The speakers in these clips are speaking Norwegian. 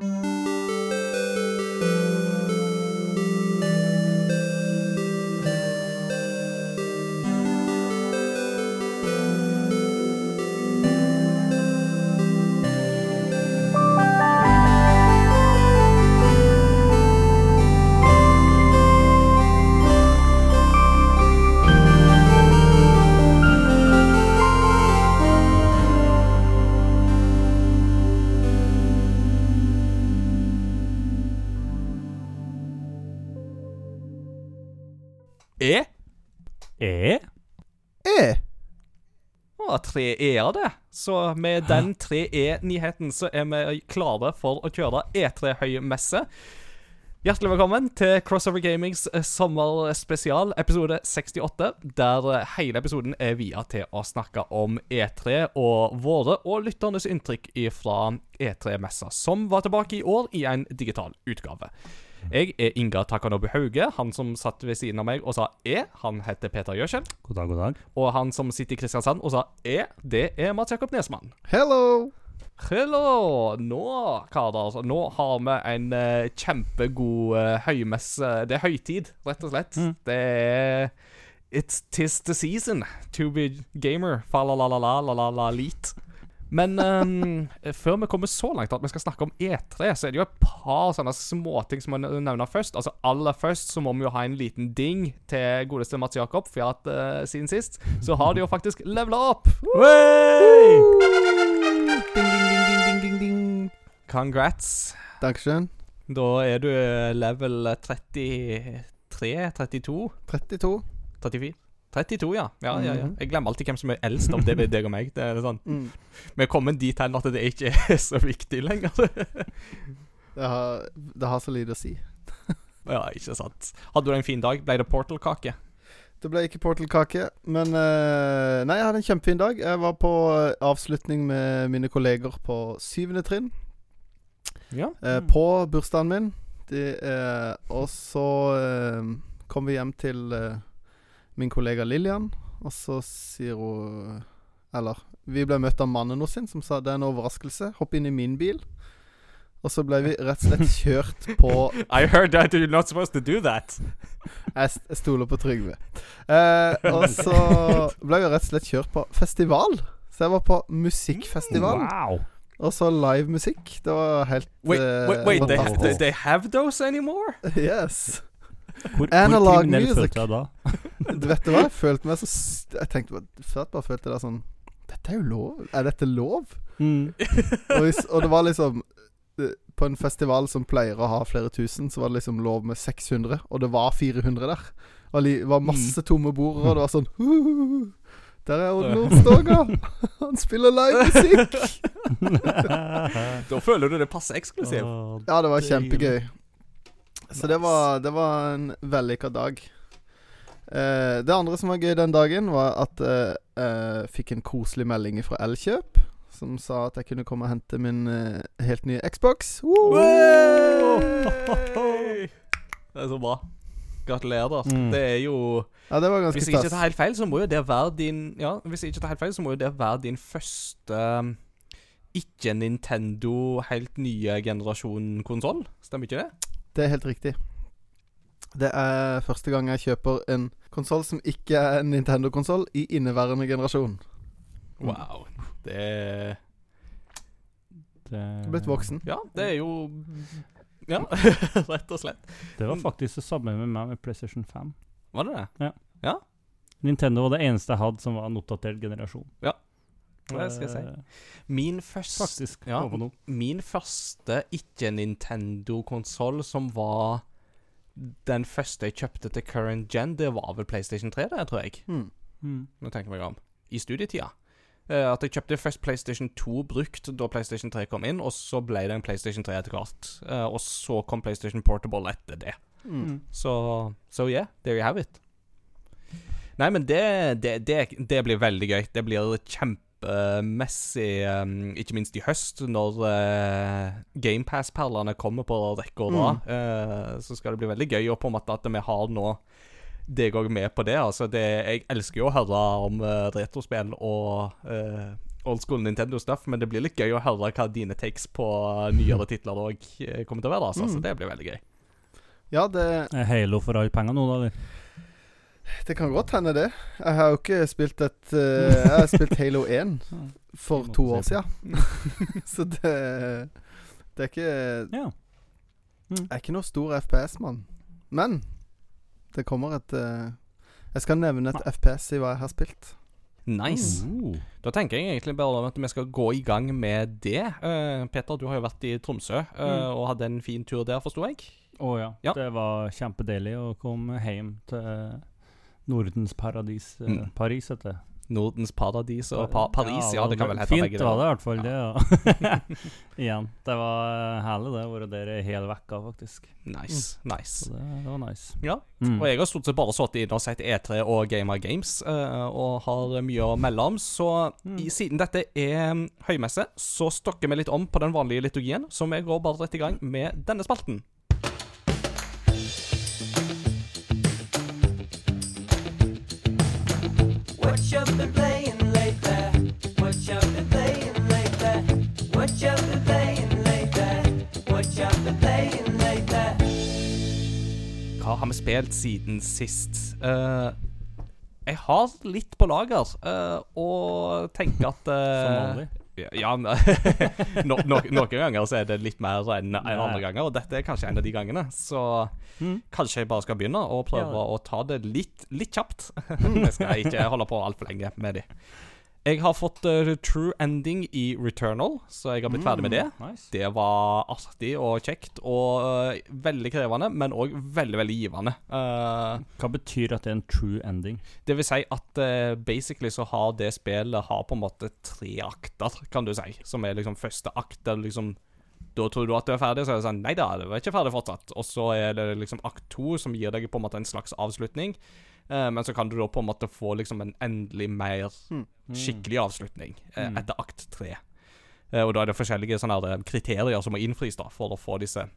E? Tre E-er, det. Så med den tre E-nyheten så er vi klare for å kjøre E3-høymesse. Hjertelig velkommen til Crossover Gamings eh, sommerspesial, episode 68. Der eh, hele episoden er via til å snakke om E3 og våre og lytternes inntrykk fra E3-messa, som var tilbake i år i en digital utgave. Jeg er Inga Takanobu Hauge. Han som satt ved siden av meg og sa E, han heter Peter Gjørsel. God dag, god dag. Og han som sitter i Kristiansand og sa E, det er Mats Jakob Nesmann. Hello! Hello! Nå, karer, altså, nå har vi en uh, kjempegod uh, høymesse. Det er høytid, rett og slett. Mm. Det er It's tis the season to be gamer. Fa-la-la-la-la-la-la-lit. Men um, før vi kommer så langt at vi skal snakke om E3, så er det jo et par sånne småting som må nevne først. Altså Aller først så må vi jo ha en liten ding til godeste Mats Jakob, for at uh, siden sist så har de jo faktisk levela opp. Ding, ding, ding, ding, ding, ding. Congrats. Dankeschön. Da er du level 33, 32, 32. 34 32, ja. Ja, ja, ja. Mhm. Jeg glemmer alltid hvem som er eldst av det deg og meg. Det er sånn. Mm. Vi er kommet dit hen at det ikke er så viktig lenger. Det, har, det har så lite å si. ja, ikke sant. Hadde du en fin dag? Ble det portal-kake? Det ble ikke portal-kake, men eh, Nei, jeg hadde en kjempefin dag. Jeg var på eh, avslutning med mine kolleger på syvende trinn. Ja. Eh, på bursdagen min. Og så kom vi hjem til min kollega Lillian, og så sier hun Eller vi ble møtt av mannen hennes som sa det er en overraskelse. Hopp inn i min bil. Og så ble vi rett og slett kjørt på I heard that you're not supposed to do that. Jeg, jeg stoler på Trygve. Eh, og så ble vi rett og slett kjørt på festival. Så jeg var på musikkfestival. Wow! Og så livemusikk. Det var helt Wait, eh, wait, wait they, fantastisk. they, they have those anymore? Yes. Hvor, Analog hvor music. følte jeg da? Du vet du hva? Jeg følte meg så Jeg tenkte bare Først bare følte jeg det sånn Dette er jo lov. Er dette lov? Mm. Og, hvis, og det var liksom eh, På en festival som pleier å ha flere tusen, så var det liksom lov med 600, og det var 400 der. Og det var masse tomme bord, og det var sånn «Huhuhu, Der er Odd Nordstoga! Han spiller live musikk! Da føler du det passer eksklusivt. Ja, det var kjempegøy. Så det var, det var en vellykka dag. Eh, det andre som var gøy den dagen, var at eh, jeg fikk en koselig melding fra Elkjøp. Som sa at jeg kunne komme og hente min eh, helt nye Xbox. Woo! Det er så bra. Gratulerer. Mm. Det er jo Ja, det var ganske Hvis jeg ikke stas. tar helt feil, så må jo det være din Ja, hvis jeg ikke tar helt feil, så må jo det være din første um, ikke-Nintendo helt nye generasjon konsoll. Stemmer ikke det? Det er helt riktig. Det er første gang jeg kjøper en konsoll som ikke er en Nintendo-konsoll i inneværende generasjon. Wow. Det er Blitt voksen. Ja, det er jo Ja, rett og slett. Det var faktisk det samme med meg med PlayStation 5. Var det det? Ja. Nintendo var det eneste jeg hadde som var en oppdatert generasjon. Det skal jeg si. Eh, Min første Faktisk. Ja. Min første ikke-Nintendo-konsoll som var den første jeg kjøpte til current gen, det var vel PlayStation 3, det, tror jeg. Mm. Mm. Nå tenker jeg meg om. I studietida. Eh, at jeg kjøpte først PlayStation 2 brukt da PlayStation 3 kom inn, og så ble det en PlayStation 3 etter hvert. Eh, og så kom PlayStation Portable etter det. Mm. Så so yeah, there you have it. Nei, men det, det, det, det blir veldig gøy. Det blir kjempemessig, um, ikke minst i høst, når uh, GamePass-perlene kommer på rekke og rad. eh, så skal det bli veldig gøy, og på en måte at vi har nå deg òg med på det. Altså, det, jeg elsker jo å høre om uh, retrospill og uh, old school Nintendo-stuff, men det blir litt gøy å høre hva dine takes på nyere titler òg kommer til å være. Altså. Så Mm. det blir veldig gøy. Ja, det, Er Halo for alle penger nå, da? eller? Det kan godt hende, det. Jeg har jo ikke spilt et uh, Jeg har spilt Halo 1 for to år siden. Så det Det er ikke Ja. Jeg er ikke noe stor FPS-mann. Men det kommer et uh, Jeg skal nevne et FPS i hva jeg har spilt. Nice. Oh. Da tenker jeg egentlig bare at vi skal gå i gang med det. Uh, Peter, du har jo vært i Tromsø Mm. og hadde en fin tur der, forsto jeg. Å ja. Ja. Det var kjempedeilig å komme hjem til Nordens paradis. eh, Mm. Paris, heter det. Nordens paradis og pa Paris, ja, det kan vel hete Fint var det i hvert fall, det. Ja. Igjen. Det var eh, herlig, det. hvor dere der ei hel uke, faktisk. Nice, nice. Det, det var nice. Ja. Mm. Og jeg har stort sett bare sittet inne og sett E3 og Gamer Games, uh, og har mye å melde om. Så Mm. i, siden dette er mm, høymesse, så stokker vi litt om på den vanlige liturgien, så vi går bare rett i gang med denne spalten. Har vi spilt siden sist? Uh, jeg har litt på lager, uh, og tenker at eh, Som vanlig. Ja, ja no, no, Noen ganger så er det litt mer enn en andre ganger, og dette er kanskje en av de gangene. Så Mm. kanskje jeg bare skal begynne og prøve Ja. å ta det litt, litt kjapt. Jeg skal ikke holde på altfor lenge med de. Jeg har fått uh, true ending i Returnal, så jeg har blitt ferdig med det. Nice. Det var artig og kjekt og uh, veldig krevende, men òg veldig, veldig givende. Uh, Hva betyr at det er en true ending? det vil si at basically så har det spillet har på en måte tre akter, kan du si. Som er liksom første akt der liksom Da tror du at du er ferdig, så er det sånn Nei da, du er ikke ferdig fortsatt. Og så er det liksom akt to som gir deg på en måte en slags avslutning. Eh, men så kan du da på en måte få liksom en endelig mer Mm. skikkelig avslutning Mm. etter akt tre. Eh, og da er det forskjellige sånne kriterier som må innfris da for å få disse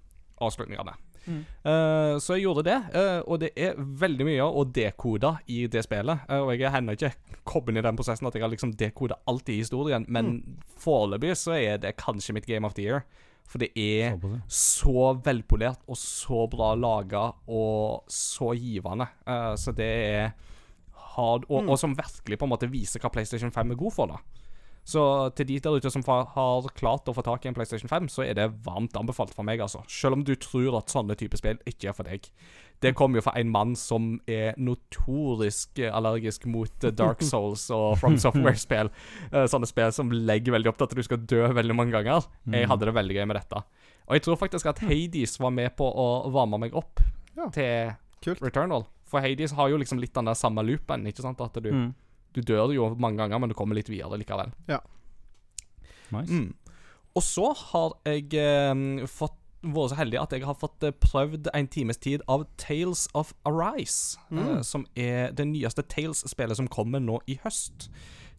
avslutningene. Mm. Uh, så jeg gjorde det, uh, og det er veldig mye å dekode i det spillet. Uh, og jeg er ennå ikke kommet i den prosessen at jeg har liksom dekoda alt i historien, men foreløpig så er det kanskje mitt game of the year. For det er så velpolert og så bra laga og så givende. Uh, så det er hard, og, og som virkelig på en måte viser hva PlayStation 5 er god for. da Så til de der ute som har klart å få tak i en PlayStation 5, så er det varmt anbefalt for meg, altså. Selv om du tror at sånne type spill ikke er for deg. Det kommer jo fra en mann som er notorisk allergisk mot Dark Souls og From Software-spill. Eh, Sånne spill som legger veldig opp til at du skal dø veldig mange ganger. Jeg hadde det veldig gøy med dette. Og jeg tror faktisk at Hades var med på å varme meg opp Ja. til Kult. Returnal. For Hades har jo liksom litt den der samme loopen, ikke sant? At du, Mm. Du dør jo mange ganger, men du kommer litt videre likevel. Ja. Nice. Mm. Og så har jeg eh, fått vært så heldig at jeg har fått eh, prøvd en times tid av Tales of Arise. eh, som er det nyeste Tales-spillet som kommer nå i høst.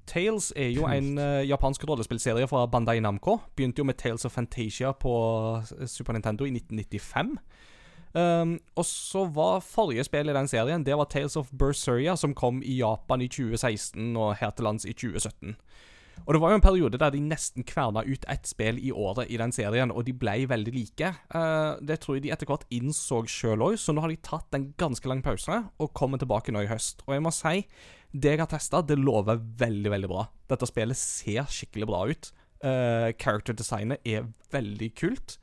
Tales er jo en uh, japansk rollespillserie fra Bandai Namco. Begynte jo med Tales of Fantasia på eh, Super Nintendo i 1995. Um, og så var forrige spill i den serien Det var Tales of Berseria, som kom i Japan i 2016 og her til lands i 2017. Og det var jo en periode der de nesten kverna ut ett spill i året i den serien, og de ble veldig like. Uh, det tror jeg de etter hvert innså sjøl òg, så nå har de tatt en ganske lang pause og kommer tilbake nå i høst. Og jeg må si, det jeg har testa, det lover veldig, veldig bra. Dette spillet ser skikkelig bra ut. Uh, Character-designet er veldig kult.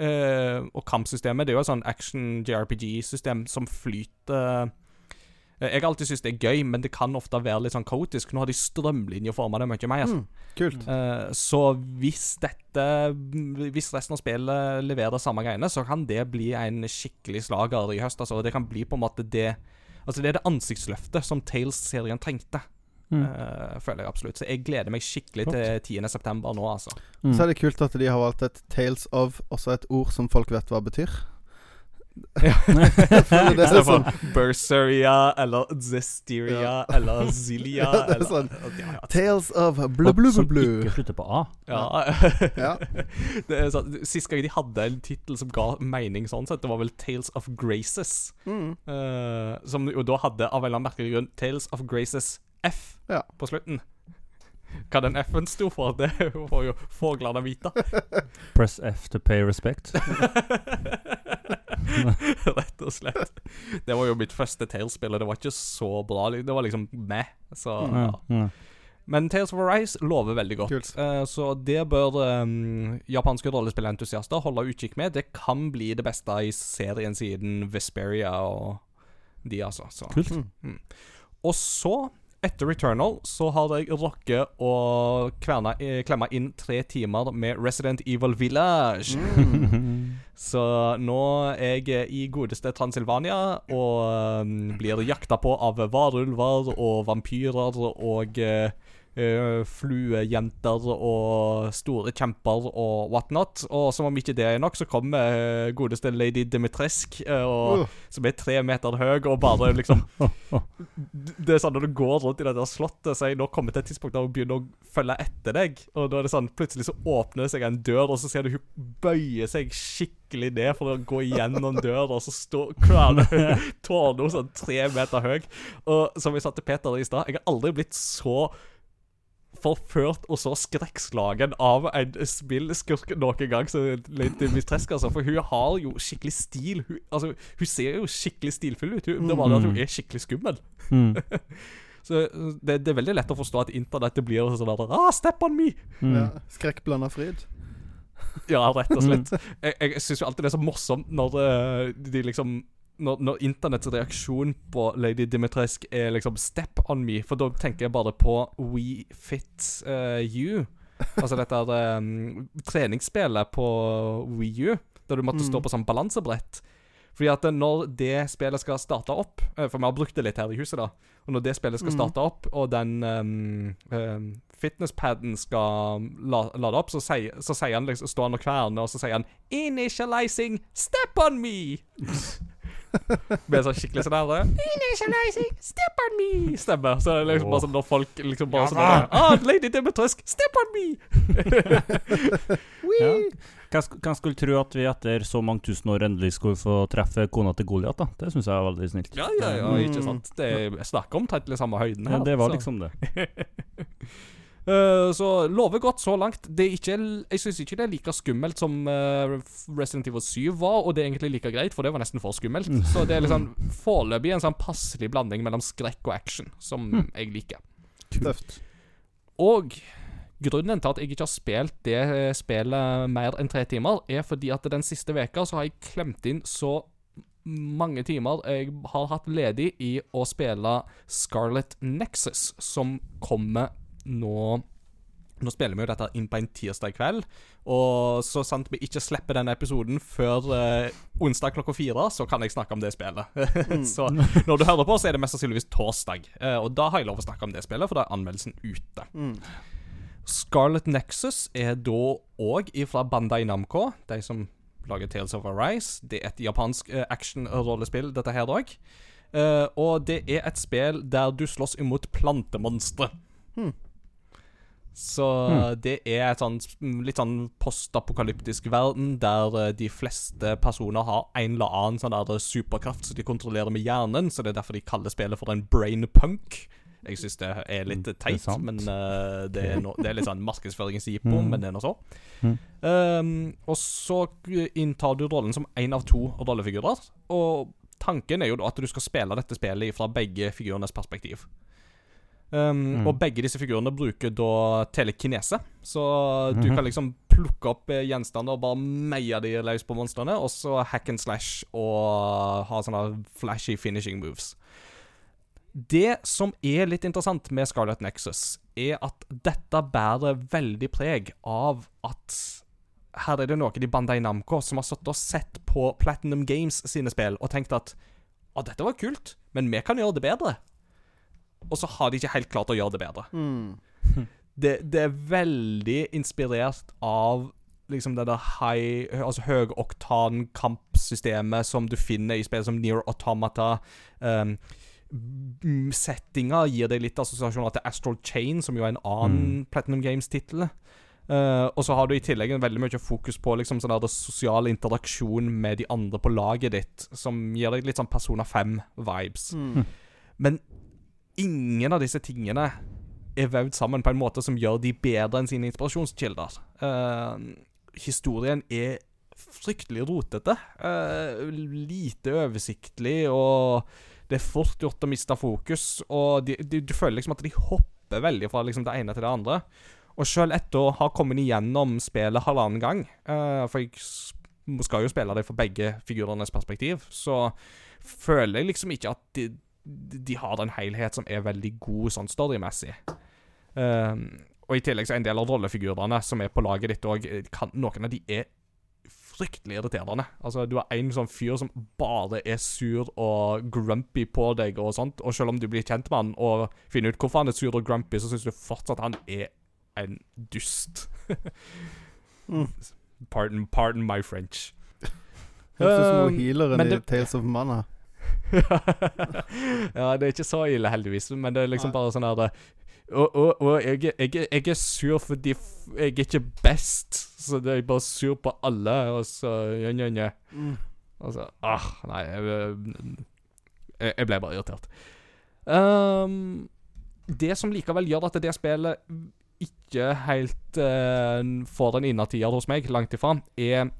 Eh, og kampsystemet det er jo et sånn action JRPG-system som flyter Eh, Jeg har alltid syntes det er gøy, men det kan ofte være litt sånn kaotisk. Nå har de strømlinjeforma det mye mer. Mm, kult. Uh, så hvis dette Hvis resten av spillet leverer det samme greiene, så kan det bli en skikkelig slager i høst. Altså. Det kan bli på en måte det Altså Det er det ansiktsløftet som Tales-serien trengte. Mm. eh, føler jeg absolutt. Så jeg gleder meg skikkelig til 10.9. nå, altså. Mm. Så er det kult at de har valgt et Tales of, også et ord som folk vet hva betyr. Ja. det er sånn- Berseria eller Zesteria Ja. eller Zilia Ja, det er eller sånn. ja, ja. Tales of blu blu blu Som ikke slutter på A. Ja. Ja. det er sånn, Sist gang de hadde en tittel som ga mening sånn sett, det var vel Tales of Graces. Mm. Uh, som jo da hadde av en eller annen merkelig grunn Tales of Graces F Ja. på slutten. Hva den F-en sto for, det får jo fuglene vite. Press F to pay respect. Rett og slett. Det var jo mitt første Tales-spill, det var ikke så bra. Det var liksom meh. Så ja. Men Tales of Arise lover veldig godt. Eh, så det bør um, japanske rollespillentusiaster holde utkikk med. Det kan bli det beste i serien siden Vesperia og de, altså. Så. Kult. Mm. Og så, etter Returnal, så har jeg rocket kverna, eh, klemme inn tre timer med Resident Evil Village. Mm. Så nå er jeg i godeste Transylvania og um, blir jakta på av varulver og vampyrer og eh, eh, fluejenter og store kjemper og whatnot. Og som om ikke det er nok, så kommer eh, godeste lady Dimitresk, uh, og, Uh. som er tre meter høy, og bare liksom Det er sånn når du går rundt i det der slottet, så er jeg nå kommet til et tidspunkt der hun begynner å følge etter deg. Og da er det sånn, plutselig så åpner det seg en dør, og så ser du hun bøye seg skikkelig ned for å gå gjennom døra, og så står hun sånn tre meter høy. Og som jeg sa til Peter i stad, jeg har aldri blitt så forført og så skrekkslagen av en spillskurk noen gang Så litt Mistresk, altså. For hun har jo skikkelig stil. Hun, altså, hun ser jo skikkelig stilfull ut. Hun, det var det at hun er skikkelig skummel. Mm. Så det, det er veldig lett å forstå at internettet blir sånn der Ah, step on me! Mm. Ja. Skrekkblanda fryd. Ja, rett og slett. Jeg, jeg syns jo alltid det er så morsomt når eh, de liksom når, når internetts reaksjon på Lady Dimitrescu er liksom 'step on me', for da tenker jeg bare på We Fit uh, You. Altså dette um, treningsspillet på Wii U, der du måtte stå på sånn balansebrett. Fordi at eh, når det spillet skal starte opp For vi har brukt det litt her i huset, da. Og når det spillet skal starte opp, og den um, um, fitnesspaden skal la, lade opp, så sier, så sier han liksom, står han og kverner, og så sier han 'Initializing step on me'. Med sånn skikkelig sånn her Initializing step on me Stemme. Så det er liksom bare sånn når folk liksom bare sånn Ah, Lady Dimitresk, step on me! Ja. Hvem skulle tro at vi etter så mange tusen år endelig skulle få treffe kona til Goliat? da? Det syns jeg er veldig snilt. Ja, ja, ja, ikke sant? Det er, jeg snakker omtrent i samme høyden her. Ja, det var liksom det. Eh, så lover godt så langt. Det er ikke, jeg syns ikke det er like skummelt som uh, Resident Evil 7 var, og det er egentlig like greit, for det var nesten for skummelt. Så det er liksom foreløpig en sånn passelig blanding mellom skrekk og action, som jeg liker. Tøft. Og grunnen til at jeg ikke har spilt det eh, spillet mer enn tre timer, er fordi at den siste veka så har jeg klemt inn så mange timer jeg har hatt ledig i å spille Scarlet Nexus, som kommer nå Nå spiller vi jo dette inn på en tirsdag kveld, og så sant vi ikke slipper denne episoden før eh, onsdag klokka fire, så kan jeg snakke om det spillet. så når du hører på, så er det mest sannsynligvis torsdag, eh, og da har jeg lov å snakke om det spillet, for da er anmeldelsen ute. Mm. Scarlet Nexus er da òg ifra Bandai Namco, de som lager Tales of Arise. Det er et japansk eh, action-rollespill, dette her òg. og det er et spill der du slåss imot plantemonstre. Hmm. Så det er et sånn mm, litt sånn postapokalyptisk verden der eh, de fleste personer har en eller annen sånn der superkraft som de kontrollerer med hjernen, så det er derfor de kaller spillet for en brain punk. Jeg syns det er litt teit, Interessant. men uh, det, er no, det er litt sånn markedsføringsjippo, Mm. men det er nå så. Mm. Um, og så inntar du rollen som én av to rollefigurer, og tanken er jo da at du skal spille dette spillet fra begge figurenes perspektiv. Um, Mm. Og begge disse figurene bruker da telekinese, så du Mhm. kan liksom plukke opp eh, gjenstander og bare meie de løs på monstrene, og så hack and slash og ha sånne flashy finishing moves. Det som er litt interessant med Scarlet Nexus, er at dette bærer veldig preg av at her er det noe i Bandai Namco som har satt og sett på Platinum Games sine spill og tenkt at å, dette var kult, men vi kan gjøre det bedre. Og så har de ikke helt klart å gjøre det bedre. Mm. Det, det er veldig inspirert av liksom det der high Altså høyoktan-kampsystemet som du finner i spill som Near Automata. Um, settinga gir deg litt assosiasjoner til Astral Chain, som jo er en annen Platinum Games-tittel. Uh, og så har du i tillegg veldig mye fokus på liksom sånn der sosial interaksjon med de andre på laget ditt, som gir deg litt sånn Persona 5-vibes. Mm. Men ingen av disse tingene er vevd sammen på en måte som gjør de bedre enn sine inspirasjonskilder. Uh, historien er fryktelig rotete. Uh, lite oversiktlig, og det er fort gjort å miste fokus. Og de, de, du føler liksom at de hopper veldig fra liksom det ene til det andre. Og sjøl etter å ha kommet igjennom spillet halvannen gang, uh, for jeg skal jo spille det fra begge figurenes perspektiv, så føler jeg liksom ikke at de, de har en helhet som er veldig god sånn storymessig. Um, og i tillegg så er en del av rollefigurene som er på laget ditt òg Noen av de er fryktelig irriterende. Altså, du har en sånn fyr som bare er sur og grumpy på deg og sånt, og selv om du blir kjent med han og finner ut hvorfor han er sur og grumpy, så syns du fortsatt han er en dust. Mm. Pardon, pardon my French. Høres ut som Um, healeren i Tales of Mana. ja, det er ikke så ille, heldigvis, men det er liksom bare sånn her det- Og, og, og jeg, jeg, jeg er sur fordi jeg er ikke best, så det er bare sur på alle, og så nye, nye, ja. Mm. Og så Ah, nei, jeg, jeg, jeg ble bare irritert. Um, det som likevel gjør at det spillet ikke helt uh, får den innertier hos meg, langt ifra, er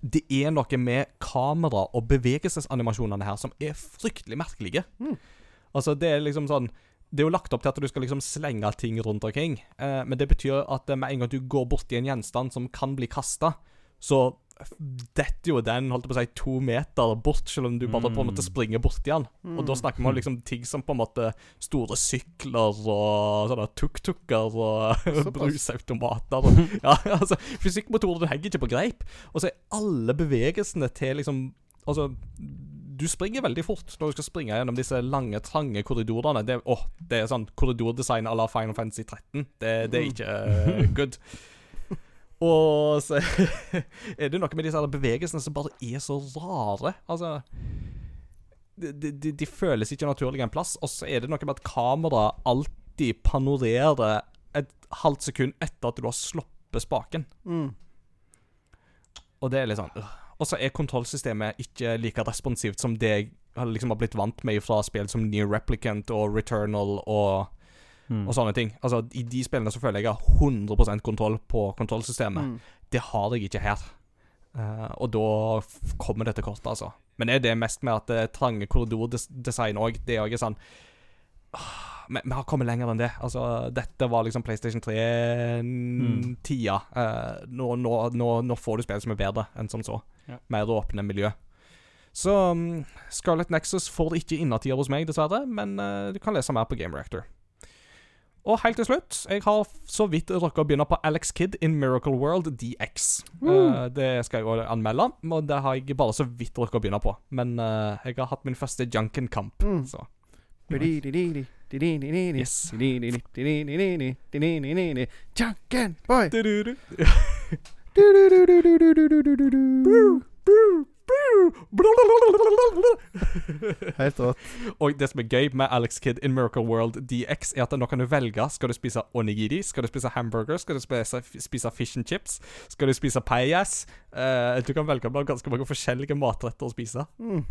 Det er noe med kamera- og bevegelsesanimasjonene her som er fryktelig merkelige. Mm. Altså, det er liksom sånn det er jo lagt opp til at du skal liksom slenge ting rundt omkring, eh, men det betyr at med en gang du går borti en gjenstand som kan bli kasta, så detter jo den holdt på å si, to meter bort, selv om du bare på en måte Mm. springer borti den. Og da snakker vi om liksom ting som på en måte store sykler og sånne tuk-tuker og brusautomater. Og, ja, altså, Fysikkmotorer henger ikke på greip. Og så er alle bevegelsene til liksom Altså, du springer veldig fort når du skal springe gjennom disse lange, trange korridorene. Det, åh, det er sånn korridordesign à la Final Fantasy 13. Det, det er ikke uh, good. Og så er det noe med disse bevegelsene som bare er så rare. Altså De, de, de føles ikke naturlig en plass. Og så er det noe med at kameraet alltid panorerer et halvt sekund etter at du har sluppet spaken. Mm. Og det er litt sånn øh. Og så er kontrollsystemet ikke like responsivt som det jeg har liksom har blitt vant med fra spill som New Replicant og Returnal og, Mm. og sånne ting. Altså, I de spillene så føler jeg jeg har 100% kontroll på kontrollsystemet. Mm. Det har jeg ikke her. Uh, og da kommer det til kort, altså. Men er det mest med at det er trange korridordesign òg? Det er òg sånn ah, vi, har kommet lenger enn det. Altså, dette var liksom PlayStation 3-tida. nå, nå, nå, nå får du spill som er bedre enn som så. Ja. Mer åpne miljø. Så um, Scarlet Nexus får ikke innertier hos meg, dessverre, men uh, du kan lese mer på Game Reactor. Og helt til slutt, jeg har så vidt rukket å begynne på Alex Kidd in Miracle World DX. Eh, det skal jeg også anmelde, og det har jeg bare så vidt rukket å begynne på. Men uh, jeg har hatt min første Junken-kamp, Mm. så Yes. Junkin boy. Helt rått. Og det som er gøy med Alex Kidd in Miracle World DX, er at nå kan du velge. Skal du spise onigiri? Skal du spise hamburger? Skal du spise, spise fish and chips? Skal du spise payas? Uh, du kan velge blant ganske mange forskjellige matretter å spise. Mm.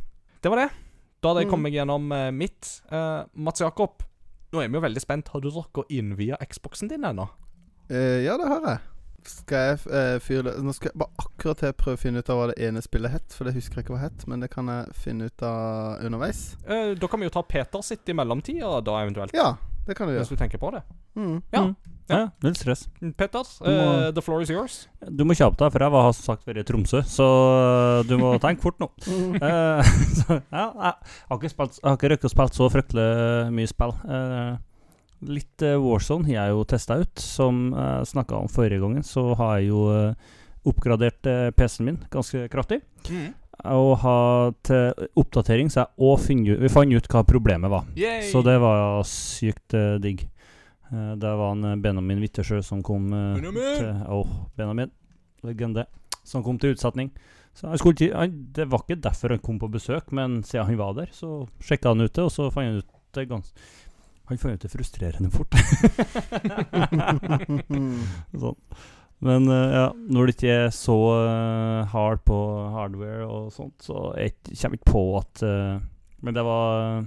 Det var det. Da hadde jeg Mm. kommet meg gjennom uh, mitt. Uh, Mats Jakob, nå er vi jo veldig spent. Har du rukket å innvie Xboxen din ennå? Eh, ja, det har jeg. Skal jeg uh, fyre Nå skal jeg bare akkurat til prøve å finne ut av hva det ene spillet het, for det husker jeg ikke hva het, men det kan jeg finne ut av underveis. Eh, da kan vi jo ta Peter sitt i mellomtida, da eventuelt. Ja, det kan du gjøre. Hvis du tenker på det. Mm. Ja. Mm. ja. Null stress. Peter, uh, må- eh, the floor is yours. Du må kjappe deg, for jeg har som sagt vært i Tromsø, så du må tenke fort nå. Mm. Eh, så, ja, jeg har ikke, spilt, jeg har ikke røkt å spille så fryktelig mye spill. Eh, litt uh, Warzone har jeg jo testa ut. Som jeg snakka om forrige gangen, så har jeg jo uh, oppgradert eh, PC-en min ganske kraftig. Og har til oppdatering så jeg òg funnet fant ut hva problemet var. Yay! Så det var sykt digg. Det var en Benjamin Wittersjø som kom Benjamin! til oh, Benjamin. Legende. Som kom til utsetning. Skulle han, det var ikke derfor han kom på besøk, men siden han var der, så sjekka han ut det, og så fant han ut det gans Han fant ut det frustrerende fort. sånn. Men uh, ja, når det ikke er så uh, hard på hardware og sånt, så jeg kommer ikke på at uh, Men det var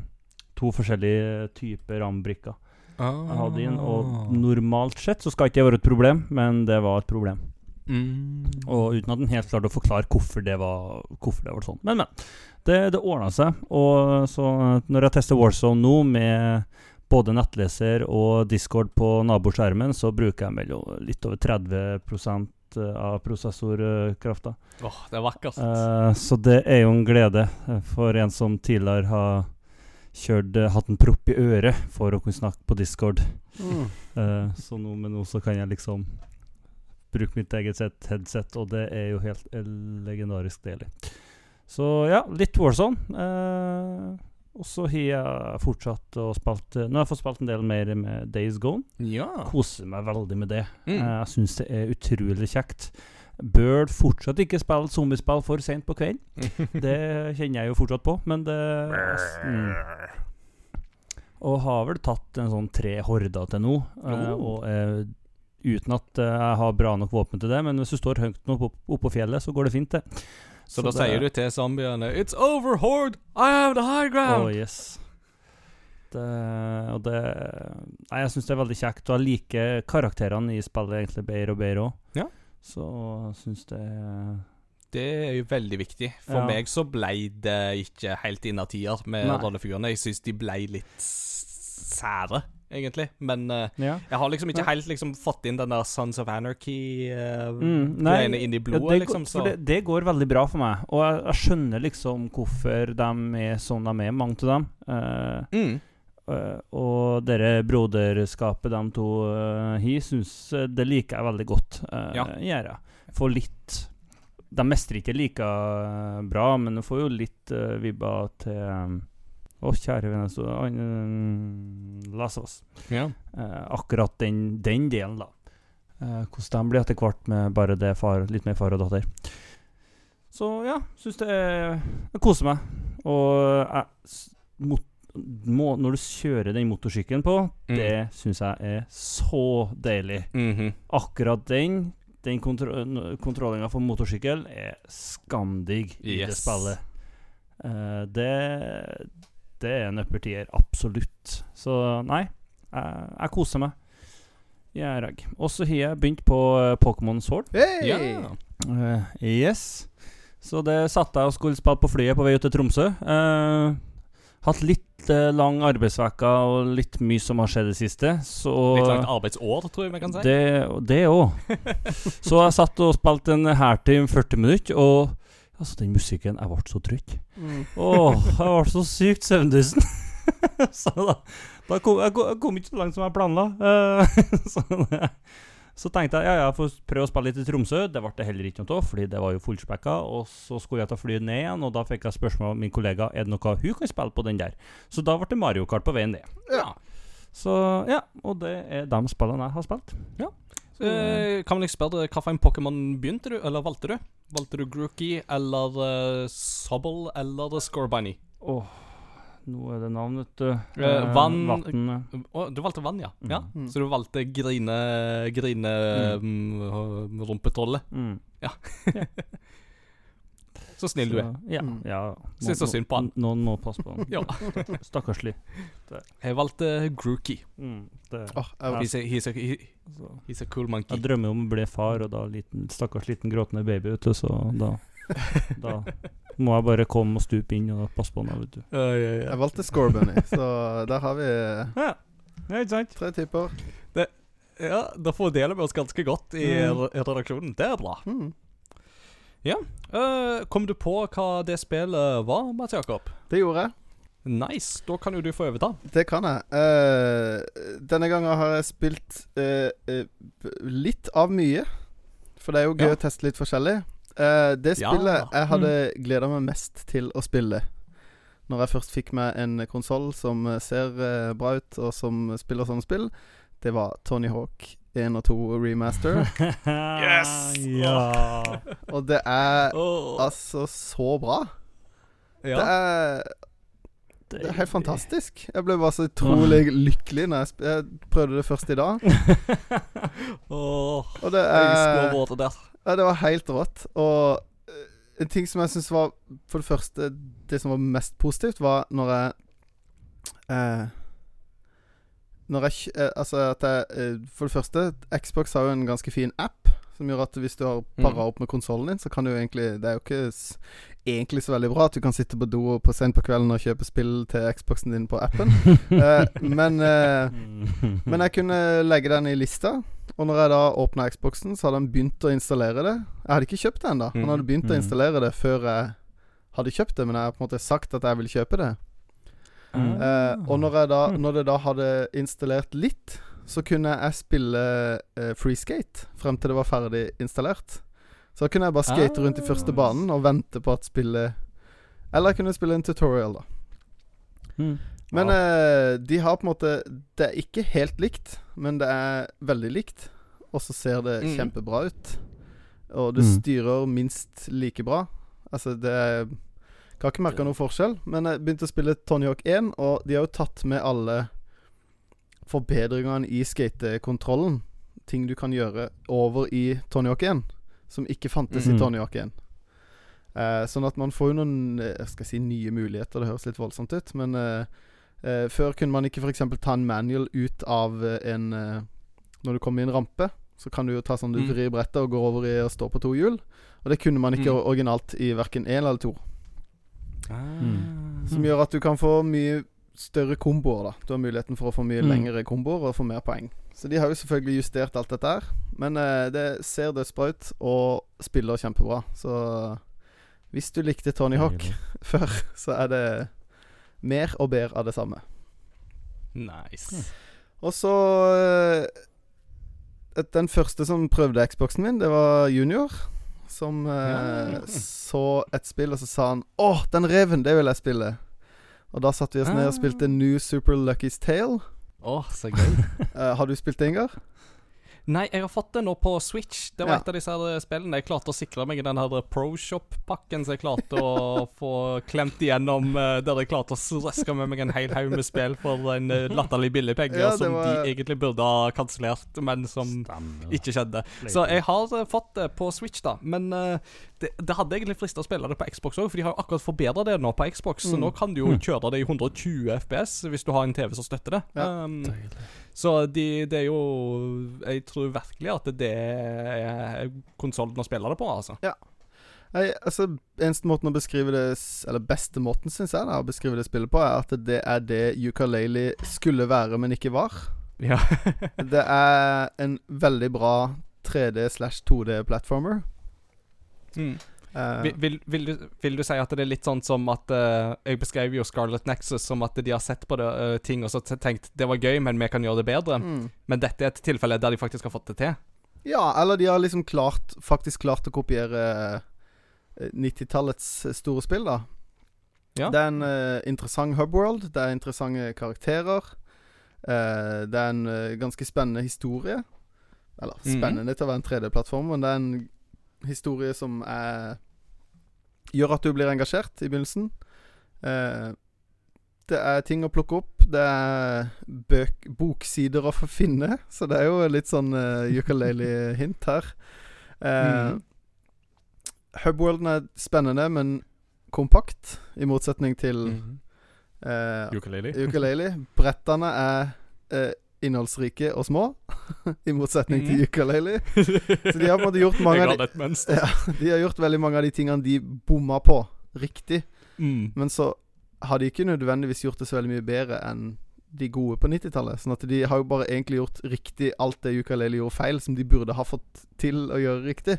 to forskjellige typer RAM-brikker. jeg hadde inn. Og normalt sett så skal ikke det være et problem, men det var et problem. Mm. Og uten at den helt klarte å forklare hvorfor det var, hvorfor det var sånn. Men, men. Det, det ordna seg. Og så når jeg tester Warzone nå med både nettleser og Discord på naboskjermen, så bruker jeg mellom litt over 30% av prosessorkrafta. Åh, det er vakkert. Uh, så det er jo en glede eh, for en som tidligere har kjørt eh, hatt en propp i øret for å kunne snakke på Discord. Mm. Uh, så nå, men nå så kan jeg liksom bruke mitt eget set, headset, og det er jo helt eh, legendarisk deilig. Så ja, litt Warzone. Eh, og så har jeg fortsatt å spilt Nå har jeg fått spilt en del mer med Days Gone. ja. Koser meg veldig med det. Mm. Eh, jeg syns det er utrolig kjekt. Bør fortsatt ikke spille zombiespill for seint på kvelden. Det kjenner jeg jo fortsatt på, men det mm. Og har vel tatt en sånn tre horder til nå. eh, Oh. og eh, uten at eh, jeg har bra nok våpen til det, men hvis du står høyt nok oppå opp på fjellet, så går det fint, det. Så, da sier du til zombiene It's over, Horde! I have the high Å, Oh, yes. Det, og det Nei, jeg syns det er veldig kjekt, og jeg liker karakterene i spillet egentlig bedre og bedre òg. Ja. Så syns det Det er jo veldig viktig. For Ja. meg så ble det ikke helt innertier med rollefigurene. Jeg syns de ble litt sære, egentlig. Men uh, Ja. jeg har liksom ikke helt liksom fått inn den der Sons of Anarchy-greiene Mm, inn i Ja, blodet, det, liksom. går, Så det, det går veldig bra for meg. Og jeg, jeg skjønner liksom hvorfor de er sånn de er, mange av dem. Uh, mm. eh, og dere broderskapet de to uh, har, syns eh, det liker jeg veldig godt. Uh, Ja. Gjør jeg. Får litt De mestrer ikke like eh, bra, men du får jo litt uh, vibber til um, Å, kjære vene, så um, Last of Us. ja. Uh, akkurat den, den delen, da. Eh, hvordan de blir etter hvert med bare det far, litt mer far og datter. Så ja, syns det er Jeg koser meg. Og jeg, mot, må, når du kjører den motorsykkelen på, Mm. det syns jeg er så deilig. Mhm. Akkurat den den kontro kontrollinga for motorsykkel er skamdigg i det spillet. Uh, det, det er en uppertier, absolutt. Så nei, jeg, jeg koser meg. Gjør jeg. Og så har jeg begynt på eh, Pokémon Sword. Hey! Ja. Uh, yes. Så det satte jeg og skulle spille på flyet på vei ut til Tromsø. Uh, hatt litt uh, lang arbeidsveke og litt mye som har skjedd i det siste. Så Litt langt arbeidsår, tror jeg vi kan si. det det òg. så jeg satt og spilte en Hairteam 40 minutter, og altså, den musikken Jeg ble så trøtt. Mm. Åh, jeg ble så sykt søvndysen. så da, da kom, jeg, kom, jeg kom ikke så langt som jeg planla. Eh, så, så tenkte jeg ja, ja, jeg får prøve å spille litt i Tromsø. Det ble det heller ikke noe av, fordi det var jo fullspekka. Og så skulle jeg ta flyet ned igjen, og da fikk jeg spørsmål av min kollega Er det noe hun kan spille på den der. Så da ble det Mario Kart på veien ned. Ja. Så ja, og det er de spillene jeg har spilt. Eh, kan vel jeg spørre deg, hvilken Pokémon begynte du, eller valgte du? Valgte du Grookey eller uh, Sobble eller Scorbunny? Åh, nå er det navn, vet du. Eh, vann- Vann du valgte vann, ja. Mm. ja. Mm. Så du valgte grine... grine mm. rumpetrollet. mm. Så snill du er. Ja. Mm. ja Syns så synd på han. Noen må passe på han. Ja. Stakkarslig. Jeg valgte Grookey. Mm, oh, He's, a, he's, a, he's a cool monkey. Jeg drømmer om å bli far, og da liten, stakkars liten gråtende baby, vet du, så da Da må jeg bare komme og stupe inn og passe på han, vet du. Jeg valgte Scorebunny, så der har vi Ja, ja tre typer. Ja, da fordeler vi oss ganske godt i Mm. redaksjonen. Det er bra. Mm. Eh, kom du på hva det spillet var, Mats Jakob? Det gjorde jeg. Nice. Da kan jo du få overta. Det kan jeg. Uh, denne gangen har jeg spilt uh, litt av mye. For det er jo gøy Ja. å teste litt forskjellig. Det Ja. spillet jeg hadde gleda meg mest til å spille Når jeg først fikk meg en konsoll som ser bra ut, og som spiller sånne spill, det var Tony Hawk 1 og 2 remaster. Yes! Ja. og det er Oh, altså så bra. Det er Det er helt fantastisk. Jeg ble bare så utrolig lykkelig når jeg, sp jeg prøvde det først i dag. oh, Og det er. Ja, det var helt rått. Og eh, en ting som jeg syns var For det første Det som var mest positivt, var når jeg eh, jeg eh, Altså at jeg eh, For det første, Xbox har jo en ganske fin app som gjør at hvis du har para opp med konsollen din, så kan du egentlig Det er jo ikke egentlig så veldig bra at du kan sitte på do på sent på kvelden og kjøpe spill til Xboxen din på appen. Eh, men eh, men jeg kunne legge den i lista. Og når jeg da åpna Xboxen, så hadde han begynt å installere det. Jeg hadde ikke kjøpt det ennå. Han hadde begynt å Mm. installere det før jeg hadde kjøpt det, men jeg har på en måte sagt at jeg vil kjøpe det. Mm. Eh, og når, jeg da, når det da hadde installert litt, så kunne jeg spille eh, freeskate frem til det var ferdig installert. Så da kunne jeg bare skate rundt i første Ah. banen og vente på at spillet Eller jeg kunne spille en tutorial, da. Mm. Men eh, de har på en måte Det er ikke helt likt, men det er veldig likt. Og så ser det Mm. kjempebra ut. Og det Mm. styrer minst like bra. Altså, det er Kan ikke merka noe forskjell. Men jeg begynte å spille Tony Hawk 1, og de har jo tatt med alle forbedringene i skatekontrollen. Ting du kan gjøre over i Tony Hawk 1, som ikke fantes mm. i Tony Hawk 1. Eh, sånn at man får jo noen eh, jeg skal si nye muligheter. Det høres litt voldsomt ut, men eh, eh, før kunne man ikke f.eks. ta en manual ut av eh, en eh, Når du kommer i en rampe, så kan du jo ta sånn du Mm. vrir brettet og går over i å stå på to hjul. Og det kunne man ikke Mm. originalt i verken én eller to. Mm. Som gjør at du kan få mye større komboer. da Du har muligheten for å få mye Mm. lengre komboer og få mer poeng. Så de har jo selvfølgelig justert alt dette her. Men eh, det ser dødsbra ut og spiller kjempebra. Så hvis du likte Tony Hawk før, så er det mer og bedre av det samme. Nice. Og så eh, Den første som prøvde Xboxen min, det var Junior. Som eh, så et spill, og så sa han 'Å, den reven, det vil jeg spille'. Og da satte vi oss ned og spilte New Super Lucky's Tale. Å, så gøy. Eh, har du spilt det, Ingar? Nei, jeg har fått det nå på Switch. Det var Ja. et av disse her spillene jeg klarte å sikre meg i den her ProShop-pakken, så jeg klarte å få klemt igjennom eh, der jeg klarte å røske med meg en hel haug med spill for en eh, latterlig billig penge, Ja, som var- de egentlig burde ha kansellert, men som Stemmer. ikke skjedde. Så jeg har eh, fått det på Switch, da. Men eh, det, det hadde egentlig frista å spille det på Xbox òg, for de har jo akkurat forbedra det nå på Xbox. Så Mm. nå kan du jo kjøre det i 120 FPS hvis du har en TV som støtter det. Ja. Um, så de, det er jo Jeg tror virkelig at det er konsollen å spille det på, altså. Nei, altså Eneste måten å beskrive det Eller beste måten, syns jeg, da, å beskrive det spillet på, er at det er det ukulele skulle være, men ikke var. Ja. Det er en veldig bra 3D slash 2D-platformer. mm. Eh, vil, vil, vil, du, vil du si at det er litt sånn som at uh, Jeg beskrev jo Scarlet Nexus som at de har sett på det, uh, ting og så tenkt det var gøy, men vi kan gjøre det bedre. mm. Men dette er et tilfelle der de faktisk har fått det til. Ja, eller de har liksom klart faktisk klart å kopiere eh, 90-tallets store spill, da. Ja. Det er en interessant hubworld, det er interessante karakterer. det er en ganske spennende historie. Eller Mhm. spennende til å være en 3D-plattform, men det er en historie som er gjør at du blir engasjert i begynnelsen. Eh, det er ting å plukke opp. Det er bøk, boksider å få finne. Så det er jo litt sånn uh, ukulele-hint her. Eh, mm. Hubworlden er spennende, men kompakt, i motsetning til Mhm. eh, Ukulele. ukulele. Brettene er eh, innholdsrike og små, i motsetning til Mhm. ukulele. Så de har på en måte gjort mange av de, ja, de har gjort veldig mange av de tingene de bomma på, riktig. Mm. Men så har de ikke nødvendigvis gjort det så veldig mye bedre enn de gode på 90-tallet. Sånn at de har jo bare egentlig gjort riktig alt det ukulele gjorde feil, som de burde ha fått til å gjøre riktig.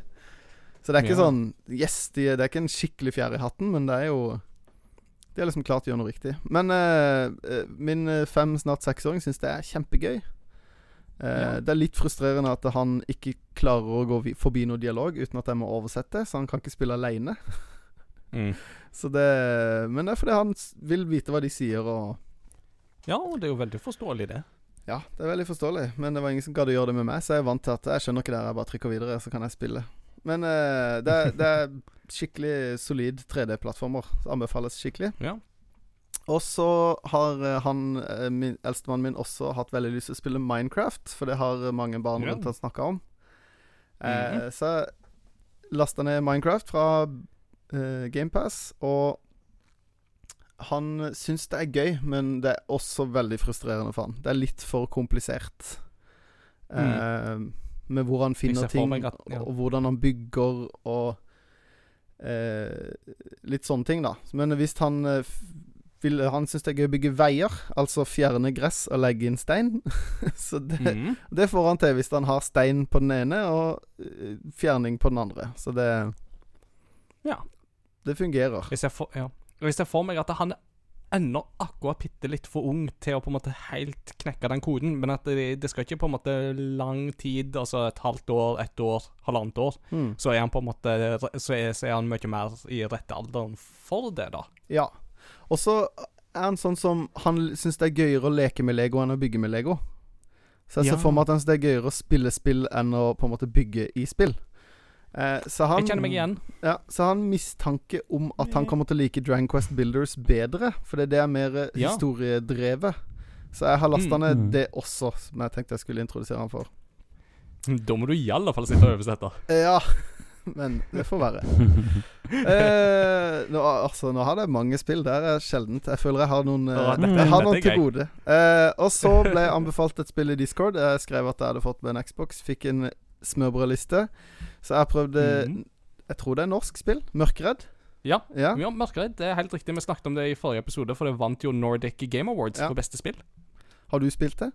Så det er ikke Ja. sånn Yes, de, det er ikke en skikkelig fjær i hatten, men det er jo De har liksom klart å gjøre noe riktig. Men eh, min eh, fem, snart seksåring syns det er kjempegøy. Eh, Ja. Det er litt frustrerende at han ikke klarer å gå forbi noe dialog uten at jeg må oversette, så han kan ikke spille aleine. Mm. Men det er fordi han vil vite hva de sier, og Ja, og det er jo veldig forståelig, det. Ja, det er veldig forståelig. Men det var ingen som gadd å gjøre det med meg, så jeg er vant til at jeg skjønner ikke det her, jeg bare trykker videre, så kan jeg spille. Men uh, det, er- det er skikkelig solid 3D-plattformer. Så Anbefales skikkelig. Ja. Og så har eh, han, eh, min, eldstemannen min, også hatt veldig lyst til å spille Minecraft, for det har mange barn rundt han snakka om. Eh, Mhm. Så jeg lasta ned Minecraft fra eh, GamePass og han syns det er gøy, men det er også veldig frustrerende for han. Det er litt for komplisert. Eh, med hvor han finner ting, at- ja. og, og hvordan han bygger, og eh, litt sånne ting, da. Men hvis han eh, vil, Han syns det er gøy å bygge veier, altså fjerne gress og legge inn stein. Så det, mm. det får han til hvis han har stein på den ene og eh, fjerning på den andre. Så det Ja. Det fungerer. Hvis jeg får, ja. Hvis jeg får meg at han er ennå akkurat bitte litt for ung til å på en måte helt knekke den koden, men at det, det skal ikke på en måte lang tid, altså et halvt år, ett år, halvannet år, Mm. så er han på en måte Så er, så er han mye mer i rette alderen for det, da. Ja. Og så er han sånn som Han syns det er gøyere å leke med Lego enn å bygge med Lego. Så jeg ser Ja. for meg at han synes det er gøyere å spille spill enn å på en måte bygge i spill. Eh, så han Jeg kjenner meg igjen. Ja, så han mistanke om at han kommer til å like Dragon Quest Builders bedre, for det er mer eh, Ja. historiedrevet. Så jeg har lasta Mm. ned Mm. det også, som jeg tenkte jeg skulle introdusere han for. Da må du i alle fall sitte og oversette. Ja, men det får være. Eh, nå, altså, nå har jeg mange spill. Det er sjeldent. Jeg føler jeg har noen, eh, dette- jeg har dette noen er til gode. Eh, og så ble jeg anbefalt et spill i Discord. Jeg skrev at jeg hadde fått med en Xbox. Fikk en smørbrødliste. Så jeg prøvde Mhm. Jeg tror det er norsk spill. Mørkredd. Ja. Ja. ja, Mørkeredd. Det er helt riktig. Vi snakket om det i forrige episode, for det vant jo Nordic Game Awards Ja. for beste spill. Har du spilt det?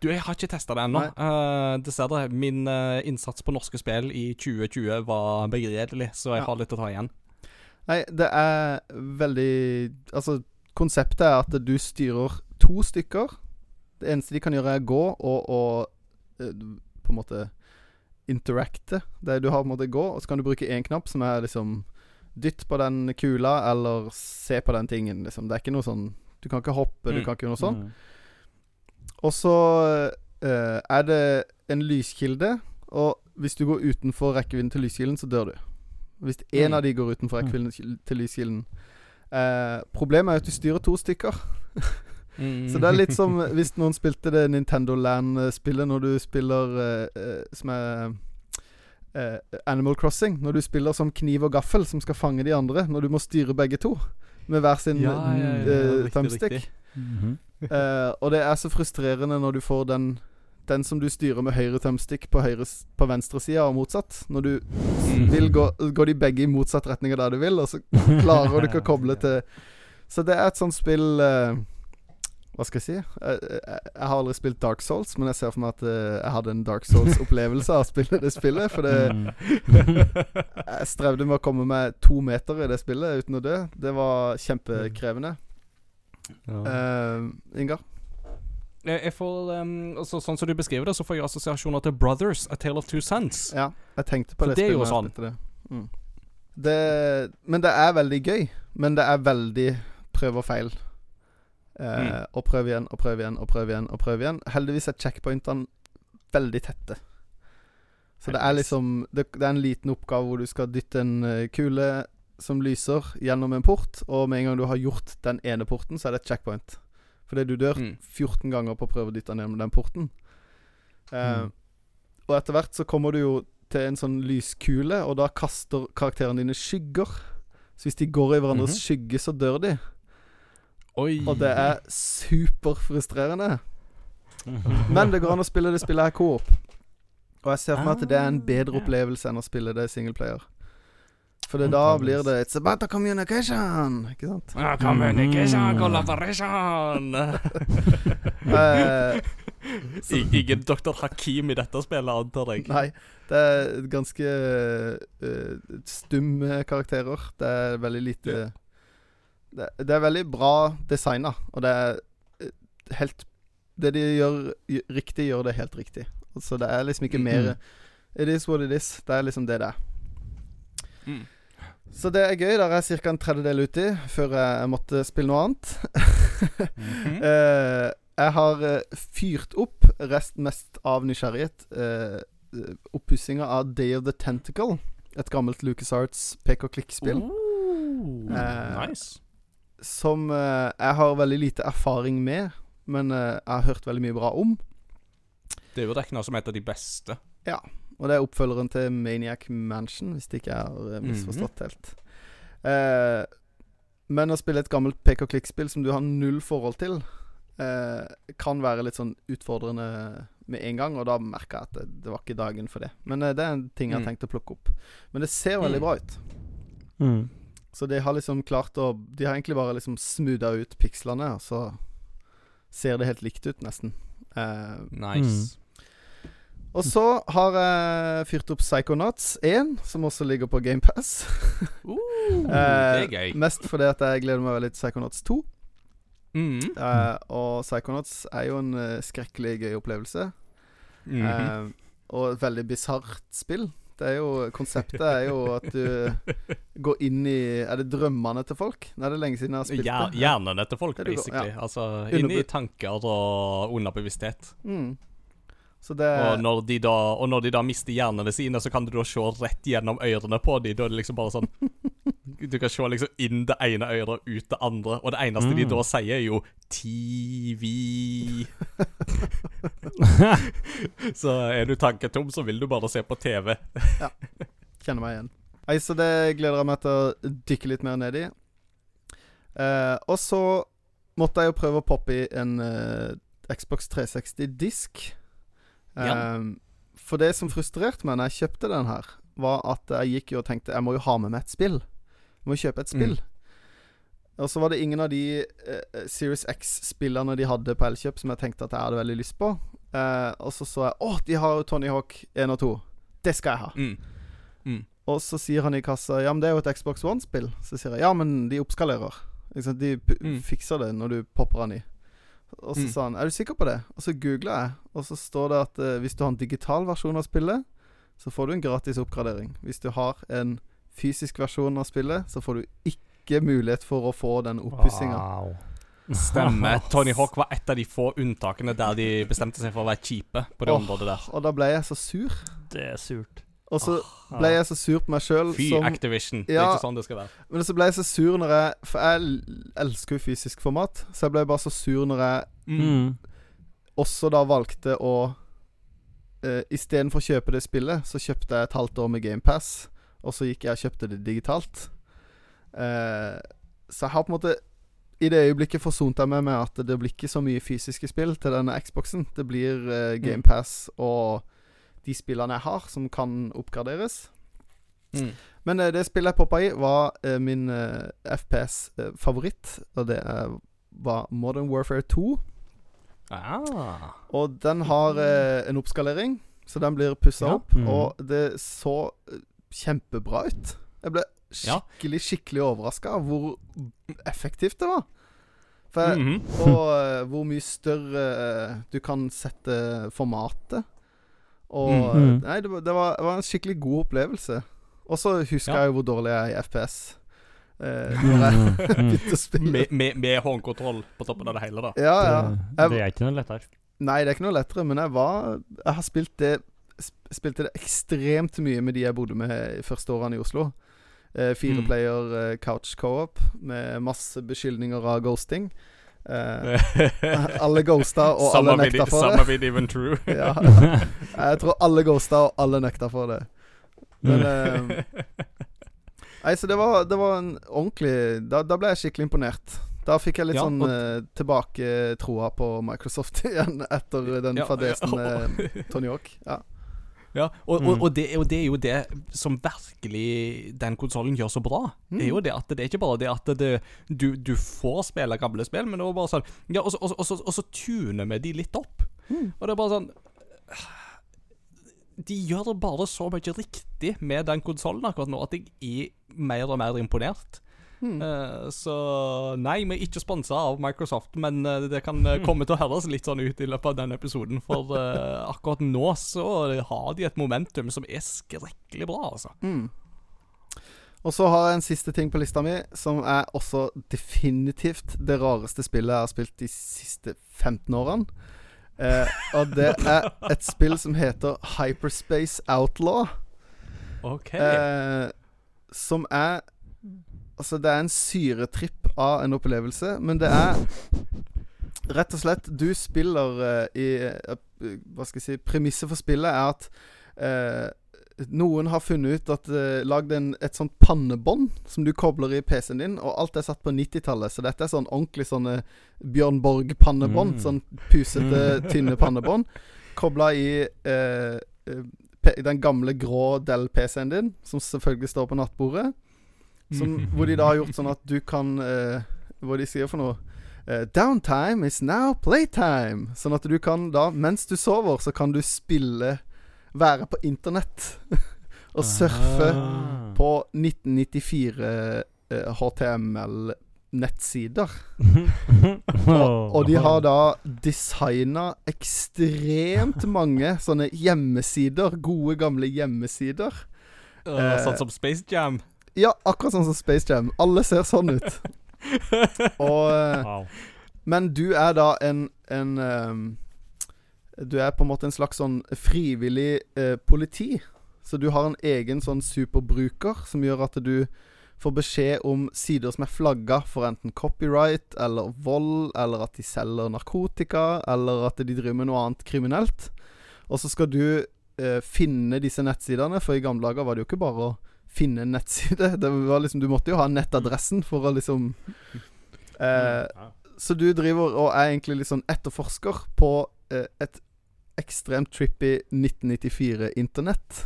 Du, jeg har ikke testa det ennå. Uh, dessverre. Min uh, innsats på norske spill i 2020 var begredelig, så jeg Ja. har litt å ta igjen. Nei, det er veldig Altså, konseptet er at du styrer to stykker. Det eneste de kan gjøre, er gå og, og eh, på en måte interacte. Det, du har på en måte gå, og så kan du bruke én knapp, som er liksom Dytt på den kula, eller se på den tingen, liksom. Det er ikke noe sånn Du kan ikke hoppe, du Mm. kan ikke gjøre noe sånn. Mm. Og så eh, er det en lyskilde, og hvis du går utenfor rekkevidden til lyskilden, så dør du. Hvis én Mm. av de går utenfor rekkevidden til lyskilden eh, Problemet er at du styrer to stykker. Mm. Så det er litt som hvis noen spilte det Nintendo Land-spillet når du spiller eh, eh, Som er eh, Animal Crossing. Når du spiller som kniv og gaffel som skal fange de andre. Når du må styre begge to med hver sin Ja, ja, ja, ja, eh, riktig, Mm riktig. Eh, og det er så frustrerende når du får den Den som du styrer med høyre thumbstick på, høyre, på venstre side, og motsatt. Når du Mm. vil gå, går de begge i motsatt retning av der du vil, og så klarer du ikke å koble til Så det er et sånt spill uh, Hva skal jeg si? Jeg, jeg, jeg har aldri spilt Dark Souls, men jeg ser for meg at uh, jeg hadde en Dark Souls-opplevelse av å spille det spillet. For det, Mm. jeg strevde med å komme meg to meter i det spillet uten å dø. Det var kjempekrevende. Eh, Ingar? Jeg, får um, altså, Sånn som du beskriver det, så får jeg assosiasjoner til Brothers, A Tale of Two Sons. Ja, jeg tenkte på For det, det er jo sånn. Det. Mm. det Men det er veldig gøy. Men det er veldig prøv og feil. Eh, Mm. Og prøv igjen og prøv igjen og prøv igjen. og prøv igjen Heldigvis er checkpointene veldig tette. Så det er liksom det, det er en liten oppgave hvor du skal dytte en eh, kule som lyser, gjennom en port. Og med en gang du har gjort den ene porten, så er det et checkpoint. Fordi du dør Mm. 14 ganger på å prøve å dytte den gjennom den porten. Eh, Mm. Og etter hvert så kommer du jo til en sånn lyskule, og da kaster karakterene dine skygger. Så hvis de går i hverandres Mhm. skygge, så dør de. Oi. Og det er superfrustrerende. Mhm. Men det går an å spille det spillet her coop. Og jeg ser for meg at det er en bedre Ah, opplevelse enn å spille det singleplayer. For det, da blir det It's about the communication! Ikke sant? Ah, communication, Mm. collaboration. uh, Ingen doktor Hakim i dette spillet, antar jeg. nei, det er ganske uh, stumme karakterer. Det er veldig lite det, det er veldig bra designa, og det er eh, helt Det de gjør riktig, gjør det helt riktig. Så det er liksom ikke Mm. mer It is what it is. Det er liksom det det er. Mm. Så det er gøy. Der er jeg ca. en tredjedel uti før jeg måtte spille noe annet. Mhm. Eh, jeg har eh, fyrt opp rest mest av nysgjerrighet uh, oppussinga av Day of the Tentacle. Et gammelt LucasArts pek og klikk-spill. Oh, Eh, nice. Som eh, jeg har veldig lite erfaring med, men eh, jeg har hørt veldig mye bra om. Det er jo regna som et av de beste. Og det er oppfølgeren til Maniac Mansion, hvis det ikke er eh, Mhm. misforstått helt. Eh, Men å spille et gammelt pek og klikk-spill som du har null forhold til, eh, kan være litt sånn utfordrende med en gang, og da merka jeg at det, det var ikke dagen for det. Men eh, det er en ting jeg har Mm. tenkt å plukke opp. Men det ser veldig Mm. bra ut. Mm. Så de har liksom klart å De har egentlig bare liksom smootha ut pikslene, og så ser det helt likt ut, nesten. Eh, Nice. Og så har jeg fyrt opp Psychonauts 1, som også ligger på GamePass. Uh, det er gøy. Mest fordi at jeg gleder meg veldig til Psychonauts 2. Mm. Eh, og Psychonauts er jo en uh, skrekkelig gøy opplevelse. Mhm. Eh, og et veldig bisart spill. Det er jo Konseptet er jo at du går inn i Er det drømmene til folk? Nei, det er lenge siden jeg har spilt det. Hjernene til folk, basically. Ja. Altså inn i tanker og underbevissthet. Mm. Så det Og når, de da, og når de da mister hjernene sine, så kan du da se rett gjennom ørene på dem. Da er det liksom bare sånn Du kan se liksom inn det ene øret og ut det andre, og det eneste de Mm. da sier, er jo TV. så er du tanketom, så vil du bare se på TV. ja. kjenner meg igjen. Nei, så det gleder jeg meg til å dykke litt mer ned i. Eh, og så måtte jeg jo prøve å poppe i en eh, Xbox 360-disk. Ja. for det som frustrerte meg når jeg kjøpte den her, var at jeg gikk jo og tenkte Jeg må jo ha med meg et spill. Jeg må jo kjøpe et spill. Og så var det ingen av de eh, Series X-spillene de hadde på Elkjøp som jeg tenkte at jeg hadde veldig lyst på. Eh, og så så jeg Å, de har jo Tony Hawk 1 og 2. Det skal jeg ha. Mm. Og så sier han i kassa Ja, men det er jo et Xbox One-spill. Så sier jeg ja, men de oppskalerer. De Mm. fikser det når du popper den i. Og så Mm. sa han er du sikker på det? Og så googla jeg, og så står det at eh, hvis du har en digital versjon av spillet, så får du en gratis oppgradering. Hvis du har en fysisk versjon av spillet, så får du ikke mulighet for å få den oppussinga. Wow. Stemmer. Tony Hawk var et av de få unntakene der de bestemte seg for å være kjipe på det oh, området der. Og da ble jeg så sur. Det er surt. Og så ble jeg så sur på meg sjøl Fy som Activision. Det er ikke sånn det skal være. Men så ble jeg så sur når jeg For jeg elsker jo fysisk format, så jeg ble bare så sur når jeg Mm. også da valgte å uh, Istedenfor å kjøpe det spillet, så kjøpte jeg et halvt år med GamePass, og så gikk jeg og kjøpte det digitalt. Uh, så jeg har på en måte I det øyeblikket forsonte jeg meg med at det blir ikke så mye fysiske spill til denne Xboxen. Det blir uh, GamePass og de spillene jeg har, som kan oppgraderes. Mm. Men eh, det spillet jeg poppa i, var eh, min FPS-favoritt, og det eh, var Modern Warfare 2. Ah. Og den har eh, en oppskalering, så den blir pussa Ja. opp. Mm. Og det så eh, kjempebra ut. Jeg ble skikkelig, skikkelig overraska av hvor effektivt det var. For mm -hmm. og eh, hvor mye større eh, du kan sette formatet. Og Mhm. eh, Nei, det, var- det, var, det var en skikkelig god opplevelse. Og så husker Ja. jeg jo hvor dårlig jeg er i FPS. Eh, jeg Mm, mm. Med, med, med håndkontroll på toppen av det hele, da. Ja, ja. Det, det er ikke noe lettere. Nei, det er ikke noe lettere, men jeg var Jeg har spilt det sp- Spilte det ekstremt mye med de jeg bodde med i første årene i Oslo. Eh, fire Mm. player eh, couch co-op med masse beskyldninger av ghosting. Eh, alle ghosta, og Some alle nekta for Some det. of it even true. Ja, jeg tror alle ghosta, og alle nekta for det. Men uh, Nei, så det var, det var en ordentlig da, da ble jeg skikkelig imponert. Da fikk jeg litt Ja, sånn uh, eh, tilbaketroa på Microsoft igjen etter den Ja, fadesen med Tony Hawk. Ja. Ja, og, Mm. og, og, det, og det er jo det som virkelig den konsollen gjør så bra. Det er jo det at det er ikke bare det at det, du, du får spille gamle spill, men det er bare sånn Ja, og så, og så, og så, og så tuner vi de litt opp. Mm. Og det er bare sånn De gjør bare så mye riktig med den konsollen akkurat nå at jeg er mer og mer imponert. Mm. Eh, så nei, vi er ikke sponsa av Microsoft, men eh, det kan eh, komme til å høres litt sånn ut i løpet av denne episoden. For akkurat nå så har de et momentum som er skrekkelig bra, altså. Mm. Og så har jeg en siste ting på lista mi, som er også definitivt det rareste spillet jeg har spilt de siste 15 årene. Eh, og det er et spill som heter Hyperspace Outlaw. OK. Eh, som er Altså, det er en syretripp av en opplevelse, men det er rett og slett Du spiller uh, i uh, Hva skal jeg si Premisset for spillet er at uh, noen har funnet ut at uh, Lagd et sånt pannebånd som du kobler i PC-en din, og alt er satt på 90-tallet. Så dette er sånn ordentlig sånne Bjørn Borg-pannebånd. Mm. Sånn pusete, tynne pannebånd. Kobla i uh, den gamle grå Dell-PC-en din, som selvfølgelig står på nattbordet. Som, hvor de da har gjort sånn at du kan uh, Hva de sier for noe? Uh, downtime is now playtime. Sånn at du kan da, mens du sover, så kan du spille Være på internett og surfe Ah. på 1994 eh, HTML-nettsider. Og, og de har da designa ekstremt mange sånne hjemmesider. Gode, gamle hjemmesider. Uh, sånn som Space Jam. Ja, akkurat sånn som Space Jam. Alle ser sånn ut. Og eh, Wow. Men du er da en, en um, Du er på en måte en slags sånn frivillig uh, politi. Så du har en egen sånn superbruker som gjør at du får beskjed om sider som er flagga for enten copyright eller vold, eller at de selger narkotika, eller at de driver med noe annet kriminelt. Og så skal du eh, finne disse nettsidene, for i gamle dager var det jo ikke bare å finne en nettside. Det var liksom, du måtte jo ha nettadressen for å liksom eh, så du driver og er egentlig litt sånn etterforsker på eh, et ekstremt trippy 1994-internett.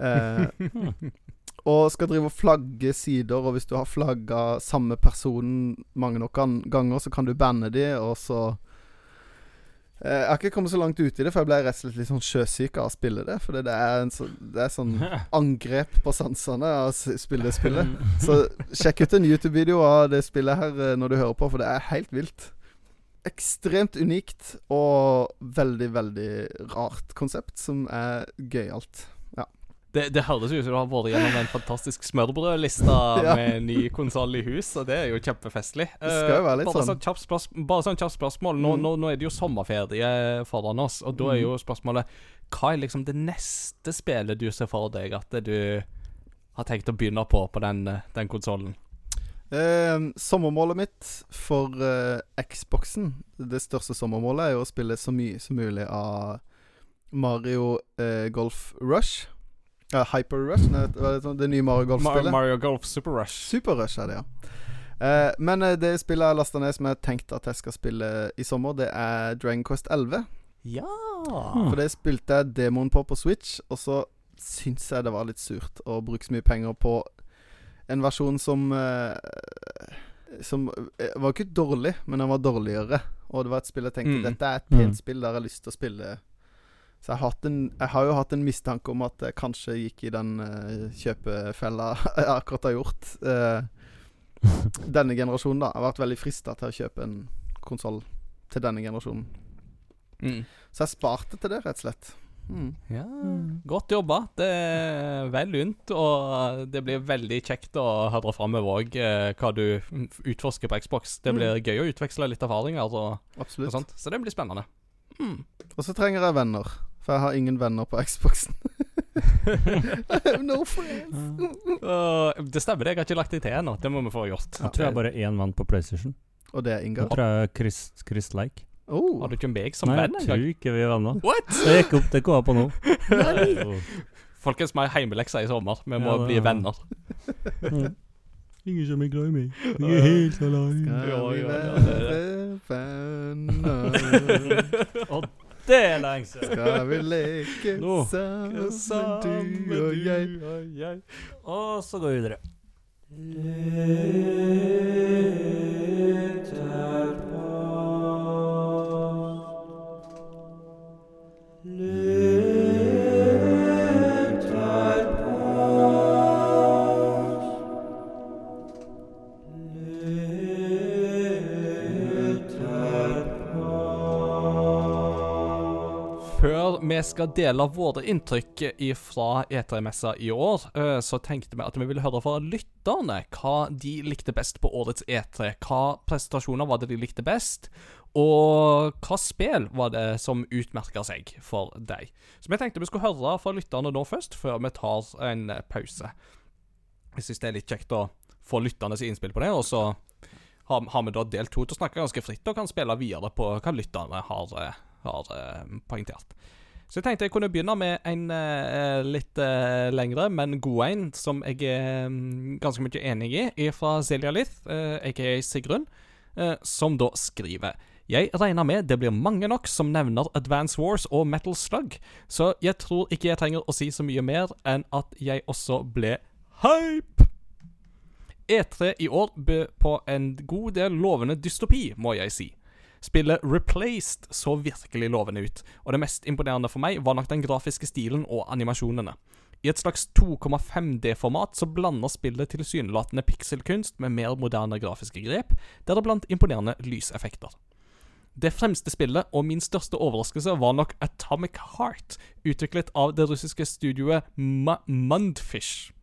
Eh, og skal drive og flagge sider, og hvis du har flagga samme person mange nok ganger, så kan du banne de, og så Jeg har ikke kommet så langt ut i det, for jeg ble rett og slett litt sånn sjøsyk av å spille det. For det er, en så, det er sånn angrep på sansene av å spille det spillet. Så sjekk ut en YouTube-video av det spillet her eh, når du hører på, for det er helt vilt. Ekstremt unikt og veldig, veldig rart konsept som er gøyalt. Det, det høres ut som du har vært gjennom en fantastisk smørbrødliste Ja. med ny konsoll i hus, og det er jo kjempefestlig. Det skal jo være litt bare sånn. Sånn kjapt bare sånn kjapt spørsmål. Nå, Mm. nå, nå er det jo sommerferie foran oss, og da er Mm. jo spørsmålet Hva er liksom det neste spillet du ser for deg at du har tenkt å begynne på på den, eh, den konsollen? Eh, sommermålet mitt for eh, Xboxen, det største sommermålet, er jo å spille så mye som mulig av Mario eh, Golf Rush. Ja, Hyper Rush, nei, er det, sånn- det nye Mario Golf-spillet. Mario Golf Super Rush. Super Rush er det, ja. Eh, men eh, det spillet jeg lasta ned som jeg tenkte at jeg skal spille i sommer, det er Dragon Quest 11. Ja! For det spilte jeg demoen på på Switch, og så syns jeg det var litt surt å bruke så mye penger på en versjon som eh, Som var ikke dårlig, men den var dårligere. Og det var et spill jeg tenkte Mm. dette er et Mm. pent spill der jeg har lyst til å spille. Så jeg har, hatt en, jeg har jo hatt en mistanke om at jeg kanskje gikk i den uh, kjøpefella jeg akkurat har gjort. Uh, denne generasjonen, da. Jeg har vært veldig frista til å kjøpe en konsoll til denne generasjonen. Mm. Så jeg sparte til det, rett og slett. Mm. Ja, Godt jobba. Det er vel lunt, og det blir veldig kjekt å høre framover òg hva du utforsker på Xbox. Det Mm. blir gøy å utveksle litt erfaringer og, og sånt, så det blir spennende. Mm. Og så trenger jeg venner, for jeg har ingen venner på Xboxen. I have no friends. Uh, det stemmer, jeg har ikke lagt det til ennå. Det må vi få gjort. Jeg tror jeg bare er én venn på PlayStation. Og det er Jeg tror jeg er Chris, Chris Like. Oh. Har du ikke meg som Nei, venn jeg tror ikke vi er venner. What?! Det gikk opp, det kom jeg på nå. Folkens, vi har heimelekser i sommer. Vi må Ja, bli er- venner. Mm. Ingen som er glad i meg. Jeg er helt alene. Skal vi ja, ja, være venner? Det er lenge siden. Skal vi leke Nå. sammen, du og jeg? og jeg. Og så går vi videre. Før vi skal dele våre inntrykk fra E3-messa i år, eh, så tenkte vi at vi ville høre fra lytterne hva de likte best på årets E3. Hva prestasjoner var det de likte best, og hva spill var det som utmerka seg for deg. Så vi tenkte vi skulle høre fra lytterne nå først, før vi tar en pause. Jeg syns det er litt kjekt å få lytternes innspill på det, og så har, har vi da del to til å snakke ganske fritt og kan spille videre på hva lytterne har, eh, har eh, poengtert. Så jeg tenkte jeg kunne begynne med en uh, litt uh, lengre, men god en, som jeg er um, ganske mye enig i, er fra Silja Lith, uh, aka Sigrun, eh, som da skriver jeg regner med det blir mange nok som nevner Advance Wars og Metal Slug, så jeg tror ikke jeg trenger å si så mye mer enn at jeg også ble hype. E3 i år bød på en god del lovende dystopi, må jeg si. Spillet Replaced så virkelig lovende ut, og det mest imponerende for meg var nok den grafiske stilen og animasjonene. I et slags 2,5D-format så blander spillet tilsynelatende pikselkunst med mer moderne grafiske grep, deriblant imponerende lyseffekter. Det fremste spillet, og min største overraskelse, var nok Atomic Heart, utviklet av det russiske studioet Mundfish.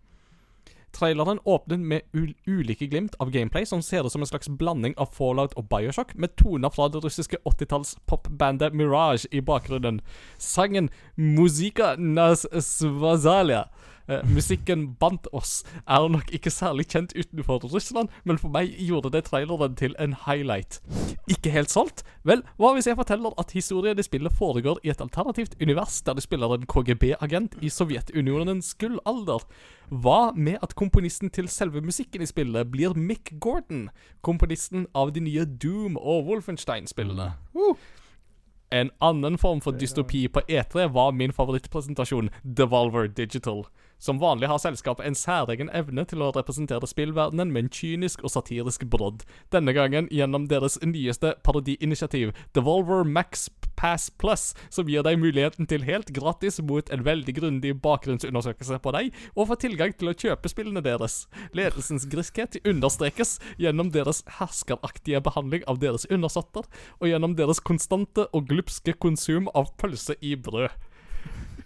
Traileren åpnet med ul ulike glimt av gameplay som ser ut som en slags blanding av Fallout og Bioshock, med toner fra det russiske 80-talls popbandet Mirage i bakgrunnen. Sangen 'Muzika nas svazalia' eh, Musikken bant oss er nok ikke særlig kjent utenfor Russland, men for meg gjorde det traileren til en highlight. Ikke helt solgt? Vel, hva hvis jeg forteller at historien i spillet foregår i et alternativt univers der de spiller en KGB-agent i Sovjetunionens gullalder? Hva med at komponisten til selve musikken i spillet blir Mick Gordon, komponisten av de nye Doom- og Wolfenstein-spillene? En annen form for dystopi på E3 var min favorittpresentasjon, Devolver Digital. Som vanlig har selskapet en særegen evne til å representere spillverdenen med en kynisk og satirisk brodd. Denne gangen gjennom deres nyeste parodiinitiativ, Devolver Max Pass Plus, som gir deg muligheten til helt gratis mot en veldig grundig bakgrunnsundersøkelse på deg, og få tilgang til å kjøpe spillene deres. Ledelsens griskhet understrekes gjennom deres herskeraktige behandling av deres undersåtter, og gjennom deres konstante og glupske konsum av pølse i brød.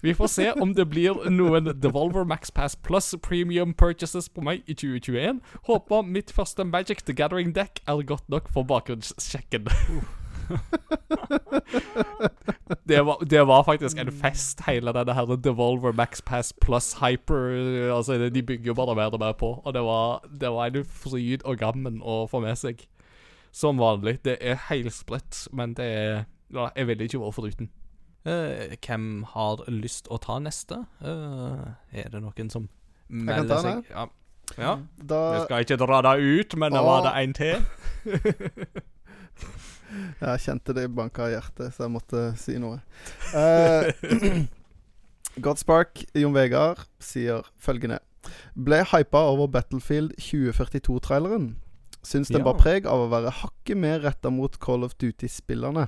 Vi får se om det blir noen Devolver Max Pass Plus premium purchases på meg i 2021. Håper mitt første Magic the Gathering deck er godt nok for bakgrunnssjekken. det, var, det var faktisk en fest, hele denne her Devolver Max Pass Plus Hyper. Altså, De bygger jo bare mer og mer på, og det var, det var en fryd og gammen å få med seg. Som vanlig. Det er helsprøtt, men det er Jeg vil ikke være foruten. Eh, hvem har lyst å ta neste? Uh, er det noen som kan melder ta seg? Ja. ja. Da Jeg skal ikke dra deg ut, men da var det en til. Jeg kjente det banka i hjertet, så jeg måtte si noe. Uh, Godspark, Jon Vegard, sier følgende Ble hypa over Battlefield 2042-traileren. Syns den Ja. bar preg av å være hakket mer retta mot Call of Duty-spillerne.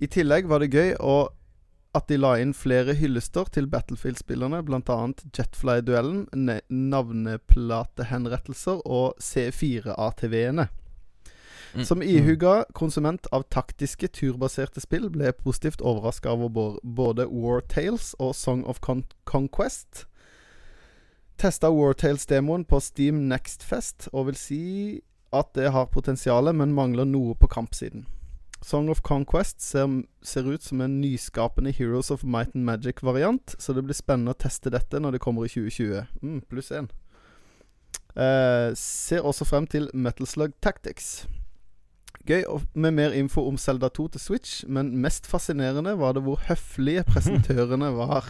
I tillegg var det gøy å at de la inn flere hyllester til Battlefield-spillerne, bl.a. Jetfly-duellen, navneplatehenrettelser og C4-ATV-ene. Mm. Som ihuga konsument av taktiske, turbaserte spill ble jeg positivt overraska over både War Tales og Song of Con Conquest. Testa War Tales-demoen på Steam Next Fest, og vil si at det har potensial, men mangler noe på kampsiden. Song of Conquest ser, ser ut som en nyskapende Heroes of Might and Magic-variant, så det blir spennende å teste dette når det kommer i 2020. Mm, pluss én. Eh, ser også frem til Metal Slug Tactics. Gøy med mer info om Zelda 2 til Switch, men mest fascinerende var det hvor høflige presentørene var.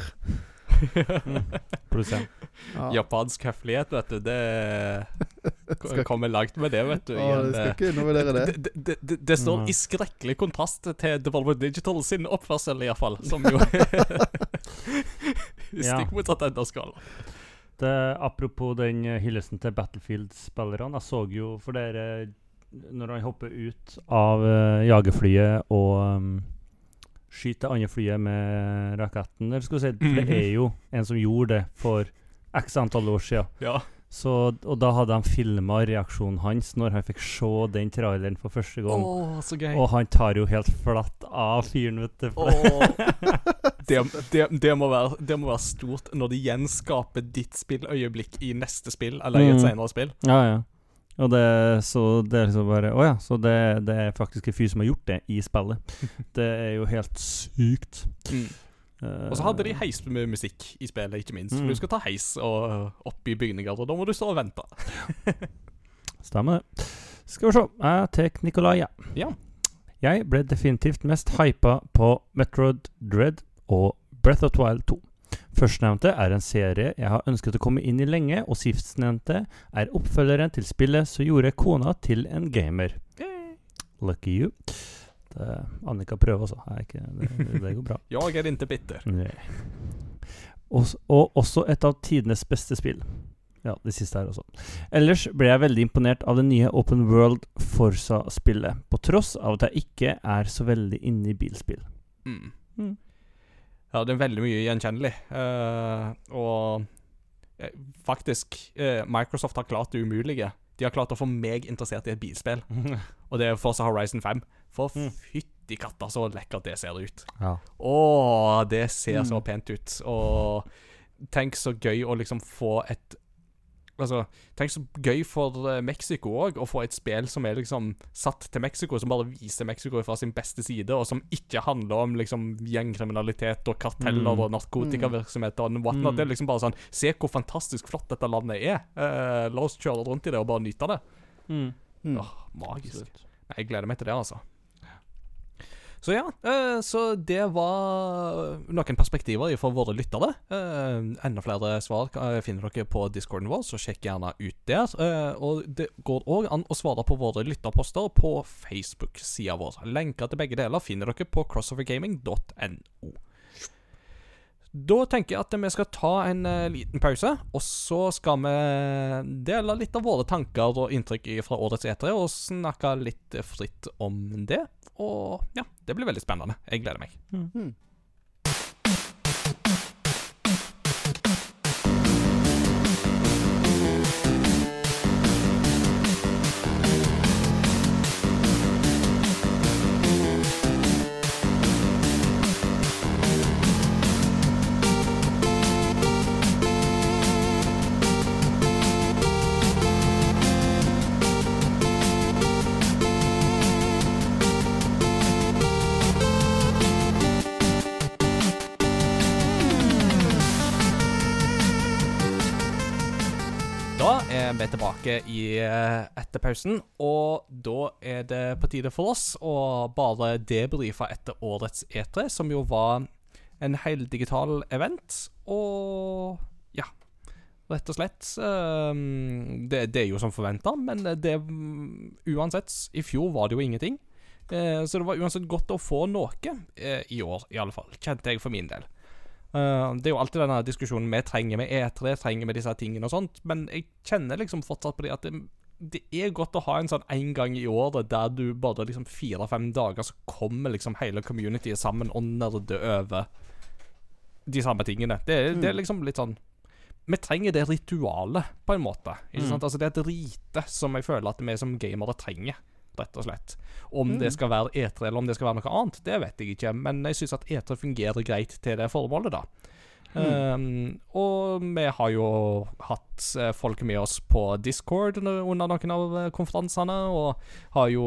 Pluss én. Ja. Japansk høflighet, vet du. Det kommer langt med det, vet du. i Å, en, det skal eh, ikke undervurdere det. det, det, det, det står i skrekkelig kontrast til Devolver Digital sin oppførsel, iallfall. Som jo Ja. Stikk motsatt enda skal. Det, apropos den eh, hyllesten til Battlefield-spillerne. Jeg så jo for dere Når han hopper ut av eh, jagerflyet og um, skyter det andre flyet med raketten eller skal vi si, For det er jo en som gjorde det for x antall år siden. Ja. Så, og da hadde de filma reaksjonen hans når han fikk se den traileren for første Å, Oh, så gøy. Og han tar jo helt flatt av fyren, vet du. Oh. det- det, det, det, må være, det må være stort når de gjenskaper ditt spilløyeblikk i neste spill, eller i et Mm. senere spill. Ja, ja. Og det, så det er liksom bare Å ja, så det, det er faktisk en fyr som har gjort det i spillet. Det er jo helt sykt. Mm. Uh, Og så hadde de heis med musikk i spillet, ikke minst. For Mm. du skal ta heis og, opp i bygninger, og da må du stå og vente. Stemmer det. Skal vi se. Jeg tar Nikolai, ja. Ja. Jeg ble definitivt mest hypa på Metroid Dread og Breath of the Wild 2. Førstnevnte er en serie jeg har ønsket å komme inn i lenge, og sistnevnte er oppfølgeren til spillet som gjorde kona til en gamer. Lucky you. Det, Annika prøver, altså. Det, ikke, det, det går bra. Jeg er ikke bitter. Nei. Og også et av tidenes beste spill. Ja, det siste her også. Ellers ble jeg veldig imponert av det nye Open World Forsa-spillet, på tross av at jeg ikke er så veldig inne i bilspill. Mm. Mm. Ja, det er veldig mye gjenkjennelig. Uh, og eh, faktisk uh, Microsoft har klart det umulige. De har klart å få meg interessert i et bilspill, og det er Forza Horizon 5. For Mm. fytti katta, så lekkert det ser ut. Ja. Å, det ser så Mm. pent ut. Og tenk så gøy å liksom få et Altså, tenk så gøy for eh, Mexico òg, å få et spill som er liksom satt til Mexico, som bare viser Mexico fra sin beste side, og som ikke handler om liksom gjengkriminalitet og karteller Mm. og narkotikavirksomhet og whatnot. Mm. Det er liksom bare sånn Se hvor fantastisk flott dette landet er. Uh, la oss kjøre rundt i det og bare nyte det. Mm. Mm. Åh, magisk. Nei, Jeg gleder meg til det, altså. Så ja, eh, så det var noen perspektiver fra våre lyttere. Eh, enda flere svar eh, finner dere på discorden vår, så sjekk gjerne ut der. Og det går òg an å svare på våre lytterposter på Facebook-sida vår. Lenker til begge deler finner dere på crossovergaming.no. Da tenker jeg at vi skal ta en uh, liten pause, og så skal vi dele litt av våre tanker og inntrykk fra årets E3, og snakke litt fritt om det. Og ja, det blir veldig spennende. Jeg gleder meg. Mm. Er vi tilbake i eh, etter pausen, og da er det på tide for oss å bare debrife etter årets E3, som jo var en heldigital event, og ja Rett og slett. ehm, det, det er jo som forventa, men det Uansett, i fjor var det jo ingenting. Eh, så det var uansett godt å få noe eh, i år, i alle fall. Kjente jeg for min del. Eh, det er jo alltid denne diskusjonen vi trenger med E3, trenger med disse tingene og sånt, men jeg kjenner liksom fortsatt på det at det, det er godt å ha en sånn en gang i året der du bare liksom fire-fem dager så kommer liksom hele communityet sammen og nerder over de samme tingene. Det, er- det er liksom litt sånn Vi trenger det ritualet, på en måte. Ikke Mm. sant? Altså Det er et rite som jeg føler at vi som gamere trenger, rett og slett. Om Mm. det skal være E3 eller om det skal være noe annet, det vet jeg ikke. Men jeg syns at E3 fungerer greit til det formålet, da. Um, og vi har jo hatt eh, folk med oss på Discord under noen av eh, konferansene, og har jo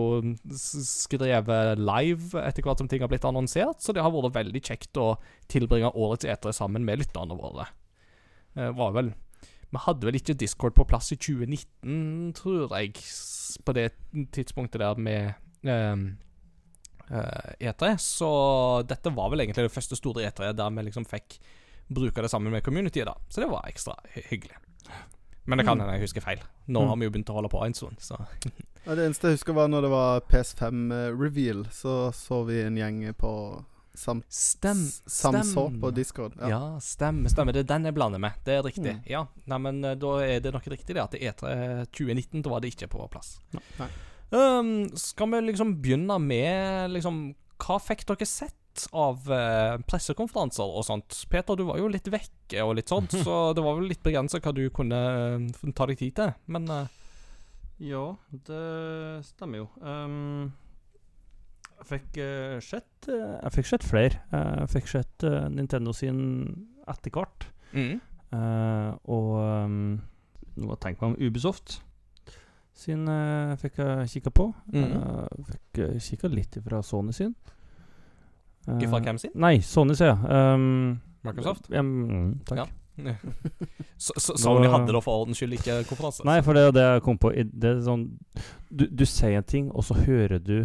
skrevet live etter hvert som ting har blitt annonsert, så det har vært veldig kjekt å tilbringe årets etere sammen med lytterne våre. Eh, var vel Vi hadde vel ikke Discord på plass i 2019, tror jeg, på det tidspunktet der med um, E3, så dette var vel egentlig det første store E3 der vi liksom fikk bruke det sammen med communityet, da. Så det var ekstra hy hyggelig. Men det kan Mm. hende jeg husker feil. Nå Mm. har vi jo begynt å holde på en stund, så Ja, det eneste jeg husker, var når det var PS5-reveal. Så så vi en gjeng på sam Stem, Samså på Discord. Ja, Ja. stemmer. stemmer Det er den jeg blander med. Det er riktig. Mm. Ja, nei, men eh, Da er det nok riktig det at det E3 2019 da var det ikke på plass. Nei. Um, skal vi liksom begynne med liksom Hva fikk dere sett av uh, pressekonferanser og sånt? Peter, du var jo litt vekke og litt sånt, så det var vel litt begrensa hva du kunne uh, ta deg tid til. Men uh, Ja, det stemmer jo. Um, jeg fikk uh, sett eh, Jeg fikk sett flere. Jeg fikk sett uh, Nintendo sin etter hvert. mm. Uh, og um, nå tenker jeg om Ubisoft sin uh, fikk jeg kikka på. Mm. Uh, fikk uh, kikka litt fra Sony sin. Ikke Fra hvem sin? Nei, Sony, sier jeg. Um, Microsoft? Mm, takk. Ja. Så, så Sony Nå- hadde da for ordens skyld ikke konferanse? Nei, for det er det jeg kom på. Det er sånn Du, du sier en ting, og så hører du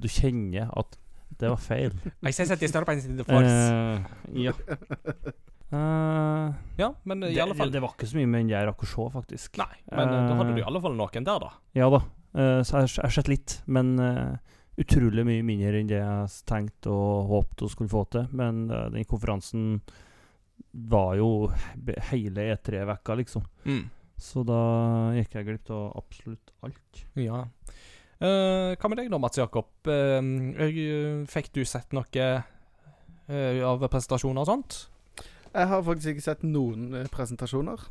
Du kjenner at det var feil. I say that start på the force. for ja. Uh, ja, men i det, alle fall det var ikke så mye med den jeg rakk å se, faktisk. Nei, men uh, da hadde du i Eh, alle fall noen der, da. Ja da. Uh, så jeg har sett litt, men utrolig mye mindre enn det jeg tenkte og håpte å skulle få til. Men den konferansen var jo hele E3-vekka, liksom. Mm. Så da gikk jeg glipp av absolutt alt. Ja. Eh, hva med deg da, Mats Jakob? Eh, fikk du sett noe uh, av presentasjoner og sånt? Jeg har faktisk ikke sett noen presentasjoner.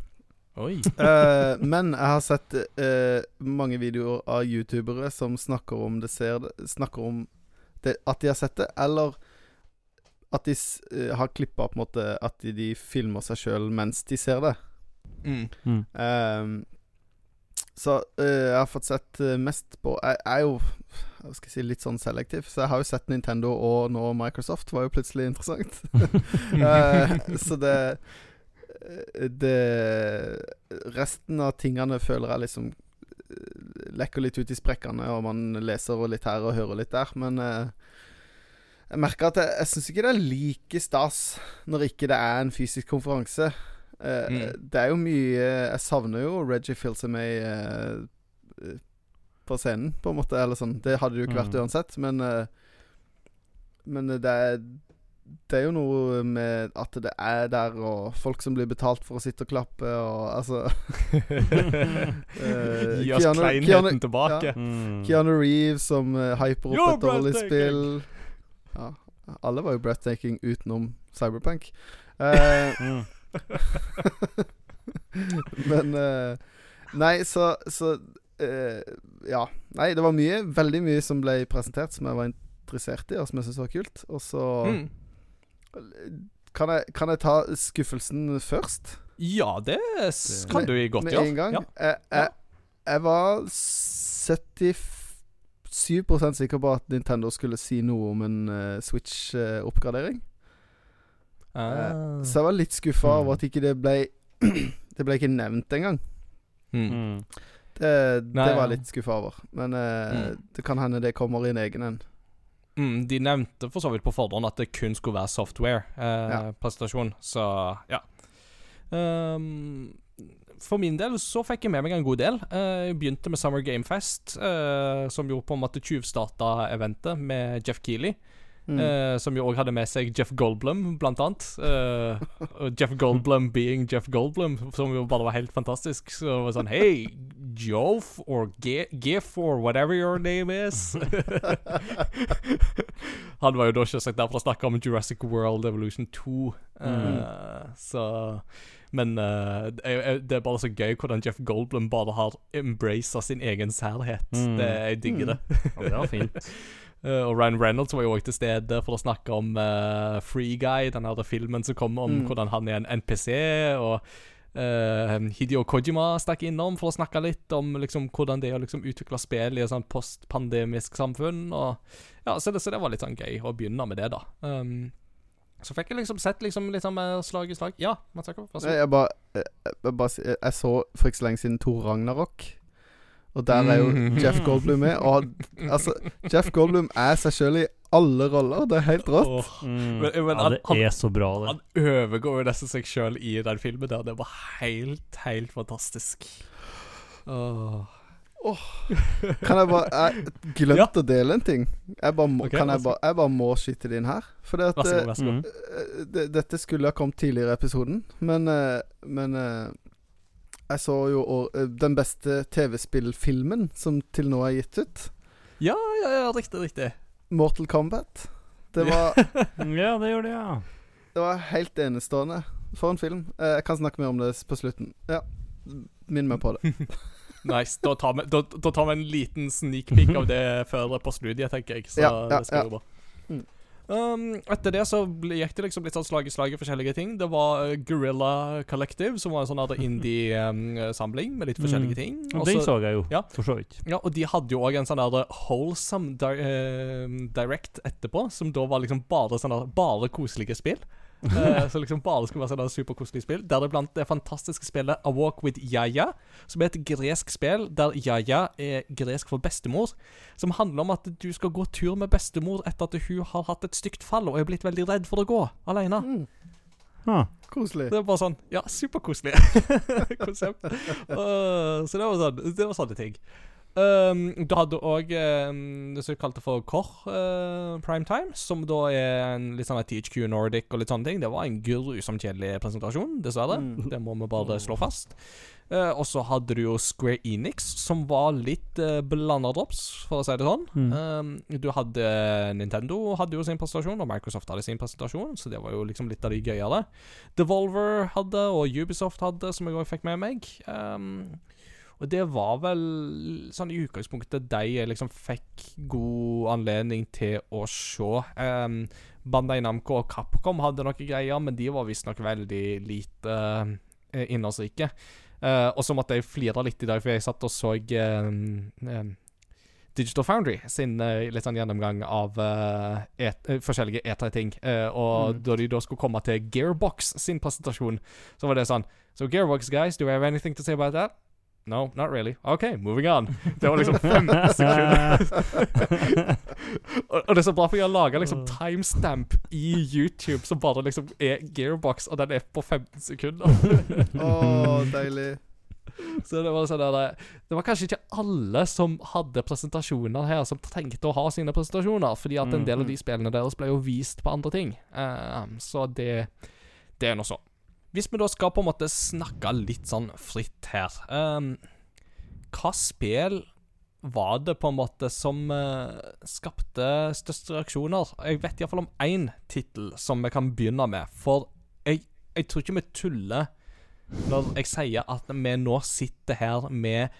Oi. Eh, men jeg har sett eh, mange videoer av youtubere som snakker om det, ser snakker om det, at de har sett det, eller at de har klippa på en måte at de, de filmer seg sjøl mens de ser det. Mm. Mm. Så uh, jeg har fått sett eh, mest på Jeg er jo jeg skal si, litt sånn selektiv, så jeg har jo sett Nintendo og nå Microsoft. Var jo plutselig interessant. uh, så det Det Resten av tingene føler jeg liksom lekker litt ut i sprekkene, og man leser litt her og hører litt der. Men eh, jeg merker at jeg, jeg syns ikke det er like stas når ikke det er en fysisk konferanse. Eh, Mm. Det er jo mye Jeg savner jo Reggie Fils-Aimay eh, eh, på scenen, på en måte. Eller sånn. Det hadde det jo ikke vært Mm. uansett, men eh, Men det er det er jo noe med at det er der, og folk som blir betalt for å sitte og klappe, og altså eh, Gi oss Keanu- kleinheten Keanu- tilbake. ja. Mm. Keanu Reeves som uh, hyper opp et dårlig spill. Ja, alle var jo breathtaking utenom Cyberpunk. Eh, Mm. men eh, Nei, så, så eh, Ja. Nei, det var mye, veldig mye som ble presentert som jeg var interessert i, og som jeg syntes var kult. Og så Mm. kan, jeg, kan jeg ta skuffelsen først? Ja, det kan du godt Med gjøre. en gang? Ja. Jeg, jeg, jeg var 77% sikker på at Nintendo skulle si noe om en uh, Switch-oppgradering. Ah. Så jeg var litt skuffa Mm. over at ikke det ble Det ble ikke nevnt engang. Mm. Mm. Det, Nei, det var jeg litt skuffa over. Men eh, Mm. det kan hende det kommer i en egen en. Mm, de nevnte for så vidt på forhånd at det kun skulle være software-presentasjon, så ja. Um, for min del så fikk jeg med meg en god del. Uh, jeg begynte med Summer Game Fest, uh, som jo på en måte tjuvstarta eventet med Jeff Keeley. Mm. eh, som jo òg hadde med seg Jeff Goldblum, blant annet. Uh, Jeff Goldblum being Jeff Goldblum, som jo bare var helt fantastisk. Så det var sånn Hei, Joff or Ge- Gif or whatever your name is. Han var jo da selvsagt der for å snakke om Jurassic World Evolution 2. Eh, Så Men uh, det er- det er bare så gøy hvordan Jeff Goldblum bare har embraced sin egen særhet. Mm. Det, jeg digger Mm. det. Ja, det var fint. Eh, og Ryan Reynolds var jo også til stede for å snakke om uh, Free Guy, den her filmen som kom om Mm. hvordan han er en NPC. Og uh, Hideo Kojima stakk innom for å snakke litt om liksom, hvordan det er å liksom, utvikle spill i et sånn postpandemisk samfunn. Og, ja, så, det, så det var litt sånn gøy å begynne med det, da. Um, så fikk jeg liksom sett liksom, litt sånn slag i slag. Ja, Mats Jakob, vær så god. Jeg, bare, jeg, jeg, jeg så for ikke så lenge siden Thor Ragnarok. Og der er jo Mhm. Jeff Goldblum med. Og altså, Jeff Goldblum er seg sjøl i alle roller. Det er helt rått. Oh, Mm. Men- men ja, det han- er så bra, det. han overgår jo nesten seg sjøl i den filmen der. Det var helt, helt fantastisk. Åh. Kan jeg bare Jeg glemte å dele en ting. Jeg bare må, kan jeg, bare, jeg bare må skyte det inn her. For det at Vær så god. vær så god. Det, Dette skulle ha kommet tidligere i episoden, men uh, Men eh, jeg så jo eh, den beste TV-spillfilmen som til nå er gitt ut. Ja, ja, ja, riktig, riktig. Mortal Kombat. Det var, Ja, det gjorde det, ja. det var helt enestående. For en film. Eh, Jeg kan snakke mer om det på slutten. Ja. Minn meg på det. Nice. Da tar, vi, da, da tar vi en liten sneak peek av det før på studiet, tenker jeg. Så Ja, ja, det skal ja. gå bra. Mm. Um, etter det så gikk det liksom litt sånn slag i slag i forskjellige ting. Det var uh, Gorilla Collective, som var en sånn indie-samling med litt forskjellige ting. Og Og den så- så jeg jo, ja. for så vidt. ja, og de hadde jo òg en sånn der wholesome di uh, direct etterpå, som da var liksom bare sånne bare koselige spill. Eh, som liksom bare skulle være sånn superkoselig spill. Deriblant det fantastiske spillet A Walk with Yaya, som er et gresk spill der Yaya er gresk for bestemor. Som handler om at du skal gå tur med bestemor etter at hun har hatt et stygt fall og er blitt veldig redd for å gå alene. Mm, Ah. koselig. Det er bare sånn Ja, superkoselig konsept. Uh, så det var sånn Det var sånne ting. Um, du hadde òg um, det som vi kalte for KOR uh, Primetime, som da er en litt sånn THQ Nordic og litt sånne ting. Det var en grusomt kjedelig presentasjon, dessverre. Mm. Det må vi bare slå fast. Uh, og så hadde du jo Square Enix, som var litt uh, blanda drops, for å si det sånn. Mm. Um, du hadde Nintendo hadde jo sin presentasjon, og Microsoft hadde sin presentasjon, så det var jo liksom litt av de gøyere. Devolver hadde, og Ubisoft hadde, som jeg òg fikk med meg. Um, og det var vel sånn i utgangspunktet de liksom fikk god anledning til å se. Um, Bandai Namco og Capcom hadde noen greier, men de var visstnok veldig lite uh, innholdsrike. Uh, og så måtte jeg flire litt i dag, for jeg satt og så um, um, Digital Foundry sin uh, litt sånn gjennomgang av uh, et, uh, forskjellige E3-ting. Eh, og Mm. da de da skulle komme til Gearbox sin presentasjon, så var det sånn So Gearbox guys, do we have anything to say about that? No, not really. OK, moving on. Det var liksom fem sekunder. og, og det er så bra, for jeg har laga liksom timestamp i YouTube som bare liksom er Gearbox, og den er på 15 sekunder. Å, deilig. Så det var sånn der, Det var kanskje ikke alle som hadde presentasjoner her, som trengte å ha sine presentasjoner, fordi at en del av de spillene deres ble jo vist på andre ting. Eh, så det Det er nå så. Hvis vi da skal på en måte snakke litt sånn fritt her um, Hva spill var det på en måte som uh, skapte største reaksjoner? Jeg vet iallfall om én tittel som vi kan begynne med. For jeg, jeg tror ikke vi tuller når jeg sier at vi nå sitter her med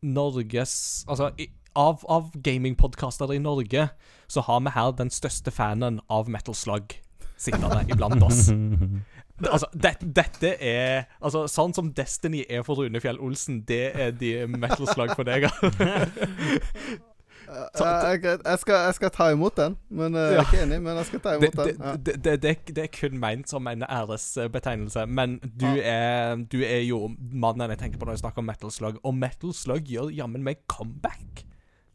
Norges Altså, i, av, av gamingpodkaster i Norge, så har vi her den største fanen av Metal Slug sittende iblant oss. Altså, det, dette er Altså, sånn som Destiny er for Rune Fjell Olsen, det er de Metal Slug for deg. Eh, jeg, jeg, jeg, skal, jeg skal ta imot den. Men eh, Jeg er ikke enig, men jeg skal ta imot det, den. Ja. det, det, det, det er kun meint som en æresbetegnelse, men du er, du er jo mannen jeg tenker på når jeg snakker om Metal Slug, og Metal Slug gjør jammen meg comeback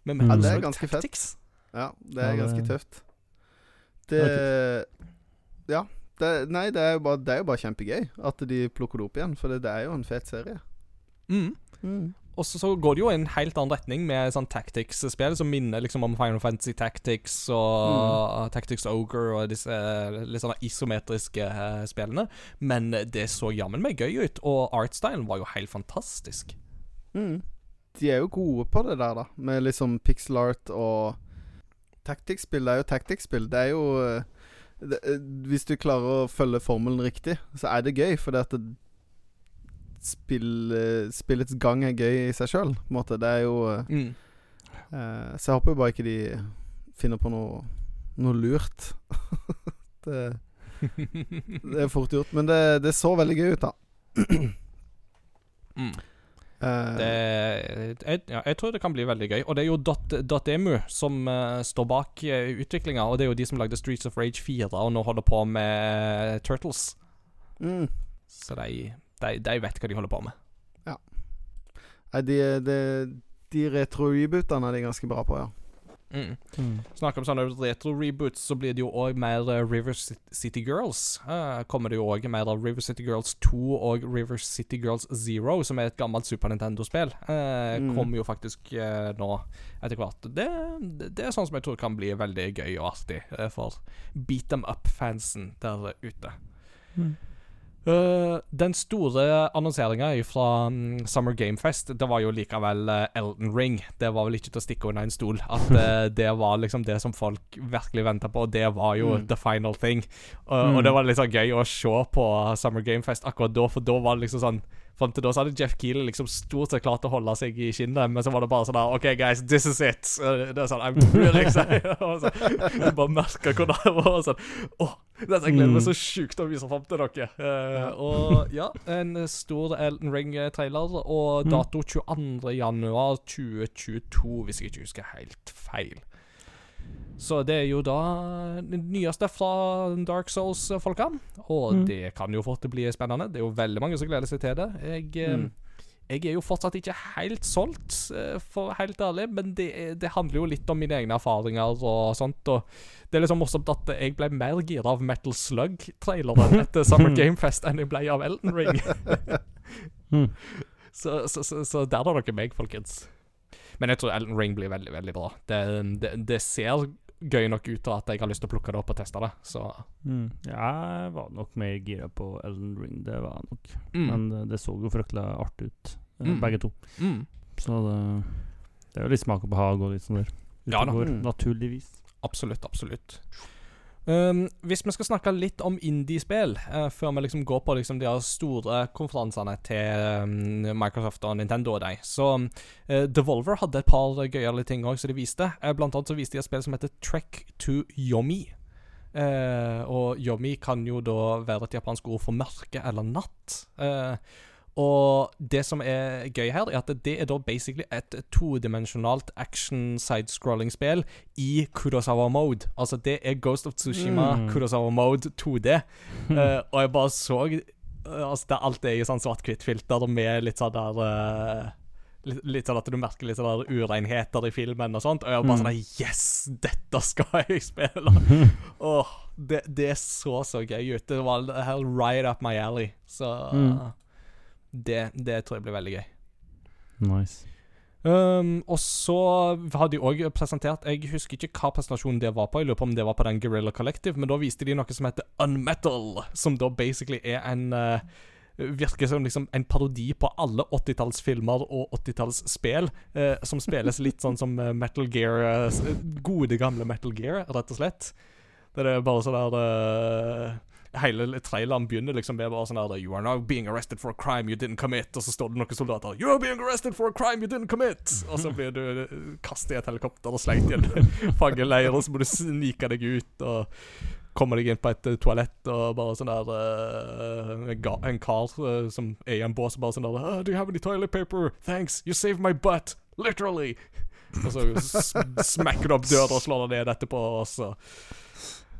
med Metal mm. det Slug fett. Tactics. Ja, det er ganske tøft. Det Ja. Det, nei, det er, jo bare, det er jo bare kjempegøy at de plukker det opp igjen, for det, det er jo en fet serie. Mm. Og så, så går det jo i en helt annen retning med sånn Tactics-spill som minner liksom om Final Fantasy Tactics og Tactics Ogre og disse litt sånne isometriske uh, spillene. Men det så jammen meg gøy ut, og artstylen var jo helt fantastisk. Mm. De er jo gode på det der, da. Med liksom pixel art og Tactics-spill er jo tactics-spill. Det er jo eh, det, eh, Hvis du klarer å følge formelen riktig, så er det gøy, fordi at det, spill, eh, spillets gang er gøy i seg sjøl, på en måte. Det er jo eh, Mm. eh, Så jeg håper jo bare ikke de finner på noe, noe lurt. det, det er fort gjort. Men det, det så veldig gøy ut, da. Mm. Eh, Det, jeg, ja, jeg tror det kan bli veldig gøy. Og det er jo Dot, som uh, står bak uh, utviklinga. Og det er jo de som lagde Streets of Rage 4, og nå holder på med Turtles. mm. Så de, de, de vet hva de holder på med. Nei, de, de, de retro-rebootene er de ganske bra på, ja. Mm. Mm. Snakk om sånne retro-reboots, så blir det jo òg mer eh, River City Girls. Uh, kommer det jo òg mer av River City Girls 2 og River City Girls Zero, som er et gammelt Super Nintendo-spill. Uh, Mm. Kommer jo faktisk uh, nå etter hvert. Det, det, det er sånn som jeg tror kan bli veldig gøy og artig for beat them up-fansen der ute. Mm. Eh, den store annonseringa fra um, Summer Game Fest, det var jo likevel uh, Elden Ring. Det var vel ikke til å stikke under en stol. At uh, det var liksom det som folk virkelig venta på, det var jo Mm. the final thing. Mm. og det var litt sånn gøy å se på Summer Game Fest akkurat da, for da var det liksom sånn Fram til da så hadde Jeff Keeley liksom stort sett klart å holde seg i skinnet, men så var det bare sånn der OK, guys, this is it. Det er sånn I'm really excited. Så, du bare merka hvordan det var. og Sånn, Åh, dette gleder meg så sjukt å vise fram til dere. Eh, og ja, en stor Elton Ring-trailer, og Mm. dato 22. januar 2022, hvis jeg ikke husker helt feil. Så det er jo da det nyeste fra Dark Souls-folka. Og Mm. det kan jo fort bli spennende. Det er jo veldig mange som gleder seg til det. Jeg, eh, Mm. jeg er jo fortsatt ikke helt solgt, eh, for helt ærlig, men det, det handler jo litt om mine egne erfaringer og sånt. Og det er liksom morsomt at jeg ble mer gira av Metal Slug-traileren etter Summer Game Fest enn jeg ble av Elden Ring. Mm. Så, så, så, så der har dere meg, folkens. Men jeg tror Elden Ring blir veldig, veldig bra. Det, det, det ser gøy nok ut til at jeg har lyst til å plukke det opp og teste det. Så Mm. Jeg var nok mer gira på Elden Ring, det var jeg nok. mm. Men det, det så jo fryktelig artig ut, eh, Mm. begge to. Mm. Så det, det er jo litt smak og behag og litt sånn der. Ja da. Mm. Naturligvis. Absolutt, absolutt. Um, hvis vi skal snakke litt om indiespill, uh, før vi liksom går på liksom de store konferansene til um, Microsoft og Nintendo og de, så um, Devolver hadde et par gøyale ting òg som de viste. Uh, blant annet så viste de et spill som heter Trek to Yomi. Uh, og Yomi kan jo da være et japansk ord for mørke eller natt. Uh, og det som er gøy her, er at det er da basically et todimensjonalt action sidescrolling-spill i Kurosawa mode. Altså, det er Ghost of Tsushima Mm. Kurosawa mode 2D. Uh, og jeg bare så uh, Altså, det alt er i sånn svart-hvitt-filter med litt sånn der uh, litt, litt sånn at du merker litt sånn der urenheter i filmen og sånt. Og jeg bare Mm. sånn Yes! Dette skal jeg spille! Åh, det, det så så gøy ut. Det var helt right up my alley. Så Mm. Det, det tror jeg blir veldig gøy. Nice. Um, og så har de òg presentert Jeg husker ikke hva presentasjonen det var på. Jeg lurer på om det var på den Guerrilla Collective, men da viste de noe som heter Unmetal, som da basically er en uh, Virker som liksom en parodi på alle 80-tallsfilmer og 80-tallsspill, uh, som spilles litt sånn som uh, Metal Gear uh, Gode, gamle Metal Gear, rett og slett. Det er bare sånn der Hele traileren begynner liksom med bare sånn der You are now being arrested for a crime you didn't commit. Og så står det noen soldater You are being arrested for a crime you didn't commit. Og så blir du eh, kastet i et helikopter og slengt i en fangeleir, og så må du snike deg ut og kommer deg inn på et eh, toalett og bare sånn der uh, en kar uh, som er i en bås og bare sånn der oh, Do you have any toilet paper? Thanks. You saved my butt. Literally. Og så smekker du opp døra og slår deg ned etterpå, og så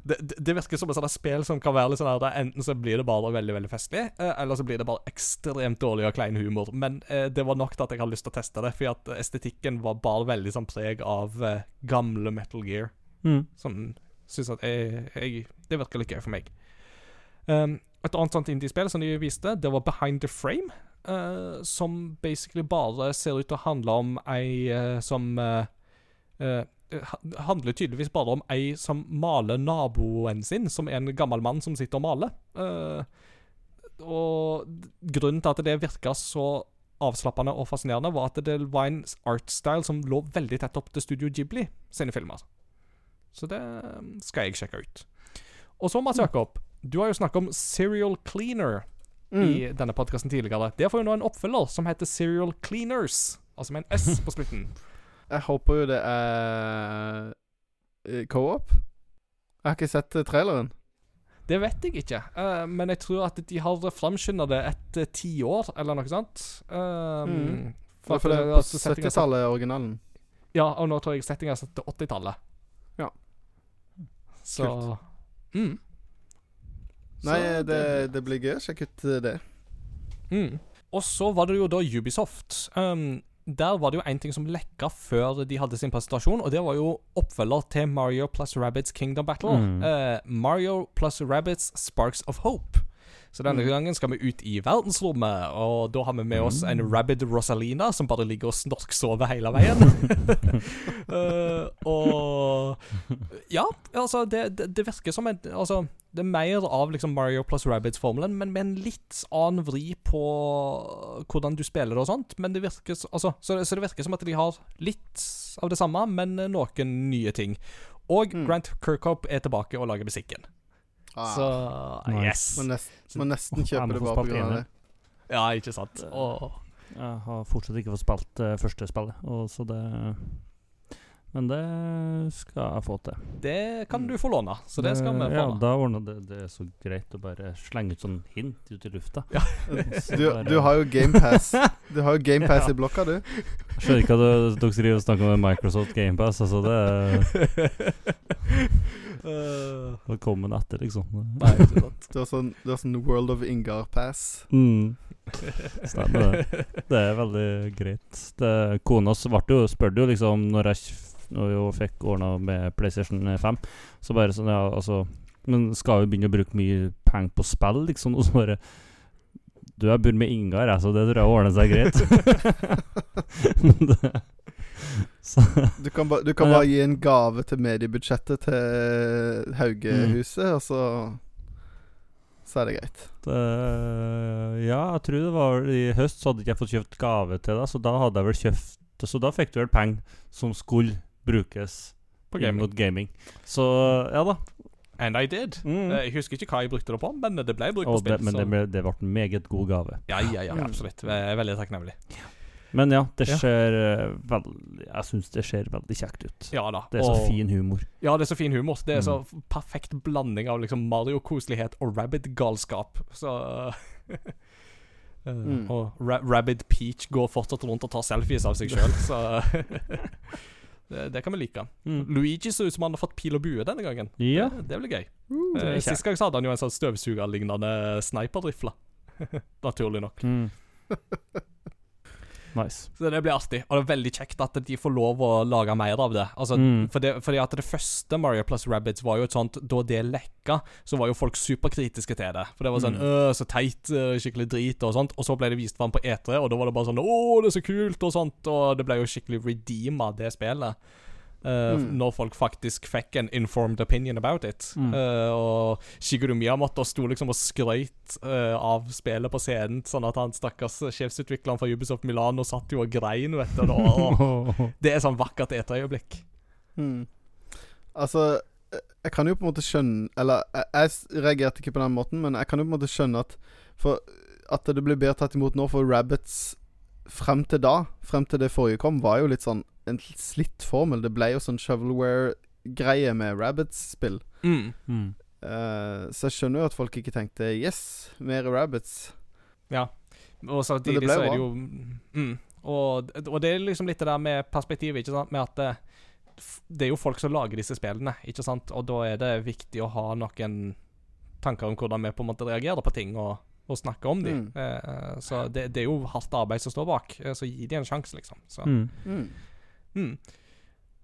det, det, virker som et sånt spill som kan være litt sånn her Enten så blir det bare veldig veldig festlig, eh, eller så blir det bare ekstremt dårlig og klein humor. Men eh, det var nok til at jeg hadde lyst til å teste det, for at estetikken var bare veldig sånn preg av eh, gamle Metal Gear. Mm. Som syns at jeg, jeg Det virker litt gøy for meg. Um, et annet sånt indie-spill som de viste, det var Behind the Frame. Uh, som basically bare ser ut til å handle om ei uh, som uh, handler tydeligvis bare om ei som maler naboen sin, som er en gammel mann som sitter og maler. Eh, og grunnen til at det virka så avslappende og fascinerende, var at det var en artstyle som lå veldig tett opp til Studio Ghibli sine filmer. Så det um, skal jeg sjekke ut. Og så, Mats Jakob, du har jo snakket om Serial Cleaner i Mm. denne podkasten tidligere. Der får jo nå en oppfølger som heter Serial Cleaners, altså med en S på slutten. Jeg håper jo det er eh, co-op. Jeg har ikke sett eh, traileren. Det vet jeg ikke, uh, men jeg tror at de har framskynda det et ti tiår, eller noe sånt. Um, Mm. for For det er på at settinga er satt- 70-tallet, originalen. Ja, og nå tror jeg settinga er satt til 80-tallet. Ja. Så mm. Nei, Så det, det blir gøy. Sjekk ut eh, det. Mm. Og så var det jo da Ubisoft. Um, der var det jo én ting som lekka før de hadde sin presentasjon, og det var jo oppfølger til Mario plus Rabbids Kingdom Battle. Mm. Uh, Mario plus Rabbids Sparks of Hope. Så denne Mm. gangen skal vi ut i verdensrommet, og da har vi med oss en Rabbid Rosalina som bare ligger og snorksover hele veien. uh, og Ja, altså, det, det, det virker som en Altså, det er mer av liksom Mario plus Rabbids-formelen, men med en litt annen vri på hvordan du spiller det og sånt. Men det virker altså, så, det, så det virker som at de har litt av det samme, men eh, noen nye ting. Og Mm. Grant Kirkhope er tilbake og lager musikken. Ah, Så Nice. yes. må, nest, må nesten kjøpe oh, det bare av det. Ja, ikke sant. Oh. Jeg har fortsatt ikke fått spilt uh, første spillet, og så det Men det skal jeg få til. det kan du få låne, så det skal vi få. Ja, da. ordner det Det er så greit å bare slenge ut sånn hint ut i lufta. Ja. Du, du har jo GamePass Du har jo GamePass i blokka, du. Jeg skjønner ikke at du- dere skriver og snakker om Microsoft GamePass. Altså, det er Eh, Velkommen etter, liksom. nei, ikke sant. Du har sånn, du har sånn World of Ingar-pass. Mm. Stemmer det. Det er veldig greit. Det, kona svarte jo, spurte jo liksom når jeg f- vi jo fikk ordna med PlayStation 5, så bare sånn Ja, altså Men skal vi begynne å bruke mye penger på spill, liksom? Og så bare Du, jeg bor med Ingar, jeg, så det tror jeg ordner seg greit. Du kan, ba, du kan Ja. bare gi en gave til mediebudsjettet til Haugehuset, og så Så er det greit. det, ja, jeg tror det var i høst så hadde ikke jeg fått kjøpt gave til deg, så da hadde jeg vel kjøpt Så da fikk du vel penger som skulle brukes På gaming. mot gaming. Så ja da. And I did. Mm. Eh, Jeg husker ikke hva jeg brukte det på, men det ble brukt på spill. det, men så- det, ble, det ble en meget god gave. Ja, ja, ja, absolutt. Jeg er veldig takknemlig. Men ja, det ser ja. veldig Jeg syns det ser veldig kjekt ut. Ja da. Det er så og- fin humor. Ja, det er så fin humor. Det er så Mm. perfekt blanding av liksom Mario-koselighet og Rabbit-galskap. Så uh, Mm. Og Ra Rabbit Peach går fortsatt rundt og tar selfies av seg sjøl, så det, det kan vi like. Mm. Luigi så ut som han har fått pil og bue denne gangen. Ja. Det, det blir gøy. er Eh, Sist gang så hadde han jo en sånn støvsugerlignende sniperdrifle. Naturlig nok. Mm. Nice. Så det blir artig. Og det er veldig kjekt at de får lov å lage mer av det. Altså, Mm. for det fordi at det første Mario plus Rabbids var jo et sånt Da det lekka, så var jo folk superkritiske til det. For det var sånn Mm. øh, Så teit, øh, skikkelig drit og sånt. Og så ble det vist fram på E3, og da var det bare sånn Å, det er så kult, og sånt. Og det ble jo skikkelig redeema, det spillet. Eh, Mm. Når folk faktisk fikk en informed opinion about it. Mm. Uh, og Shigeru Miyamoto sto liksom og skrøyt uh, av spillet på scenen, sånn at han stakkars sjefsutvikleren fra Ubisoft Milano satt jo og grein, vet du. og og det er sånn vakkert E3-øyeblikk. Mm. Altså, jeg kan jo på en måte skjønne Eller jeg, jeg reagerte ikke på den måten, men jeg kan jo på en måte skjønne at For at det blir bedre tatt imot nå for Rabbits frem til da, frem til det forrige kom, var jo litt sånn en slitt formel. Det ble jo sånn shovelware-greie med Rabbits-spill. Mm. Mm. Uh, så jeg skjønner jo at folk ikke tenkte Yes, mer Rabbits. Ja. Og samtidig ble så er det jo mm. og, og det er liksom litt det der med perspektivet, ikke sant, med at det, det er jo folk som lager disse spillene, ikke sant, og da er det viktig å ha noen tanker om hvordan vi på en måte reagerer på ting, og, og snakke om dem. Mm. Eh, så det, det er jo hardt arbeid som står bak, eh, så gi dem en sjanse, liksom. Så. Mm. Mm.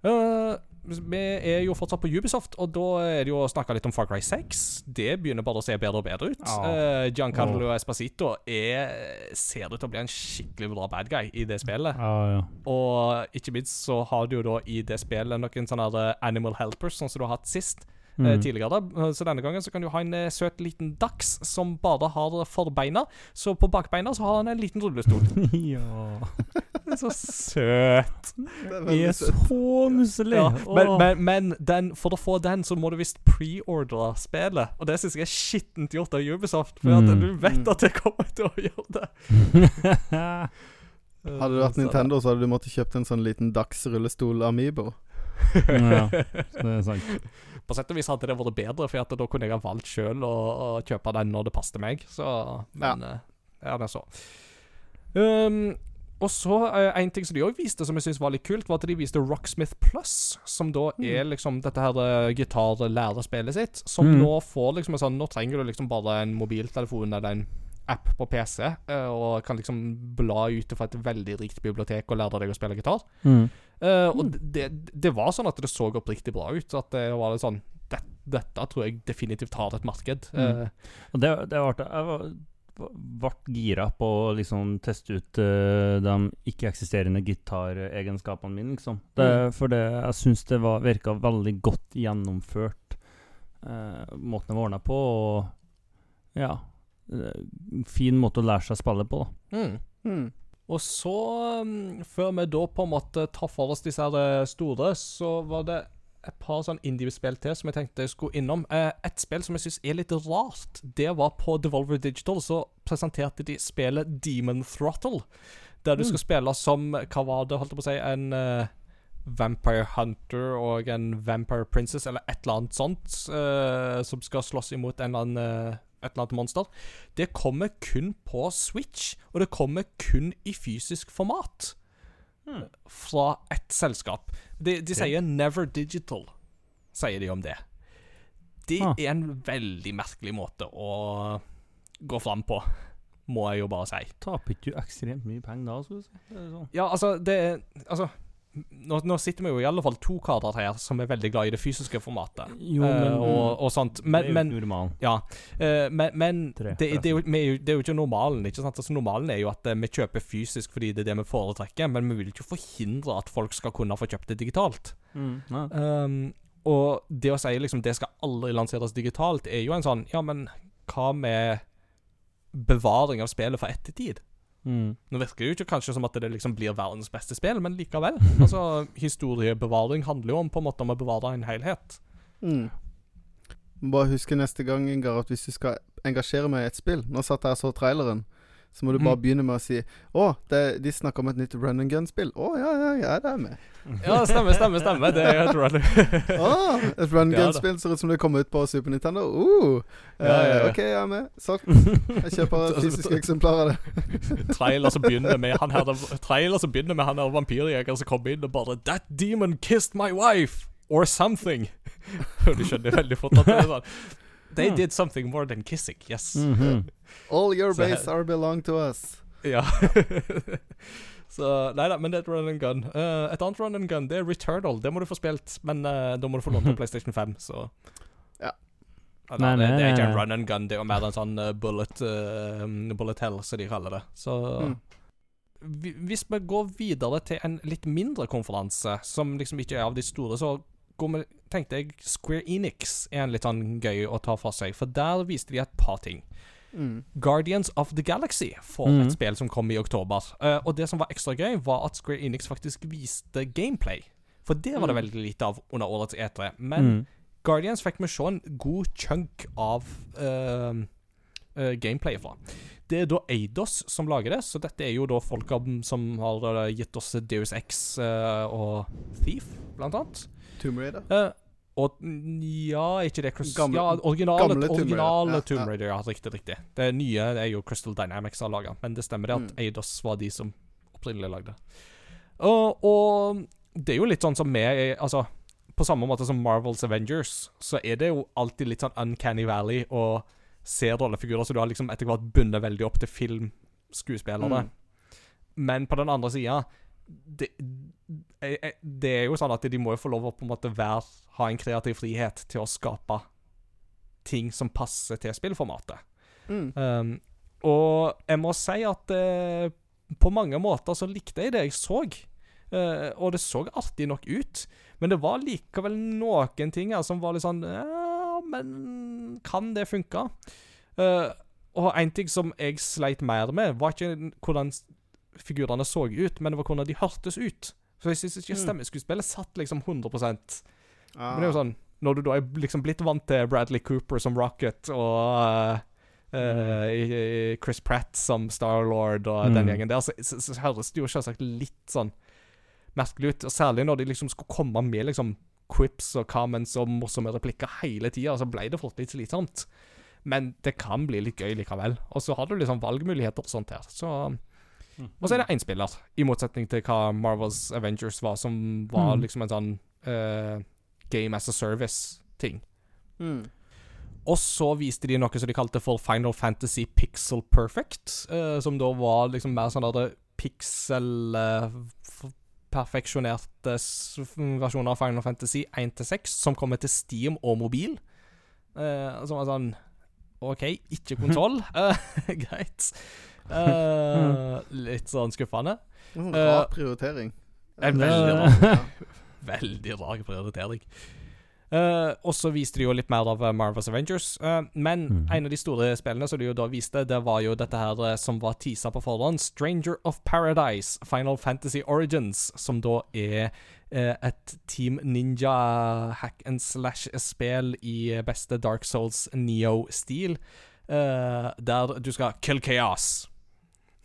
Eh, vi er jo fortsatt på Ubisoft, og da er det jo å snakke litt om Far Cry 6. Det begynner bare å se bedre og bedre ut. Ja. Uh, Giancarlo Espacito er, ser ut til å bli en skikkelig bra bad guy i det spillet. Ja, ja. Og ikke minst så har du jo da i det spillet noen sånne eh, animal helpers, sånn som du har hatt sist. Mm. tidligere. Så denne gangen så kan du ha en søt liten dachs som bare har forbeina. Så på bakbeina så har han en liten rullestol. ja. Så søt. Det Vi er så nusselige. Ja, men, men, men den, for å få den, så må du visst preordre spillet. Og det syns jeg er skittent gjort av Ubisoft. For at Mm. du vet at det kommer til å gjøre det. Hadde det vært Nintendo, så hadde du måttet kjøpt en sånn liten dagsrullestol Amibo. ja, det er sant. På sett og vis hadde det vært bedre, for at da kunne jeg ha valgt sjøl å, å kjøpe den når det passet meg. Så Men ja, ja det er så. Um, og så uh, En ting som de òg viste, som jeg synes var litt kult, var at de viste Rocksmith Plus. Som da er liksom dette her uh, gitarlærespillet sitt. Som Mm. nå får liksom en sånn Nå trenger du liksom bare en mobiltelefon eller en app på PC, uh, og kan liksom bla ut fra et veldig rikt bibliotek og lære deg å spille gitar. Mm. Eh, og det, det var sånn at det så oppriktig bra ut. At det var litt sånn det, Dette tror jeg definitivt har et marked. Mm. Eh, Og det, det var var, ble gira på å liksom teste ut uh, de ikke-eksisterende gitaregenskapene mine, liksom. Det, For det, jeg syns det var, virka veldig godt gjennomført, uh, måten det var ordna på, og ja eh, Fin måte å lære seg å spille på, da. mm. Mm. Og så, um, før vi da på en måte tar for oss disse her store, så var det et par sånn indie-spill til som jeg tenkte jeg skulle innom. Eh, et spill som jeg syns er litt rart, det var på Devolver Digital. Så presenterte de spillet Demon Throttle. Der du skal spille som Hva var det, holdt jeg på å si? En uh, Vampire Hunter og en Vampire Princess, eller et eller annet sånt, uh, som skal slåss imot en eller annen uh, et eller annet monster. Det kommer kun på Switch, og det kommer kun i fysisk format. Fra ett selskap. De, de sier Never Digital, sier de om det. Det Ah. er en veldig merkelig måte å gå fram på, må jeg jo bare si. Taper ikke du ekstremt mye penger da, skal du si? Sånn. Ja, altså, det Altså, nå, nå sitter vi jo i alle fall to karer her som er veldig glad i det fysiske formatet. Jo, men, men og, og sånt. det er jo normalen. Ja. Uh, men men Tre, det, det, er jo, er jo, det er jo ikke normalen. ikke sant? Altså Normalen er jo at uh, vi kjøper fysisk fordi det er det vi foretrekker, men vi vil ikke forhindre at folk skal kunne få kjøpt det digitalt. Mm. Ja. Um, og det å si liksom det skal aldri lanseres digitalt, er jo en sånn Ja, men hva med bevaring av spillet for ettertid? Mm. Nå virker det jo ikke kanskje som at det liksom blir verdens beste spill, men likevel. Altså, Historiebevaring handler jo om på en måte om å bevare en helhet. Mm. Bare huske neste gang, Ingar, at hvis du skal engasjere meg i et spill Nå satt jeg og så traileren. Så må du bare Mm. begynne med å si Å, det, de snakker om et nytt run and gun-spill. Å, ja, ja, ja, det er med. Ja, stemmer, stemmer. stemmer Det er tror jeg det. Et run-gun-spill ser ut som det kommer ut på Super Nintendo. Uh, Ja, ja, ja. eh, OK, jeg er med. Solgt. Jeg kjøper et fysisk eksemplar av det. trailer som begynner med han her Trailer som begynner med han her vampyrjegeren som kommer inn og bare That demon kissed my wife! Or something. Du skjønner veldig fort at det er sånn They Mm. did something more than kissing, yes. Mhm. All your base are belong to us. Ja. Så Nei da, men det er et run and gun. Uh, et annet run and gun, det er Returnal. Det må du få spilt, men uh, da må du få lånt på PlayStation 5, så Ja. Eller, nei, det, det er ikke en eh, run and gun, det er jo mer en sånn bullet eh, Bullet hell, som de kaller det. Så Mm. vi- Hvis vi går videre til en litt mindre konferanse, som liksom ikke er av de store, så går vi, tenkte jeg Square Enix er en litt sånn gøy å ta for seg, for der viste de et par ting. Mm. Guardians of the Galaxy får mm. et spill som kom i oktober. Uh, og det som var ekstra gøy, var at Square Enix faktisk viste gameplay. For det var det Mm. veldig lite av under årets E3. Men Mm. Guardians fikk vi se en god chunk av uh, gameplay fra. Det er da Eidos som lager det, så dette er jo da folka som har gitt oss Deus X og Thief, blant annet. Tomb Raider. Eh, og ja, ikke det Gamle- Ja, originale gamle Tomb Raider. originale Ja, Tomb. Raider. Ja, riktig, riktig. Det nye det er jo Crystal Dynamics har laga, men det stemmer det at Mm. Eidos var de som opprinnelig lagde. Og, og det er jo litt sånn som vi Altså, på samme måte som Marvels Avengers, så er det jo alltid litt sånn Uncanny Valley å se rollefigurer så du har liksom etter hvert bundet veldig opp til filmskuespillere. Mm. Men på den andre sida det, eh, eh, det er jo sånn at de må jo få lov å på en måte være, ha en kreativ frihet til å skape ting som passer til spillformatet. Mm. Um, og jeg må si at uh, på mange måter så likte jeg det jeg så. Uh, og det så artig nok ut. Men det var likevel noen ting her som var litt sånn Ja, men kan det funke? Uh, og en ting som jeg sleit mer med, var ikke hvordan figurene så ut, men det var hvordan de hørtes ut. For jeg syns ikke Mm. stemmeskuespillet satt liksom 100 Ah. men det er jo sånn Når du da er liksom blitt vant til Bradley Cooper som Rocket og uh, i Chris Pratt som Star-Lord og den Mm. gjengen der, så, så, så høres det jo selvsagt litt sånn merkelig ut. Og særlig når de liksom skulle komme med liksom quips og comments og morsomme replikker hele tida, så ble det fort litt slitsomt. Men det kan bli litt gøy likevel. Og så har du liksom valgmuligheter og sånt her. Så Og så er det én spiller, i motsetning til hva Marvels Avengers var, som var Mm. liksom en sånn uh, Game as a Service-ting. Mm. Og så viste de noe som de kalte for Final Fantasy Pixel Perfect, uh, som da var liksom mer sånn der pixel eh, uh, versjoner av Final Fantasy 1-6, som kommer til Steam og mobil. Uh, som var sånn OK, ikke kontroll. Eh, greit. Uh, litt sånn skuffende. En sånn Eh, rar prioritering. en veldig rar- Ja. Veldig rar prioritering. Uh, og så viste de jo litt mer av Marvels Avengers. Eh, men mm. en av de store spillene som de jo da viste, det var jo dette her som var teasa på forhånd. Stranger of Paradise, Final Fantasy Origins, som da er et Team Ninja hack and slash-spill i beste Dark Souls Neo-stil. eh, der du skal kill chaos.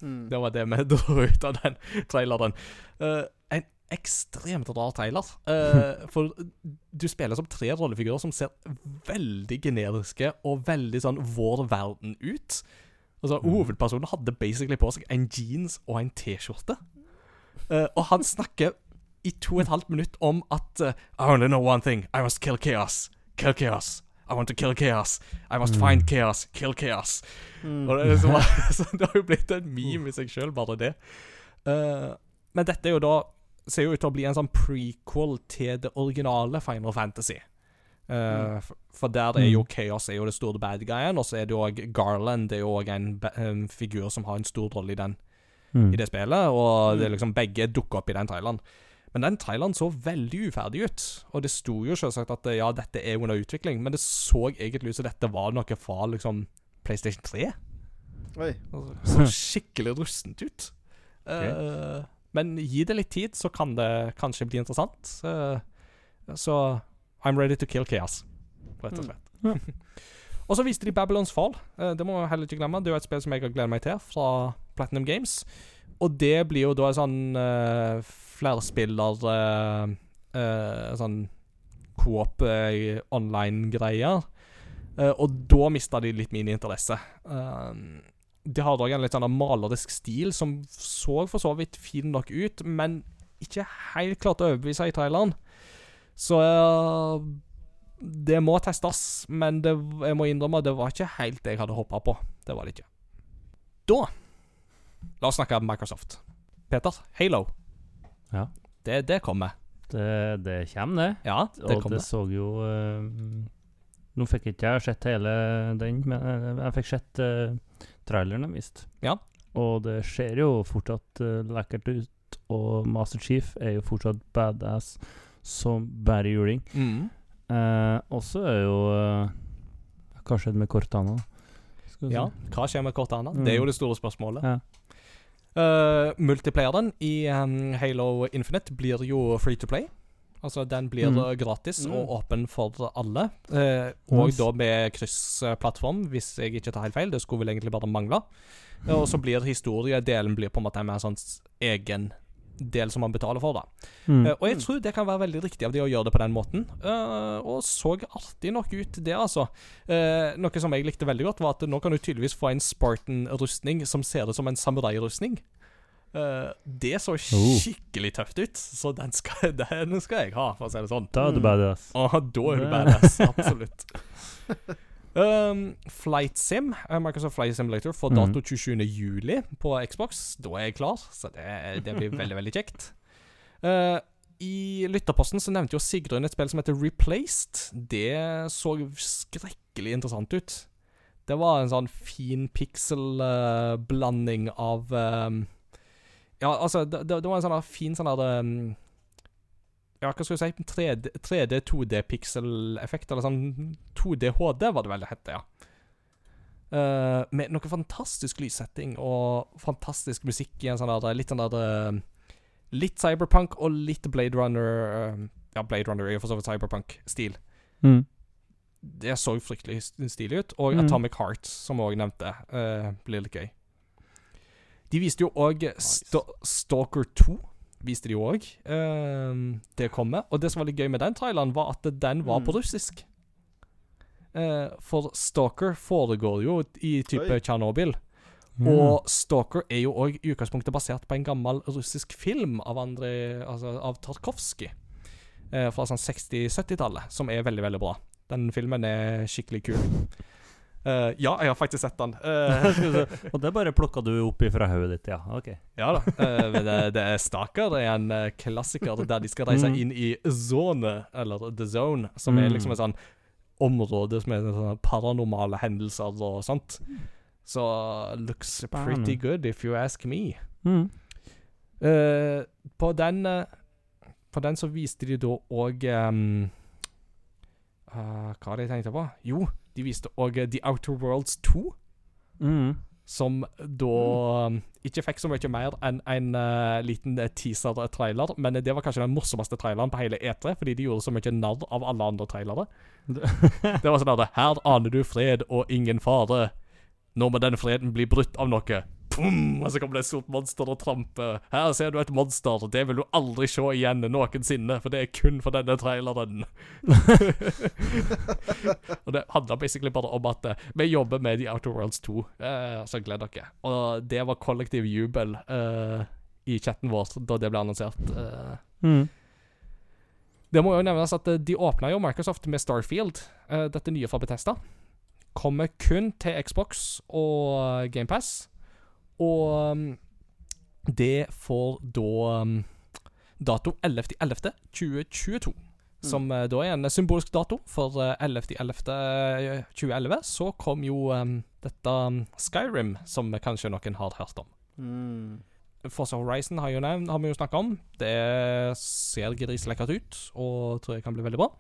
Mm. Det var det vi dro ut av den traileren. Eh, en ekstremt rar trailer. Eh, for du spiller som tre rollefigurer som ser veldig generiske og veldig sånn vår verden ut. Altså, Mhm. Hovedpersonen hadde basically på seg en jeans og en T-skjorte. Uh, og han snakker i to og et halvt minutt om at uh, I only know one thing. I must kill chaos. Kill chaos. I want to kill chaos. I must find chaos. Kill chaos. Og det, liksom, så det har jo blitt en meme i seg sjøl, bare det. Uh, men dette er jo da ser jo ut til å bli en sånn prequel til det originale Final Fantasy. Uh, for, for der er jo Chaos er jo det store bad guyen, og så er det jo òg Garland. Det er jo òg en, en figur som har en stor rolle i, den, Mm. i det spillet. Og det er liksom begge dukker opp i den traileren. Men den traileren så veldig uferdig ut. Og det sto jo selvsagt at eh, ja, dette er under utvikling, men det så egentlig ut som dette var noe fra liksom PlayStation 3. Oi. Altså, så skikkelig rustent ut. Eh, men gi det litt tid, så kan det kanskje bli interessant. Uh, så I'm ready to kill chaos, rett og slett. Ja. og så viste de Babylons Fall. Det må jeg heller ikke glemme. Det er jo et spill som jeg har gledet meg til, fra Platinum Games. Og det blir jo da en sånn uh, flerspiller uh, eh, Sånn coop uh, online-greier. Uh, og da mista de litt min interesse. Uh, de har òg en litt sånn malerisk stil som så for så vidt fin nok ut, men ikke helt klart å overbevise i traileren. Så uh, det må testes, men det, jeg må innrømme det var ikke helt det jeg hadde håpa på. Det var det ikke. Da La oss snakke om Microsoft. Peter, Halo. Ja. Det, det kommer. Det, det kommer, det. Ja, det og kommer. det så jo eh, Nå fikk ikke jeg sett hele den, men eh, jeg fikk sett uh, traileren viste. Ja. Og det ser jo fortsatt uh, lekkert ut, og Master Chief er jo fortsatt badass som bare juling. Mm. Uh, og så er jo uh, Hva skjedde med Cortana? Skal vi Ja, se. hva skjer med Cortana? Mm. Det er jo det store spørsmålet. Ja. Uh, multiplayeren i um, Halo Infinite blir jo free to play. Altså, den blir Mm. uh, gratis Mm. og åpen for alle. Uh, og da med kryssplattform, hvis jeg ikke tar helt feil. Det skulle vel egentlig bare mangle. Uh, og så blir historiedelen blir på en måte en mer sånn egen del som man betaler for, da. Mm. Uh, og jeg tror det kan være veldig riktig av de å gjøre det på den måten. Uh, og så artig nok ut, det, altså. Uh, noe som jeg likte veldig godt, var at nå kan du tydeligvis få en Spartan-rustning som ser ut som en samurai-rustning. Eh, det så Oh. skikkelig tøft ut, så den skal, den skal jeg ha, for å si det sånn. Da er du Mm. badass. Da er du badass, absolutt. Um, Flight Sim, eh, Microsoft Flight Simulator, får Mhm. dato 27. juli på Xbox. Da er jeg klar, så det, det blir veldig, veldig kjekt. Uh, I lytterposten så nevnte jo Sigrun et spill som heter Replaced. Det så skrekkelig interessant ut. Det var en sånn fin pixel-blanding av um, Ja, altså, det, det det var en sånn fin sånn der um, Ja, hva skal jeg si 3D, 3D 2D-pixel-effekt, eller sånn 2D HD, var det vel det het, ja. Uh, med noe fantastisk lyssetting og fantastisk musikk i en sånn der litt sånn der eh, Litt cyberpunk og litt Blade Runner eh, Ja, Blade Runner er jo for så vidt cyberpunk-stil. Mm. Det så fryktelig stilig ut. Og Mm. Atomic Heart, som vi òg nevnte, uh, blir litt gøy. De viste jo òg St Stalker 2. Viste de jo uh, det kommer. Og det som var litt gøy med den traileren, var at den var på Mm. russisk. Uh, for Stalker foregår jo i type. Tsjernobyl. Mm. Og Stalker er jo òg i utgangspunktet basert på en gammel russisk film av, Andrei, altså av Tarkovskij. Uh, fra sånn 60-70-tallet, som er veldig, veldig bra. Den filmen er skikkelig kul. Eh, ja, jeg har faktisk sett den. Se. Og det bare plukka du opp fra hodet ditt, ja. Ok. ja da. Uh, men det, det er Staker Det er en klassiker der de skal reise Mm. inn i Zone, eller The Zone, som er Mm. liksom et sånn område som er sånne paranormale hendelser og sånt. Så looks pretty good, if you ask me. Mm. På den På den så viste de da òg Hva var det jeg tenkte på? Jo, de viste òg The Outer Worlds 2. Mm. Som da mm. ikke fikk så mye mer enn en uh, liten eh, teaser-trailer. Men det var kanskje den morsomste traileren på hele E3, fordi de gjorde så mye narr av alle andre trailere. Det var sånn at Her aner du fred og ingen fare. Nå må den freden bli brutt av noe. Pum, og så kommer det et stort monster og tramper. Her ser du et monster. Det vil du aldri se igjen noensinne, for det er kun for denne traileren. og det handla basically bare om at eh, vi jobber med The Outer Worlds 2, eh, så gled dere. Og det var kollektiv jubel eh, i chatten vår da det ble annonsert. Eh, Mm. Det må jo nevnes at eh, de åpna jo Microsoft med Starfield, eh, dette nye fra Bethesda. Kommer kun til Xbox og GamePass. Og um, det får da um, dato 11.11.2022. Som eh, da er en symbolsk dato, for uh, 11.11.2011 så kom jo um, dette um, Skyrim, som kanskje noen har hørt om. Mm. Forza Horizon har, jo nevnt, har vi jo snakka om. Det ser griselekkert ut, og tror jeg kan bli veldig bra.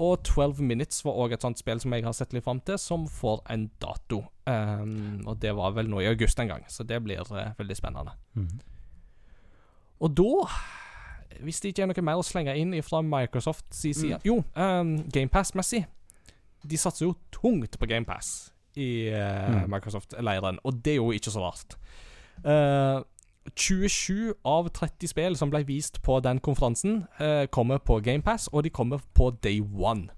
Og 12 Minutes var òg et sånt spill som jeg har sett litt fram til, som får en dato. Um, og det var vel nå i august en gang, så det blir uh, veldig spennende. Mm. Og da, hvis det ikke er noe mer å slenge inn fra Microsoft sin side Jo, um, GamePass-messig. De satser jo tungt på GamePass i uh, Mm. Microsoft-leiren, og det er jo ikke så rart. Eh, 27 av 30 spill som ble vist på den konferansen, eh, kommer på GamePass, og de kommer på day one.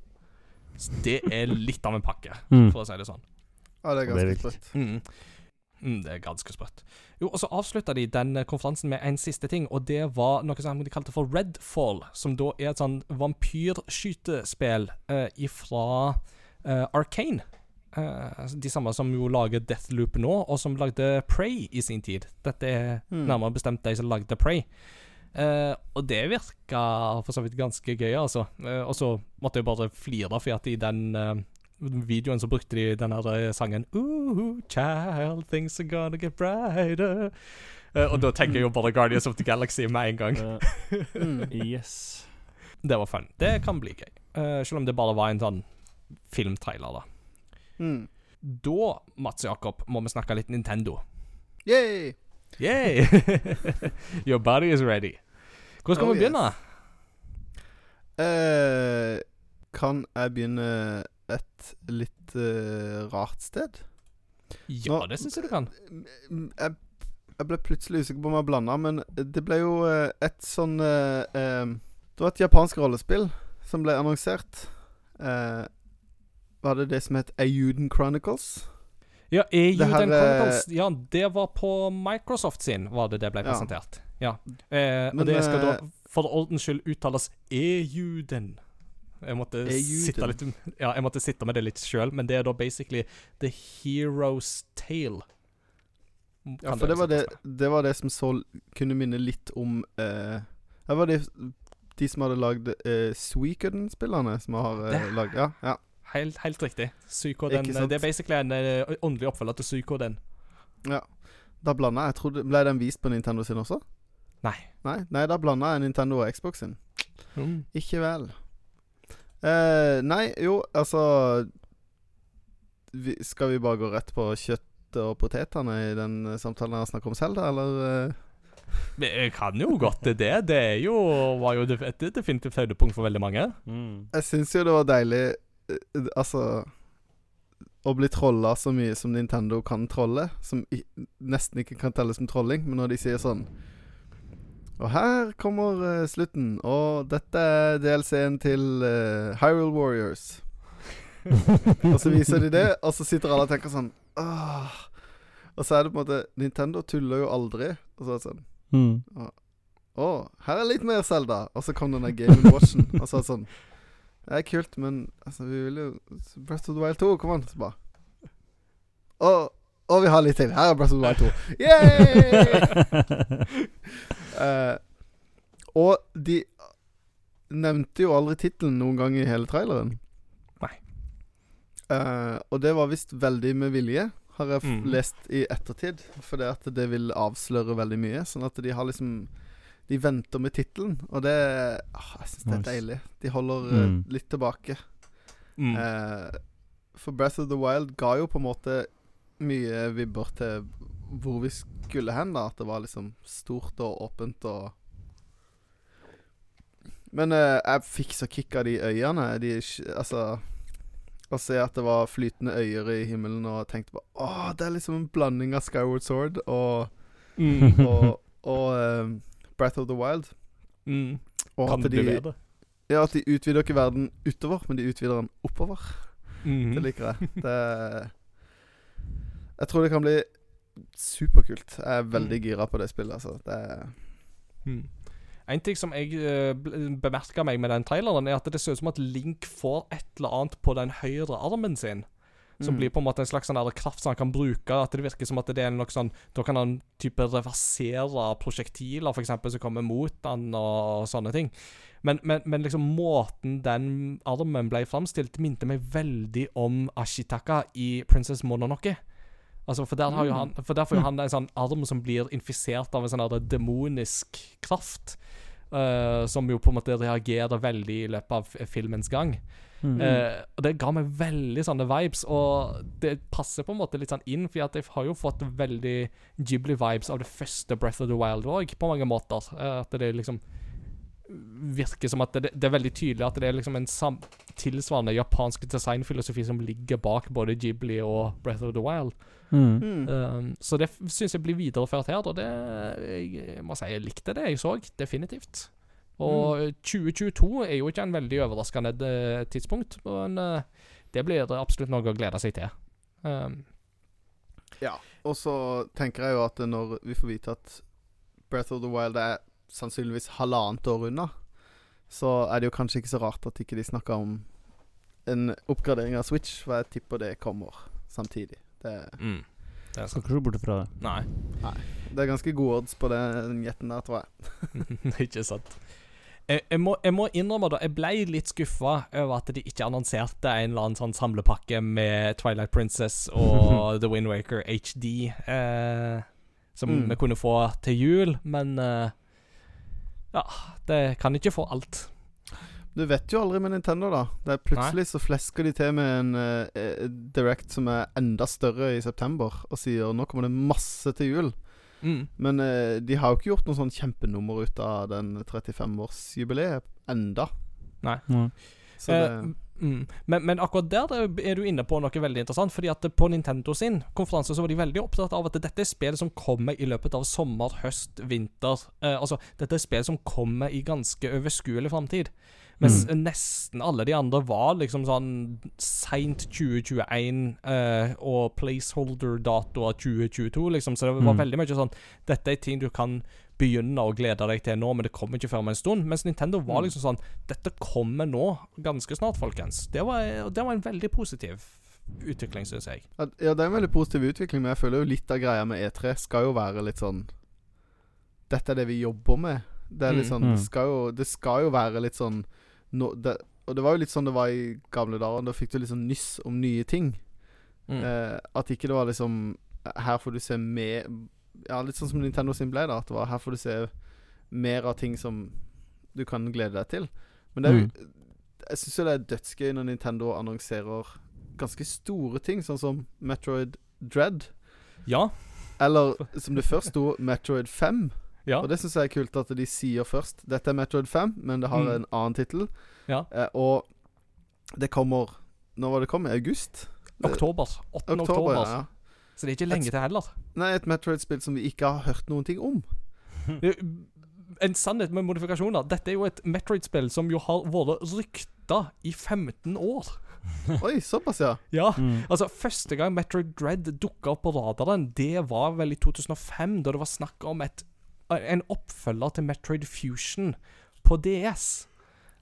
Så det er litt av en pakke, Mm. for å si det sånn. Ja, det er Det er ganske sprøtt. Mm. Mm, det er ganske sprøtt. Jo, og så avslutta de den eh, konferansen med en siste ting, og det var noe som de kalte for Redfall, som da er et sånn vampyrskytespill eh, ifra eh, Arcane. Eh, de samme som jo lager Deathloop nå, og som lagde Prey i sin tid. Dette er Mm. nærmere bestemt de som lagde Prey. Uh, og det virka for så vidt ganske gøy, altså. Uh, og så måtte jeg bare flire, for at i den uh, videoen så brukte de den her sangen Ooh, child, things are gonna get brighter. Eh, og da tenker jeg jo bare Guardians of the Galaxy med en gang. Mm. yes. Det var fun. Det kan bli gøy. Eh, selv om det bare var en sånn filmtrailer, da. Mm. Da, Mats Jakob, må vi snakke litt Nintendo. Yay! Yay! Your body is ready. Hvor skal Oh, vi begynne? Eh, kan jeg begynne et litt uh, rart sted? Ja, Nå- det syns jeg du kan. Jeg, jeg ble plutselig usikker på om jeg blanda, men det ble jo eh, et sånn uh, Det var et japansk rollespill som ble annonsert. Eh, var det det som het Ayuden Chronicles? Ja, Ayuden her, eh, Chronicles Ja, det var på Microsoft sin, var det det ble presentert. Ja. Eh, Men, og det skal da eh, for ordens skyld uttales EU-den. Jeg måtte sitte litt Ja, jeg måtte sitte med det litt sjøl, men det er da basically The Hero's Tale. Ja, for det var det, det var det som så kunne minne litt om eh, Det var de, de som hadde lagd eh, Suikoden-spillerne, som har eh, lagd Ja. ja. Helt, helt riktig. Psykoden. Sant? Det er basically en uh, åndelig oppfølger til Psykoden. Da blanda jeg. trodde, Ble den vist på Nintendo sin også? Nei. Nei, nei da blanda jeg Nintendo og Xbox sin. Mm. Ikke vel. Eh, nei, jo, altså vi, Skal vi bare gå rett på kjøttet og potetene i den eh, samtalen jeg har snakket om Zelda, eller? Vi kan jo godt det. Det Det er jo, var jo et definitivt høydepunkt for veldig mange. Mm. Jeg syns jo det var deilig eh, Altså Å bli trolla så mye som Nintendo kan trolle, som i, nesten ikke kan telles som trolling, men når de sier sånn Og her kommer uh, slutten, og dette er DLC-en til uh, Hyrule Warriors. og så viser de det, og så sitter alle og tenker sånn Åh. Og så er det på en måte Nintendo tuller jo aldri. Og så er det sånn Mm. Å, her er litt mer Zelda. Og så kom den der Game Watchen. og så er det sånn Det er kult, men altså, vi vil jo Breath of the Wild 2, kom an. Så bare Og, og vi har litt til. Her er Breath of the Wild 2. Yay! uh, og de nevnte jo aldri tittelen noen gang i hele traileren. Nei. Uh, og det var visst veldig med vilje, har jeg f Mhm. lest i ettertid. For det at det vil avsløre veldig mye. Sånn at de har liksom De venter med tittelen, og det ah, Jeg syns det er deilig. De holder eh, Mm. litt tilbake. Mm. Eh, for Breath of the Wild ga jo på en måte mye vibber til hvor vi skulle hen, da. At det var liksom stort og åpent og Men eh, jeg fikk så kick av de øyene. De, altså Å se at det var flytende øyer i himmelen, og tenkte bare Å, det er liksom en blanding av Skyward Sword og, Mm. og, og eh, Breath of the Wild. Mm. Og Kan at det bli bedre? ja, at de utvider ikke verden utover, men de utvider den oppover. Mm. Det liker jeg. Det Jeg tror det kan bli superkult. Jeg er veldig Mm. gira på det spillet, altså. Det Mm. En ting som jeg uh, bemerka meg med den traileren, er at det ser ut som at Link får et eller annet på den høyre armen sin. Som Mm. blir på en måte en slags sånn kraft som han kan bruke. At det virker som at det er noe sånn Da kan han type reversere prosjektiler, for eksempel, som kommer mot han, og sånne ting. Men, men, men liksom måten den armen ble framstilt, minte meg veldig om Ashitaka i Princess Mononoke. Altså, for der, har jo Mm. han, for der får jo han en sånn arm som blir infisert av en sånn demonisk kraft. Uh, som jo på en måte reagerer veldig i løpet av filmens gang. Mm. Eh, og det ga meg veldig sånne vibes, og det passer på en måte litt sånn inn, for jeg har jo fått veldig Ghibli-vibes av det første Breath of the Wild òg, på mange måter. Eh, at det liksom virker som at det, det er veldig tydelig at det er liksom en sam tilsvarende japansk designfilosofi som ligger bak både Ghibli og Breath of the Wild. Mm. Mm. Um, så det syns jeg blir videreført her, og det jeg må si jeg likte det jeg så, definitivt. Og 2022 er jo ikke en veldig overraskende eh, tidspunkt, men eh, det blir absolutt noe å glede seg til. Um, Ja. Og så tenker jeg jo at når vi får vite at Breath of the Wild er sannsynligvis halvannet år unna, så er det jo kanskje ikke så rart at ikke de snakker om en oppgradering av Switch, for jeg tipper det kommer samtidig. Det, mm, det Skal ikke se bort fra det. Nei, det er ganske gode odds på den gjetten der, tror jeg. ikke sant. Jeg, jeg, må, jeg må innrømme da, jeg ble litt skuffa over at de ikke annonserte en eller annen sånn samlepakke med Twilight Princess og The Wind Waker HD, eh, som Mm. vi kunne få til jul, men eh, ja, det kan ikke få alt. Du vet jo aldri med Nintendo, da. Det er Plutselig så flesker de til med en uh, Direct som er enda større i september, og sier nå kommer det masse til jul. Mm. Men eh, de har jo ikke gjort noe sånn kjempenummer ut av den 35-årsjubileet enda. Mm. Så Eh, det mm. men, men akkurat der er du inne på noe veldig interessant. Fordi at på Nintendo sin konferanse så var de veldig opptatt av at dette er spill som kommer i løpet av sommer, høst, vinter. Eh, altså, dette er spill som kommer i ganske overskuelig framtid. Mens nesten alle de andre var liksom sånn seint 2021 eh, og placeholder-datoer 2022, liksom. Så det var Mm. veldig mye sånn Dette er ting du kan begynne å glede deg til nå, men det kommer ikke før om en stund. Mens Nintendo var Mm. liksom sånn Dette kommer nå, ganske snart, folkens. Det var, det var en veldig positiv utvikling, syns jeg. Ja, det er en veldig positiv utvikling, men jeg føler jo litt av greia med E3 skal jo være litt sånn Dette er det vi jobber med. Det er litt Mm. sånn Mm. det, skal jo, det skal jo være litt sånn nå- det, Og det var jo litt sånn det var i gamle dager. Da fikk du sånn nyss om nye ting. Mm. Eh, at ikke det var liksom Her får du se mer Ja, litt sånn som Nintendo sin ble, da. At det var her får du se mer av ting som du kan glede deg til. Men det er jo Jeg syns jo det er dødsgøy når Nintendo annonserer ganske store ting, sånn som Metroid Dread. Ja. Eller som det først sto, Metroid 5. Ja. Og det syns jeg er kult at de sier først. Dette er Metroid 5, men det har Mm. en annen tittel. Ja. Eh, og det kommer Når var det kom? I august? Oktober. 8. oktober. Oktober, ja. ja. Så det er ikke lenge til heller. Nei, et Metroid-spill som vi ikke har hørt noen ting om. En sannhet med modifikasjoner. Dette er jo et Metroid-spill som jo har vært rykta i 15 år. Oi, såpass, ja. Ja. Mm. Altså, Første gang Metroid Dread dukka opp på radaren, det var vel i 2005, da det var snakk om et, en oppfølger til Metroid Fusion på DS.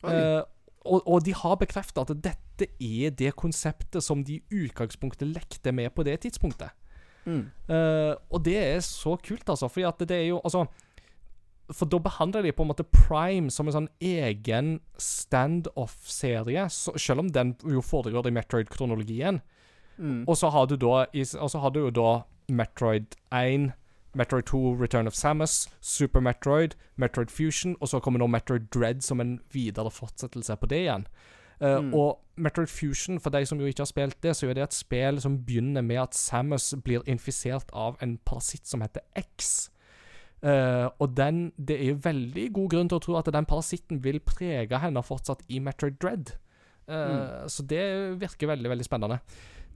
Oi. Eh, og, og de har bekrefta at dette er det konseptet som de i utgangspunktet lekte med på det tidspunktet. Mm. Uh, og det er så kult, altså. Fordi at det er jo Altså For da behandler de på en måte Prime som en sånn egen standoff-serie, så- selv om den jo foregår i Metroid-kronologien. Mm. Og så har du da i, Og så har du jo da Metroid 1, Metroid 2, Return of Samus, Super Metroid, Metroid Fusion, og så kommer nå Metroid Dread som en videre fortsettelse på det igjen. Uh, Mm. Og Metroid Fusion, for de som jo ikke har spilt det, så er det et spill som begynner med at Samus blir infisert av en parasitt som heter X. Uh, og den, det er jo veldig god grunn til å tro at den parasitten vil prege henne fortsatt i Metroid Dread. Eh, Så det virker veldig, veldig spennende.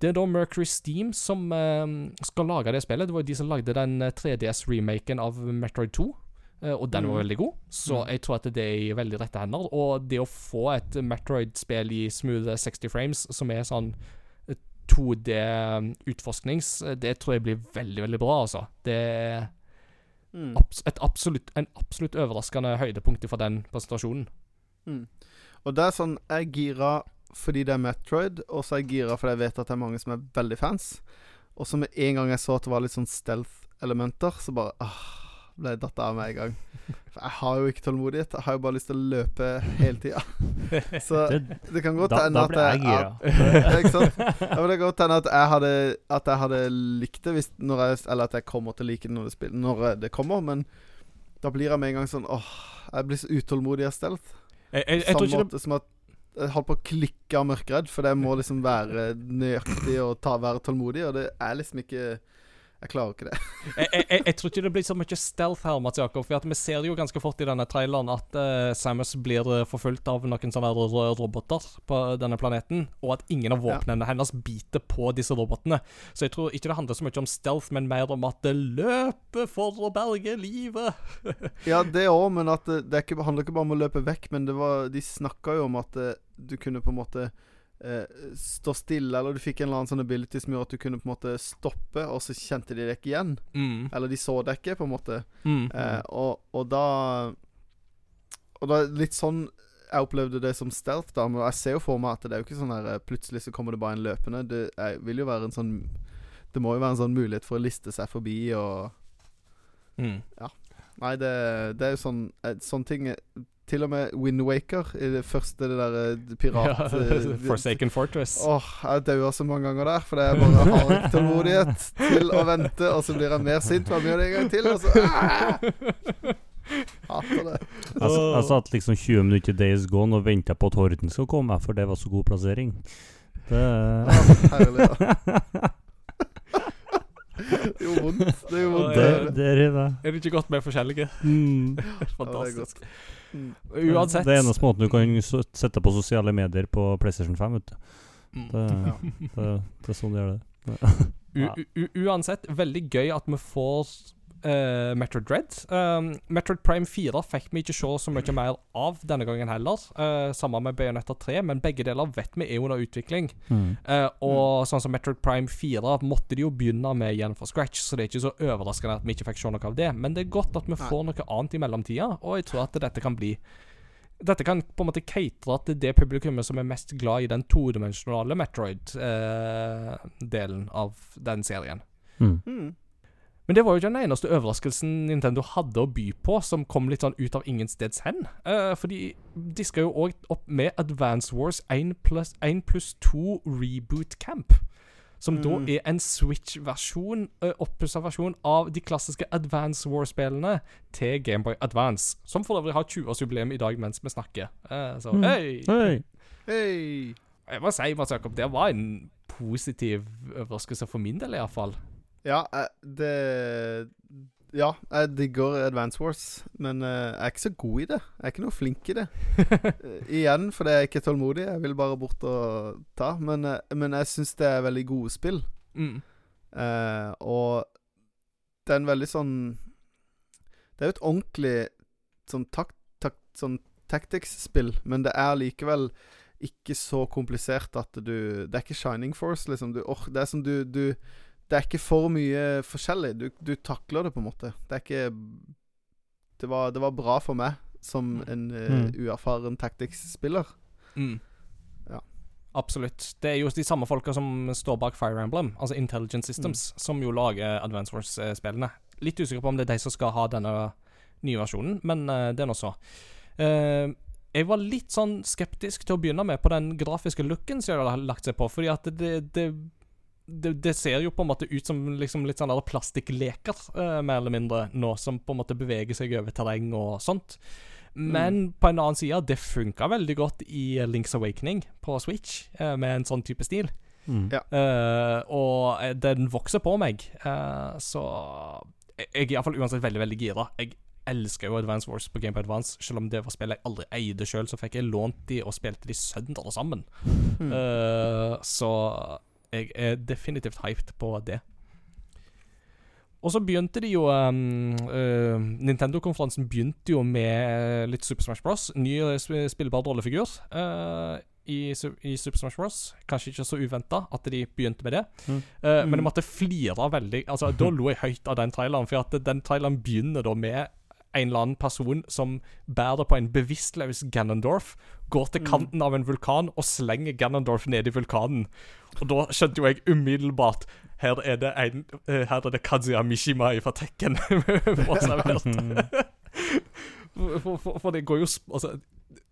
Det er da Mercury Steam som eh, skal lage det spillet. Det var jo de som lagde den eh, 3DS-remaken av Metroid 2. eh, og den var Mm. veldig god, så Mm. jeg tror at det er i veldig rette hender. Og det å få et Metroid-spill i smooth 60 frames, som er sånn 2D-utforsknings, det tror jeg blir veldig, veldig bra, altså. Det er et absolutt, en absolutt overraskende høydepunkt fra den presentasjonen. Mm. Og det er sånn Jeg gira fordi det er Metroid, og så er jeg gira fordi jeg vet at det er mange som er veldig fans. Og så med en gang jeg så at det var litt sånn stealth-elementer, så bare ah, ble jeg datt av med en gang. For jeg har jo ikke tålmodighet. Jeg har jo bare lyst til å løpe hele tida. Så Det, kan godt hende at jeg. Ja, ikke sant? Ja, men det kan godt hende at jeg hadde At jeg hadde likt det hvis når jeg, Eller at jeg kommer til å like det når det, spiller, når det kommer, men da blir jeg med en gang sånn Åh, jeg blir så utålmodig av stealth. Jeg, jeg, jeg, Samme måte som at jeg holdt på å klikke av mørkeredd, for det må liksom være nøyaktig og ta, være tålmodig, og det er liksom ikke Jeg klarer ikke det. jeg, jeg, jeg, tror ikke det blir så mye stealth her, Mats Jakob. For vi ser jo ganske fort i denne traileren at uh, Samus blir eh, forfulgt av noen sånne roboter på denne planeten, og at ingen av Ja. våpnene hennes biter på disse robotene. Så jeg tror ikke det handler så mye om stealth, men mer om at det løper for å berge livet. Ja, det òg, men at det, ikke, handler ikke bare om å løpe vekk, men det var, de snakka jo om at eh, du kunne på en måte eh, stå stille, eller du fikk en eller annen sånn ability som gjorde at du kunne på en måte stoppe, og så kjente de deg ikke igjen. Mm. Eller de så deg ikke, på en måte. Mm. Eh, og, og da Og da litt sånn jeg opplevde det som stealth, da. Men jeg ser jo for meg at det er jo ikke sånn her eh, Plutselig så kommer det bare en løpende. Det er, vil jo være en sånn Det må jo være en sånn mulighet for å liste seg forbi og Mm. Nei, det, det er jo sånn Sånne ting eh, Til og med Windwaker det første det der eh, pirat... Ja, Forsaken Fortress. Åh, jeg daua så mange ganger der, fordi jeg bare har ikke tålmodighet til å vente, og så blir jeg mer sint hver gang en gang til, og så! Hater det. Jeg, jeg satt liksom 20 minutter i Days Gone og venta på at Horden skal komme, for det var så god plassering. Det ja, herlig, ja. Det gjorde vondt. Det gjorde vondt. det, Det, det er det. Er det ikke godt med forskjellige? Mm. Fantastisk. Mm. Uansett. Det er eneste måten du kan sette på sosiale medier på PlayStation 5. Vet du. Mm. Det, Ja. det, det er sånn de gjør det. U u uansett, veldig gøy at vi får uh, Metroid Dread. Um, Metroid Prime 4 fikk vi ikke se så mye mer av denne gangen heller. Uh, samme med Bayonetta 3, men begge deler vet vi er under utvikling. Mm. Uh, og sånn som Metroid Prime 4 måtte de jo begynne med igjen fra scratch, så det er ikke så overraskende at vi ikke fikk se noe av det. Men det er godt at vi får noe annet i mellomtida, og jeg tror at dette kan bli dette kan på en måte catere til det publikummet som er mest glad i den todimensjonale Metroid-delen av den serien. Mm. Mm. Men det var jo ikke den eneste overraskelsen Nintendo hadde å by på, som kom litt sånn ut av ingensteds hen. Uh, fordi de skal jo òg opp med Advance Wars 1 pluss 1 pluss 2 Reboot Camp. Som da Mm. er en Switch-versjon, uh, oppussa versjon av de klassiske Advance Wars-spillene til Gameboy Advance. Som for øvrig har 20-årsjubileum i dag mens vi snakker. Uh, så Mm. hei! Hei. Hei. Jeg må si, Mats Jakob, det var en positiv overraskelse for min del, iallfall. Ja, eh, det Ja, jeg digger Advance Wars, men eh, jeg er ikke så god i det. Jeg er ikke noe flink i det. Eh, igjen fordi jeg ikke er tålmodig. Jeg vil bare bort og ta. Men, men jeg syns det er veldig gode spill. Mm. Eh, og det er en veldig sånn Det er jo et ordentlig sånn takt, takt, sånn tactics-spill, men det er likevel ikke så komplisert at du Det er ikke Shining Force, liksom. Du, or, det er som du, du Det er ikke for mye forskjellig. Du, du takler det, på en måte. Det er ikke Det var, det var bra for meg som en mm. uh, uerfaren tactics-spiller. Mm. Ja. Absolutt. Det er jo de samme folka som står bak Fire Emblem, altså Intelligent Systems, Mm. som jo lager Advance Wars-spillene. Litt usikker på om det er de som skal ha denne nye versjonen, men uh, det er nå så. Uh, jeg var litt sånn skeptisk til å begynne med på den grafiske looken som de har lagt seg på, fordi at det, det det, det ser jo på en måte ut som liksom litt sånn plastikkleker, eh, mer eller mindre, nå, som på en måte beveger seg over terreng og sånt. Men på en annen side, det funka veldig godt i Links Awakening på Switch, eh, med en sånn type stil. Mm. Ja. Eh, og eh, den vokser på meg, eh, så jeg jeg er iallfall uansett veldig, veldig gira. Jeg elsker jo Advance Wars på Game Boy Advance. Selv om det var spill jeg aldri eide sjøl, så fikk jeg lånt de og spilte de søndager sammen. Mm. Eh, så jeg er definitivt hyped på det. Og så begynte de jo um, uh, Nintendo-konferansen begynte jo med litt Super Smash Bros. Ny eh, sp- spillbar rollefigur. uh, i, i Super Smash Bros. Kanskje ikke så uventa at de begynte med det. Mm. Uh, Men Mm. jeg måtte flire veldig Altså, Da lo jeg høyt av den traileren, for at den traileren begynner da med en eller annen person som bærer på en bevisstløs Ganondorf, går til Mm. kanten av en vulkan og slenger Ganondorf ned i vulkanen. Og da skjønte jo jeg umiddelbart her er det en eh, Her er det Kazuya Mishima fra Tekken. For, for, for, for det går jo Altså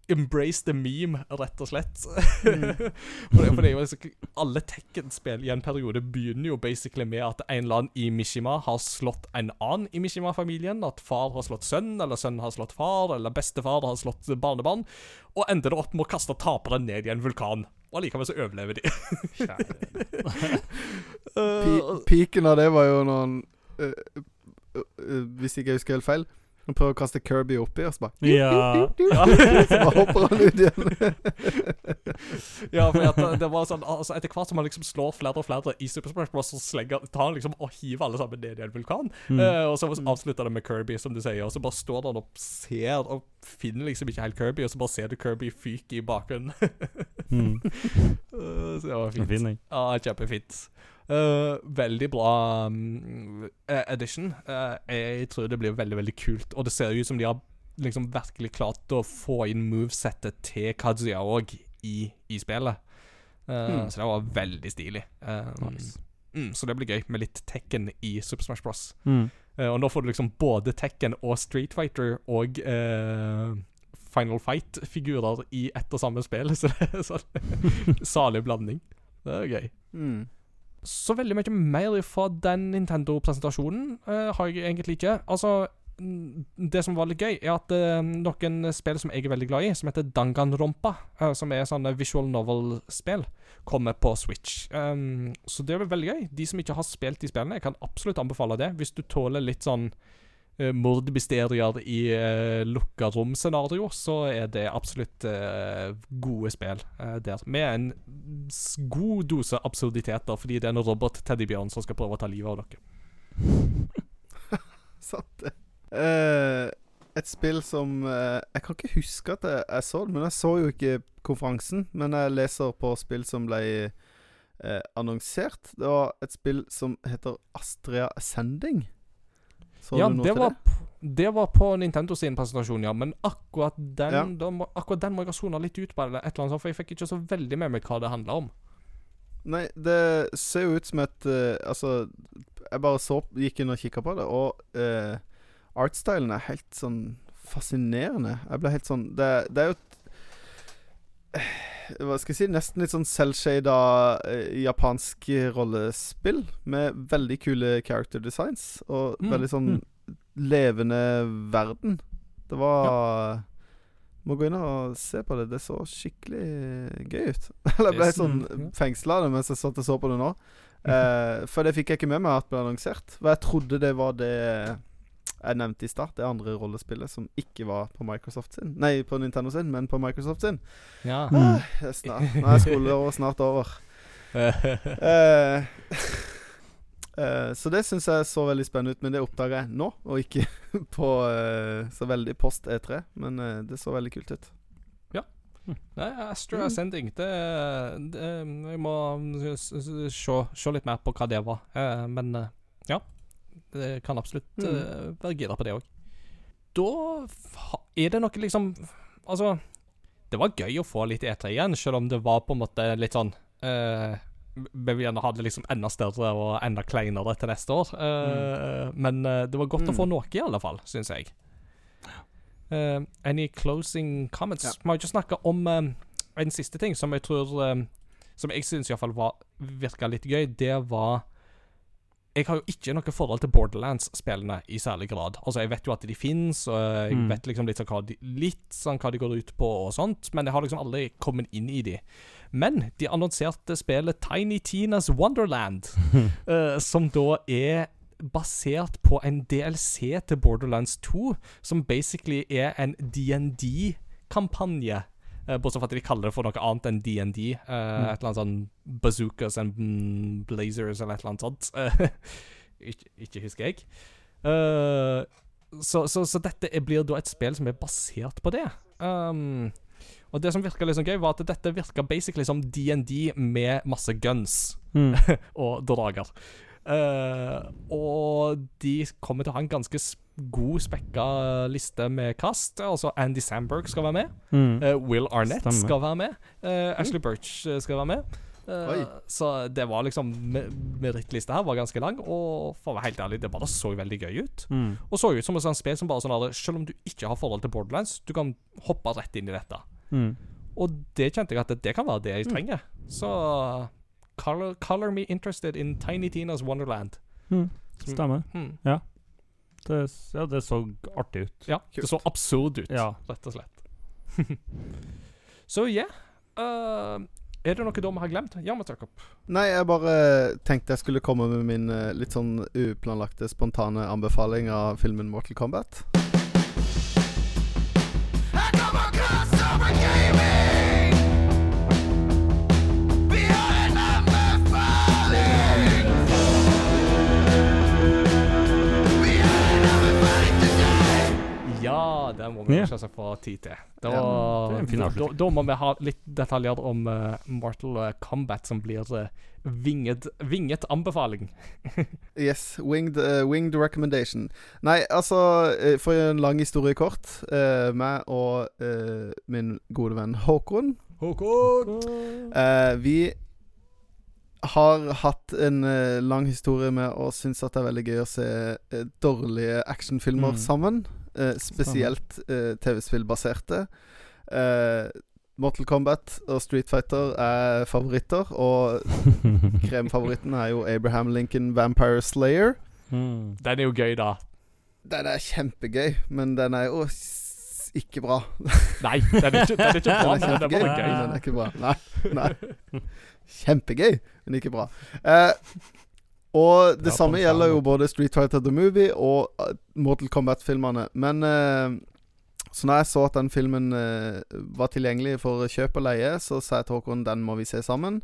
Embrace the meme, rett og slett. for, det, for det er jo altså- Alle Tekken-spill i en periode begynner jo basically med at en eller annen i Mishima har slått en annen i Mishima-familien. At far har slått sønn, eller sønn har slått far, eller bestefar har slått barnebarn. Og ender det opp med å kaste taperen ned i en vulkan. Og allikevel så overlever de. Uh, Piken av det var jo når han uh, øh, Hvis ikke jeg husker helt feil Han prøver å kaste Kirby oppi, og så bare Ja. Så bare hopper han ut igjen. Ja, for at det, det var sånn altså Etter hvert som han liksom slår flere og flere i Super Smash Bros, så slenger, tar han liksom og hiver alle sammen ned i en vulkan. Mm. Uh, og så avslutter det med Kirby, som du sier, og så bare står han og ser og finner liksom ikke helt Kirby, og så bare ser du Kirby fyke i bakgrunnen. Mm. uh, så det var fint. Fin. Ja, kjempefint. Eh, veldig bra um, edition. Uh, jeg tror det blir veldig, veldig kult. Og det ser ut som de har liksom virkelig klart å få inn movesettet til Kazuya òg i, i spillet. Uh, mm. Så det var veldig stilig. Nice. mm, så det blir gøy med litt Tekken i Super Smash Bros. Mm. Og nå får du liksom både Tekken og Street Fighter og Final Fight-figurer i ett og samme spill. Så det er sånn salig blanding. Det er gøy. Mm. Så veldig mye mer fra den Nintendo-presentasjonen eh, har jeg egentlig ikke. Altså, det som var litt gøy, er at eh, noen spill som jeg er veldig glad i, som heter Danganronpa, uh, som er sånne visual novel-spill, kommer på Switch. Um, så det blir veldig gøy. De som ikke har spilt de spillene, jeg kan absolutt anbefale det. Hvis du tåler litt sånn uh, mordbysterier i uh, lukka rom-scenario, så er det absolutt uh, gode spill uh, der. Med en god dose absurditeter, fordi det er en robot-teddybjørn som skal prøve å ta livet av dere. Sant det. Uh, et spill som eh, Jeg kan ikke huske at jeg, jeg så det, men jeg så jo ikke konferansen. Men jeg leser på spill som ble eh, annonsert. Det var et spill som heter Astria Ascending. Så ja, det var, det? det var på Nintendo sin presentasjon, ja. Men akkurat den, Ja. da akkurat den må jeg ha sona litt ut på, eller et eller annet sånt, for jeg fikk ikke så veldig med meg hva det handla om. Nei, det ser jo ut som et uh, Altså, jeg bare så gikk inn og kikka på det, og uh, artstylen er helt sånn fascinerende. Jeg ble helt sånn Det, det er jo et eh, Hva skal jeg si Nesten litt sånn selvshada uh, japansk rollespill med veldig kule character designs og Mm, veldig sånn levende verden. Det var Må gå inn og se på det. Det så skikkelig gøy ut. Eller jeg ble Det- sånn mm, fengsla det mens jeg satt og så på det nå. Eh, for det fikk jeg ikke med meg at ble annonsert. For jeg trodde det var det jeg nevnte i start. Det andre rollespillet som ikke var på Microsoft sin. Nei, på Nintendo sin, men på Microsoft sin. Ja. Mm. Ah, snart, nå er skoleåret snart over. Eh, eh, så det syns jeg så veldig spennende ut, men det oppdaga jeg nå, og ikke på eh, så veldig post E3. Men eh, det så veldig kult ut. Nei, Astro Mm. Ascending det, det Jeg må se litt mer på hva det var. Eh, men eh, ja. Det kan absolutt Mm. eh, være gira på det òg. Da er det noe liksom Altså, det var gøy å få litt E3 igjen, selv om det var på en måte litt sånn eh, Vi vil gjerne ha det liksom enda større og enda kleinere til neste år. Eh, Men uh, det var godt å Mm. få noe, i alle fall, syns jeg. Uh, any closing comments? Ja. Vi har ikke snakka om en siste ting som jeg tror Som jeg syns iallfall virka litt gøy. Det var Jeg har jo ikke noe forhold til Borderlands-spillene i særlig grad. Altså, jeg vet jo at de fins, og jeg Mm. vet liksom litt, sånn hva de, litt sånn hva de går ut på og sånt, men jeg har liksom aldri kommet inn i de. Men de annonserte spillet Tiny Tinas Wonderland, uh, som da er basert på en DLC til Borderlands 2, som basically er en DND-kampanje. Uh, bortsett fra at de kaller det for noe annet enn DND. Uh, Mm. Et eller annet sånn bazookas and mm, blazers eller et eller annet sånt. Uh, ikke, ikke husker jeg. Uh, så, so, so, so dette blir da et spill som er basert på det. Um, Og det som virka litt sånn gøy, var at dette virka basically som DND med masse guns Mm. og drager. Eh, og de kommer til å ha en ganske god spekka liste med kast. Altså Andy Samberg skal være med. Mm. Uh, Will Arnett Stemme. skal være med. Uh, Ashley Birch eh, skal være med. Så det var liksom me- Merittlista her var ganske lang, og for å være helt ærlig, det bare så veldig gøy ut. Mm. Og så ut som et sånt spill som bare sånn at Selv om du ikke har forhold til Borderlands, du kan hoppe rett inn i dette. Mm. Og det kjente jeg at det, det kan være det jeg trenger. Så color, color me interested in Tiny Tinas Wonderland. Mm. Stemmer. Hmm. Det, ja, det så artig ut. Ja, det så absurd ut, Ja. rett og slett. Så ja. Uh, er det noe da vi har glemt? Ja, vi tar opp. Nei, jeg bare tenkte jeg skulle komme med min eh, litt sånn uplanlagte, spontane anbefaling av filmen Mortal Kombat. Ja, den må vi Ja. selvsagt få tid til. Da, Ja, det da, da må vi ha litt detaljer om uh, Mortal eh, Kombat, som blir uh, vinget, vinget anbefaling. Yes, winged, uh, winged recommendation. Nei, altså, for en lang historie kort. Uh, meg og eh, min gode venn Håkon Eh, vi har hatt en lang historie med å synes at det er veldig gøy å se dårlige actionfilmer Mm. sammen. Eh, spesielt eh, TV-spillbaserte. Eh, Mortal Kombat og Street Fighter er favoritter, og kremfavoritten er jo Abraham Lincoln Vampire Slayer. mm. Den er jo gøy, da. Den er kjempegøy, men den er jo ikke bra. Nei, den er ikke, den er ikke bra, Den er men den er bare gøy. men den er ikke bra. Nei. Nei. Kjempegøy, men ikke bra. Eh, og det Ja, samme gjelder jo både Street Fighter The Movie og eh, Mortal Kombat-filmene. Men eh, så når jeg så at den filmen eh, var tilgjengelig for kjøp og leie, så sa jeg til Håkon den må vi se sammen.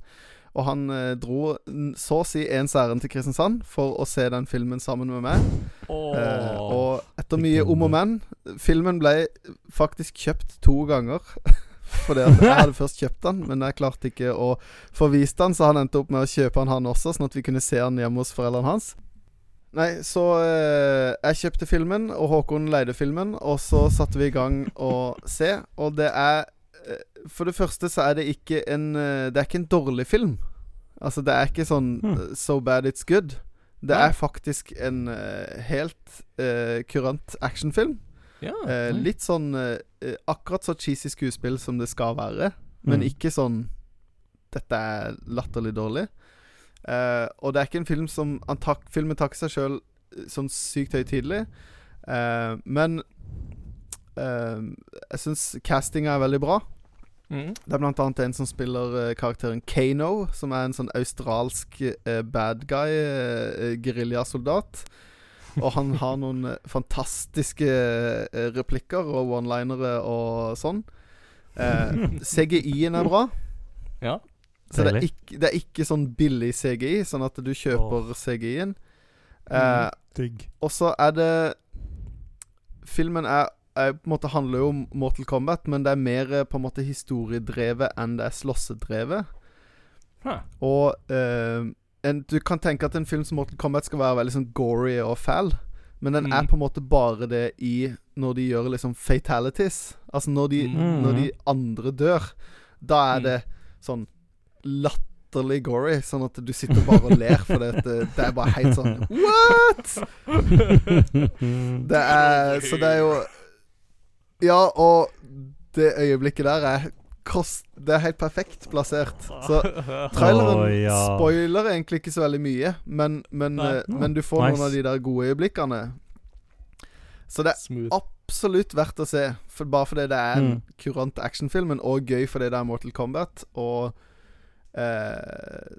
Og han eh, dro så å si ens ærend til Kristiansand for å se den filmen sammen med meg. Oh, Eh, og etter mye om og men Filmen ble faktisk kjøpt to ganger. Fordi at jeg hadde først kjøpt den, men jeg klarte ikke å få vist den, så han endte opp med å kjøpe den han også, sånn at vi kunne se den hjemme hos foreldrene hans. Nei, så eh, jeg kjøpte filmen, og Håkon leide filmen, og så satte vi i gang å se. Og det er eh, For det første så er det ikke en eh, Det er ikke en dårlig film. Altså, det er ikke sånn eh, So bad it's good. Det er faktisk en eh, helt eh, kurant actionfilm. ja. Litt sånn Akkurat så cheesy skuespill som det skal være, men Mm. ikke sånn Dette er latterlig dårlig. Uh, og det er ikke en film som tak, Filmen takker seg sjøl sånn sykt høytidelig, uh, men uh, jeg syns castinga er veldig bra. Mm. Det er blant annet en som spiller eh, karakteren Kano, som er en sånn australsk eh, bad guy, uh, geriljasoldat. Og han har noen eh, fantastiske eh, replikker og one-linere og sånn. Eh, CGI-en er bra. Ja. Så det er, ikke, det er ikke sånn billig CGI, sånn at du kjøper CGI-en. Eh, mm, og så er det Filmen er, er på en måte handler jo om Mortal Kombat, men det er mer eh, på en måte historiedrevet enn det er slåssedrevet. Huh. Og eh, en, du kan tenke at en film som Mortal Kombat skal være veldig sånn gory og fæl, men den er Mm. på en måte bare det i når de gjør liksom fatalities. Altså når de, Mm. når de andre dør. Da er Mm. det sånn latterlig gory, sånn at du sitter bare og ler, for det, det er bare helt sånn What?! Det er Så det er jo Ja, og det øyeblikket der er kost, Det er helt perfekt plassert. Så traileren oh, ja. spoiler egentlig ikke så veldig mye, men, men, Nei. eh, men du får Nice. noen av de der gode øyeblikkene. Så det er Smooth. absolutt verdt å se, for, bare fordi det er en Mm. kurant actionfilm, men òg gøy fordi det er Mortal Kombat. Og eh,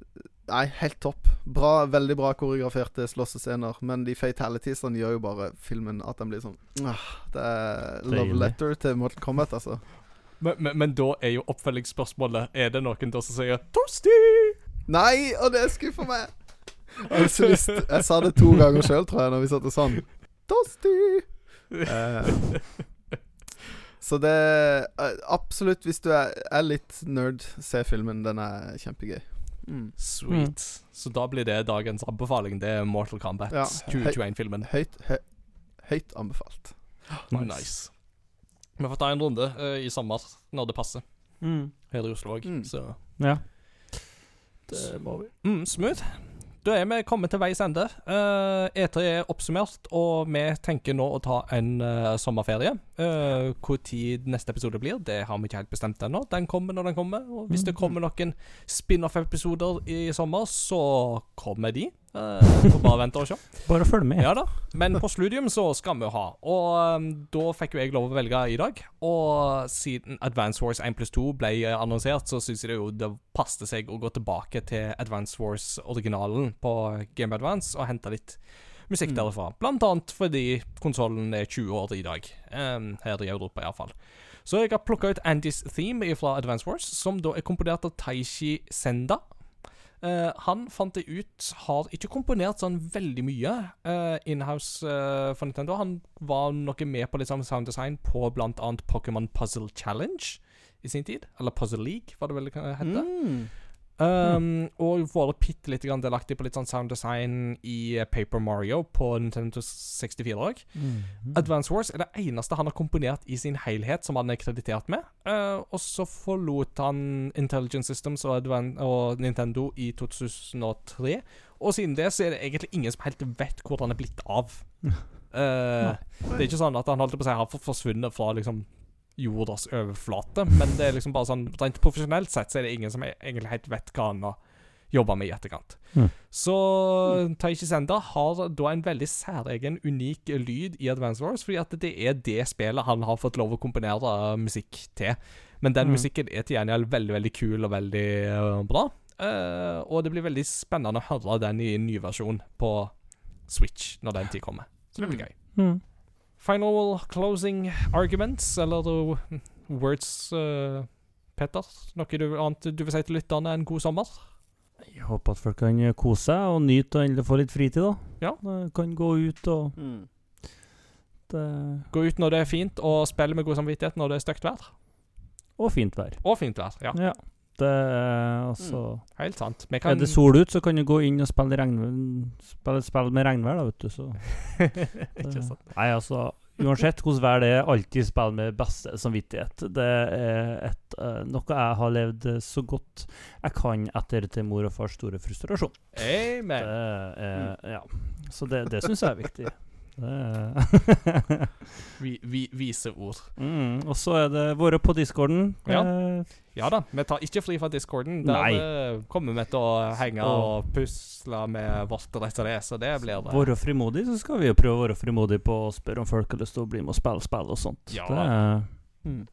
Nei, helt topp. Bra, Veldig bra koreograferte slåssescener, men de fatalitiesene gjør jo bare filmen at den blir sånn ah, Det er love letter til Mortal Kombat, altså. Men, men, men da er jo oppfølgingsspørsmålet Er det noen da som sier 'Toasty'? Nei, og det skuffer meg! Jeg, har lyst, jeg sa det to ganger sjøl, tror jeg, når vi satt og sånn Toasty! Eh, Så det eh, Absolutt, hvis du er, er litt nerd, se filmen. Den er kjempegøy. Mm. Sweet. Så da blir det dagens anbefaling. Det er Mortal Kombat Ja, 2021-filmen. Høyt, høyt, høyt anbefalt. Nice. Vi får ta en runde uh, i sommer, når det passer, Mm. her i Oslo òg. Mm. Så Ja. Det må vi. mm, smooth. Da er vi kommet til veis ende. Uh, E3 er oppsummert, og vi tenker nå å ta en uh, sommerferie. Uh, hvor tid neste episode blir, det har vi ikke helt bestemt ennå. Den kommer når den kommer. Og hvis det kommer noen spin-off-episoder i sommer, så kommer de. Uh, bare vente og se. Bare følg med. Ja da. Men på Sludium så skal vi ha. Og um, da fikk jo jeg lov å velge i dag. Og siden Advance Wars 1 pluss 2 ble eh, annonsert, så syns jeg det jo det passet seg å gå tilbake til Advance Wars-originalen på Game Advance og hente litt musikk derfra. Blant annet fordi konsollen er 20 år i dag. Um, her i Europa, iallfall. Så jeg har plukka ut Andys theme fra Advance Wars, som da er komponert av Taishi Senda. Eh, han fant det ut har ikke komponert sånn veldig mye uh, inhouse uh, for Nintendo. Han var noe med på litt sånn sounddesign på blant annet Pokémon Puzzle Challenge i sin tid. Eller Puzzle League, hva det vel hette. kan hete. Mm. Um, og vært bitte litt delaktig på litt sånn sound design i eh, Paper Mario på Nintendo 64 òg. Mm. Advance Wars er det eneste han har komponert i sin helhet som han er kreditert med. Uh, og så forlot han Intelligent Systems og, Advan og Nintendo i 2003. Og siden det så er det egentlig ingen som helt vet hvor han er blitt av. Uh, det er ikke sånn at han holdt på å si har for- forsvunnet fra liksom jordas overflate, men det er liksom bare sånn rent profesjonelt sett så er det ingen som e- egentlig helt vet hva han har jobba med i etterkant. Mm. Så Taishi Senda har da en veldig særegen, unik lyd i Advance Wars, fordi at det er det spillet han har fått lov å komponere musikk til. Men den Mm. musikken er til gjengjeld veldig, veldig kul og veldig øh, bra. Uh, og det blir veldig spennende å høre den i en ny versjon på Switch når den tid kommer. Så det blir gøy. Mm. Final closing arguments, eller uh, words, uh, Petter? Noe du, annet du vil si til lytterne en god sommer? Jeg håper at folk kan eh, kose seg og nyte og endelig få litt fritid, da. Ja. Kan gå ut og Mm. det, Gå ut når det er fint, og spille med god samvittighet når det er stygt vær. Og fint vær. Og fint vær, ja. Ja. Det er altså Helt sant. Vi kan Er det sol ut, så kan du gå inn og spille, regn, spille spille med regnvær, da, vet du. Så. Ikke sant. Nei, altså Uansett hvordan vær det er, alltid spill med beste samvittighet. Det er et, uh, noe jeg har levd eh, så godt jeg kan etter til mor og fars store frustrasjon. Det Amen. mm. ja. Så det, det syns jeg er viktig. Vi, vi, vise ord. mm, og så er det våre på discorden. Ja. Eh, Ja da, vi tar ikke fri fra discorden. Der Nei. eh, kommer vi til å henge Så- og pusle med vårt og etter det, så det blir det. Være frimodig, så skal vi jo prøve å være frimodig på å spørre om folk har lyst til å bli med og spille spill og sånt. Ja. Det er, Mm.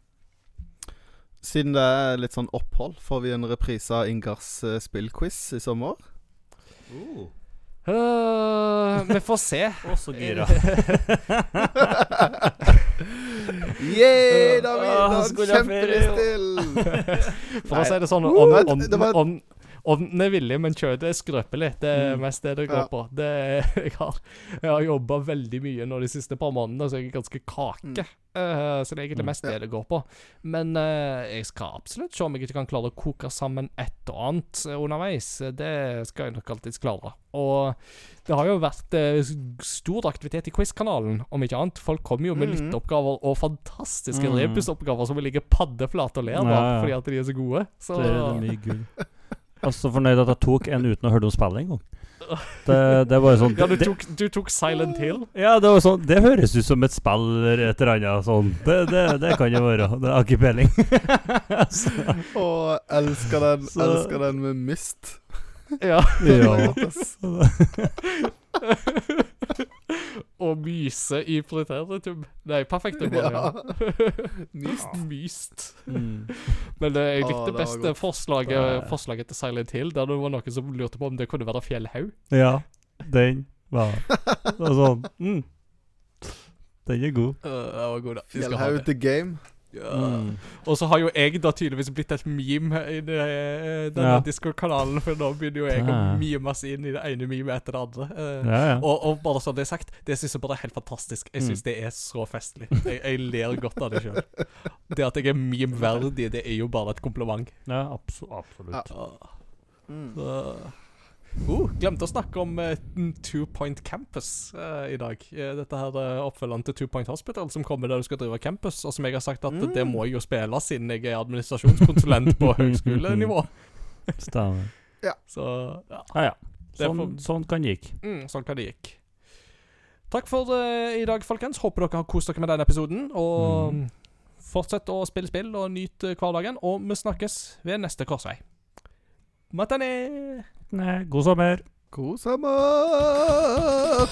Siden det er litt sånn opphold, får vi en reprise av Ingars uh, spillquiz i sommer. Øh, vi får se. Å, så gira. Yeah, da Han jo. kjempestill! For å si det sånn, Nei. ånd- Det Ånden er villig, men kjøttet er skrøpelig. Det er Mm. mest det det går Ja. på. Det er, jeg har, jeg har jobba veldig mye nå de siste par månedene, så jeg er ganske kake. Mm. Uh, så det er egentlig Mm. mest det det går på. Men uh, jeg skal absolutt se om jeg ikke kan klare å koke sammen et og annet eh, underveis. Det skal jeg nok alltids klare. Og det har jo vært uh, stor aktivitet i Quiz-kanalen, om ikke annet. Folk kommer jo med Mhm. lytteoppgaver og fantastiske mm. rebusoppgaver som vil ligge paddeflate og ler av fordi at de er så gode. Så Det er mye gull. Jeg er så fornøyd at jeg tok en uten å høre om spillet engang. Det, det var jo sånn Ja, du tok, du tok Silent Hill. ja, det var sånn Det høres ut som et spill eller et eller annet sånn. Det, det, det kan jo være. Det har ikke peiling. Å, Og elsker den, Så- elsker den med Mist. Ja. Er ja. og myse i preteritum. Nei, perfektum. Ja. Myst. Myst. Mm. Men det, jeg likte det var best forslaget, forslaget til Silent Hill, der det var noen som lurte på om det kunne være fjellhaug. Ja, den var Det var sånn mm. Den er god. Uh, det var god, da. Vi skal ha Fjellhaug the game. Mm. Og så har jo jeg da tydeligvis blitt et meme i det, denne Ja. Discord-kanalen, for nå begynner jo jeg å mime memes inn i det ene memet etter det andre. Uh, Ja, ja. og, og bare sånn det er sagt, det syns jeg bare er helt fantastisk. Jeg Mm. det er så festlig. Jeg, jeg ler godt av det sjøl. Det at jeg er meme-verdig, det er jo bare et kompliment. ja absolutt. absolutt. Ja. Ah. Så- Uh, glemte å snakke om uh, Two Point Campus uh, i dag. Uh, dette her uh, oppfølgeren til Two Point Hospital som kommer der du skal drive campus. Og som jeg har sagt at det må jeg jo spille siden jeg er administrasjonskonsulent på høgskolenivå. Stemmer. Så ja, Ja, ja. Sånn, for- sånn kan det gikk. mm, sånn kan det gikk. Takk for i dag, folkens. Håper dere har kost dere med denne episoden. Og Mm. fortsett å spille spill og nyte hverdagen. Og vi snakkes ved neste korsvei. Matane! Nei, god sommer. God sommer!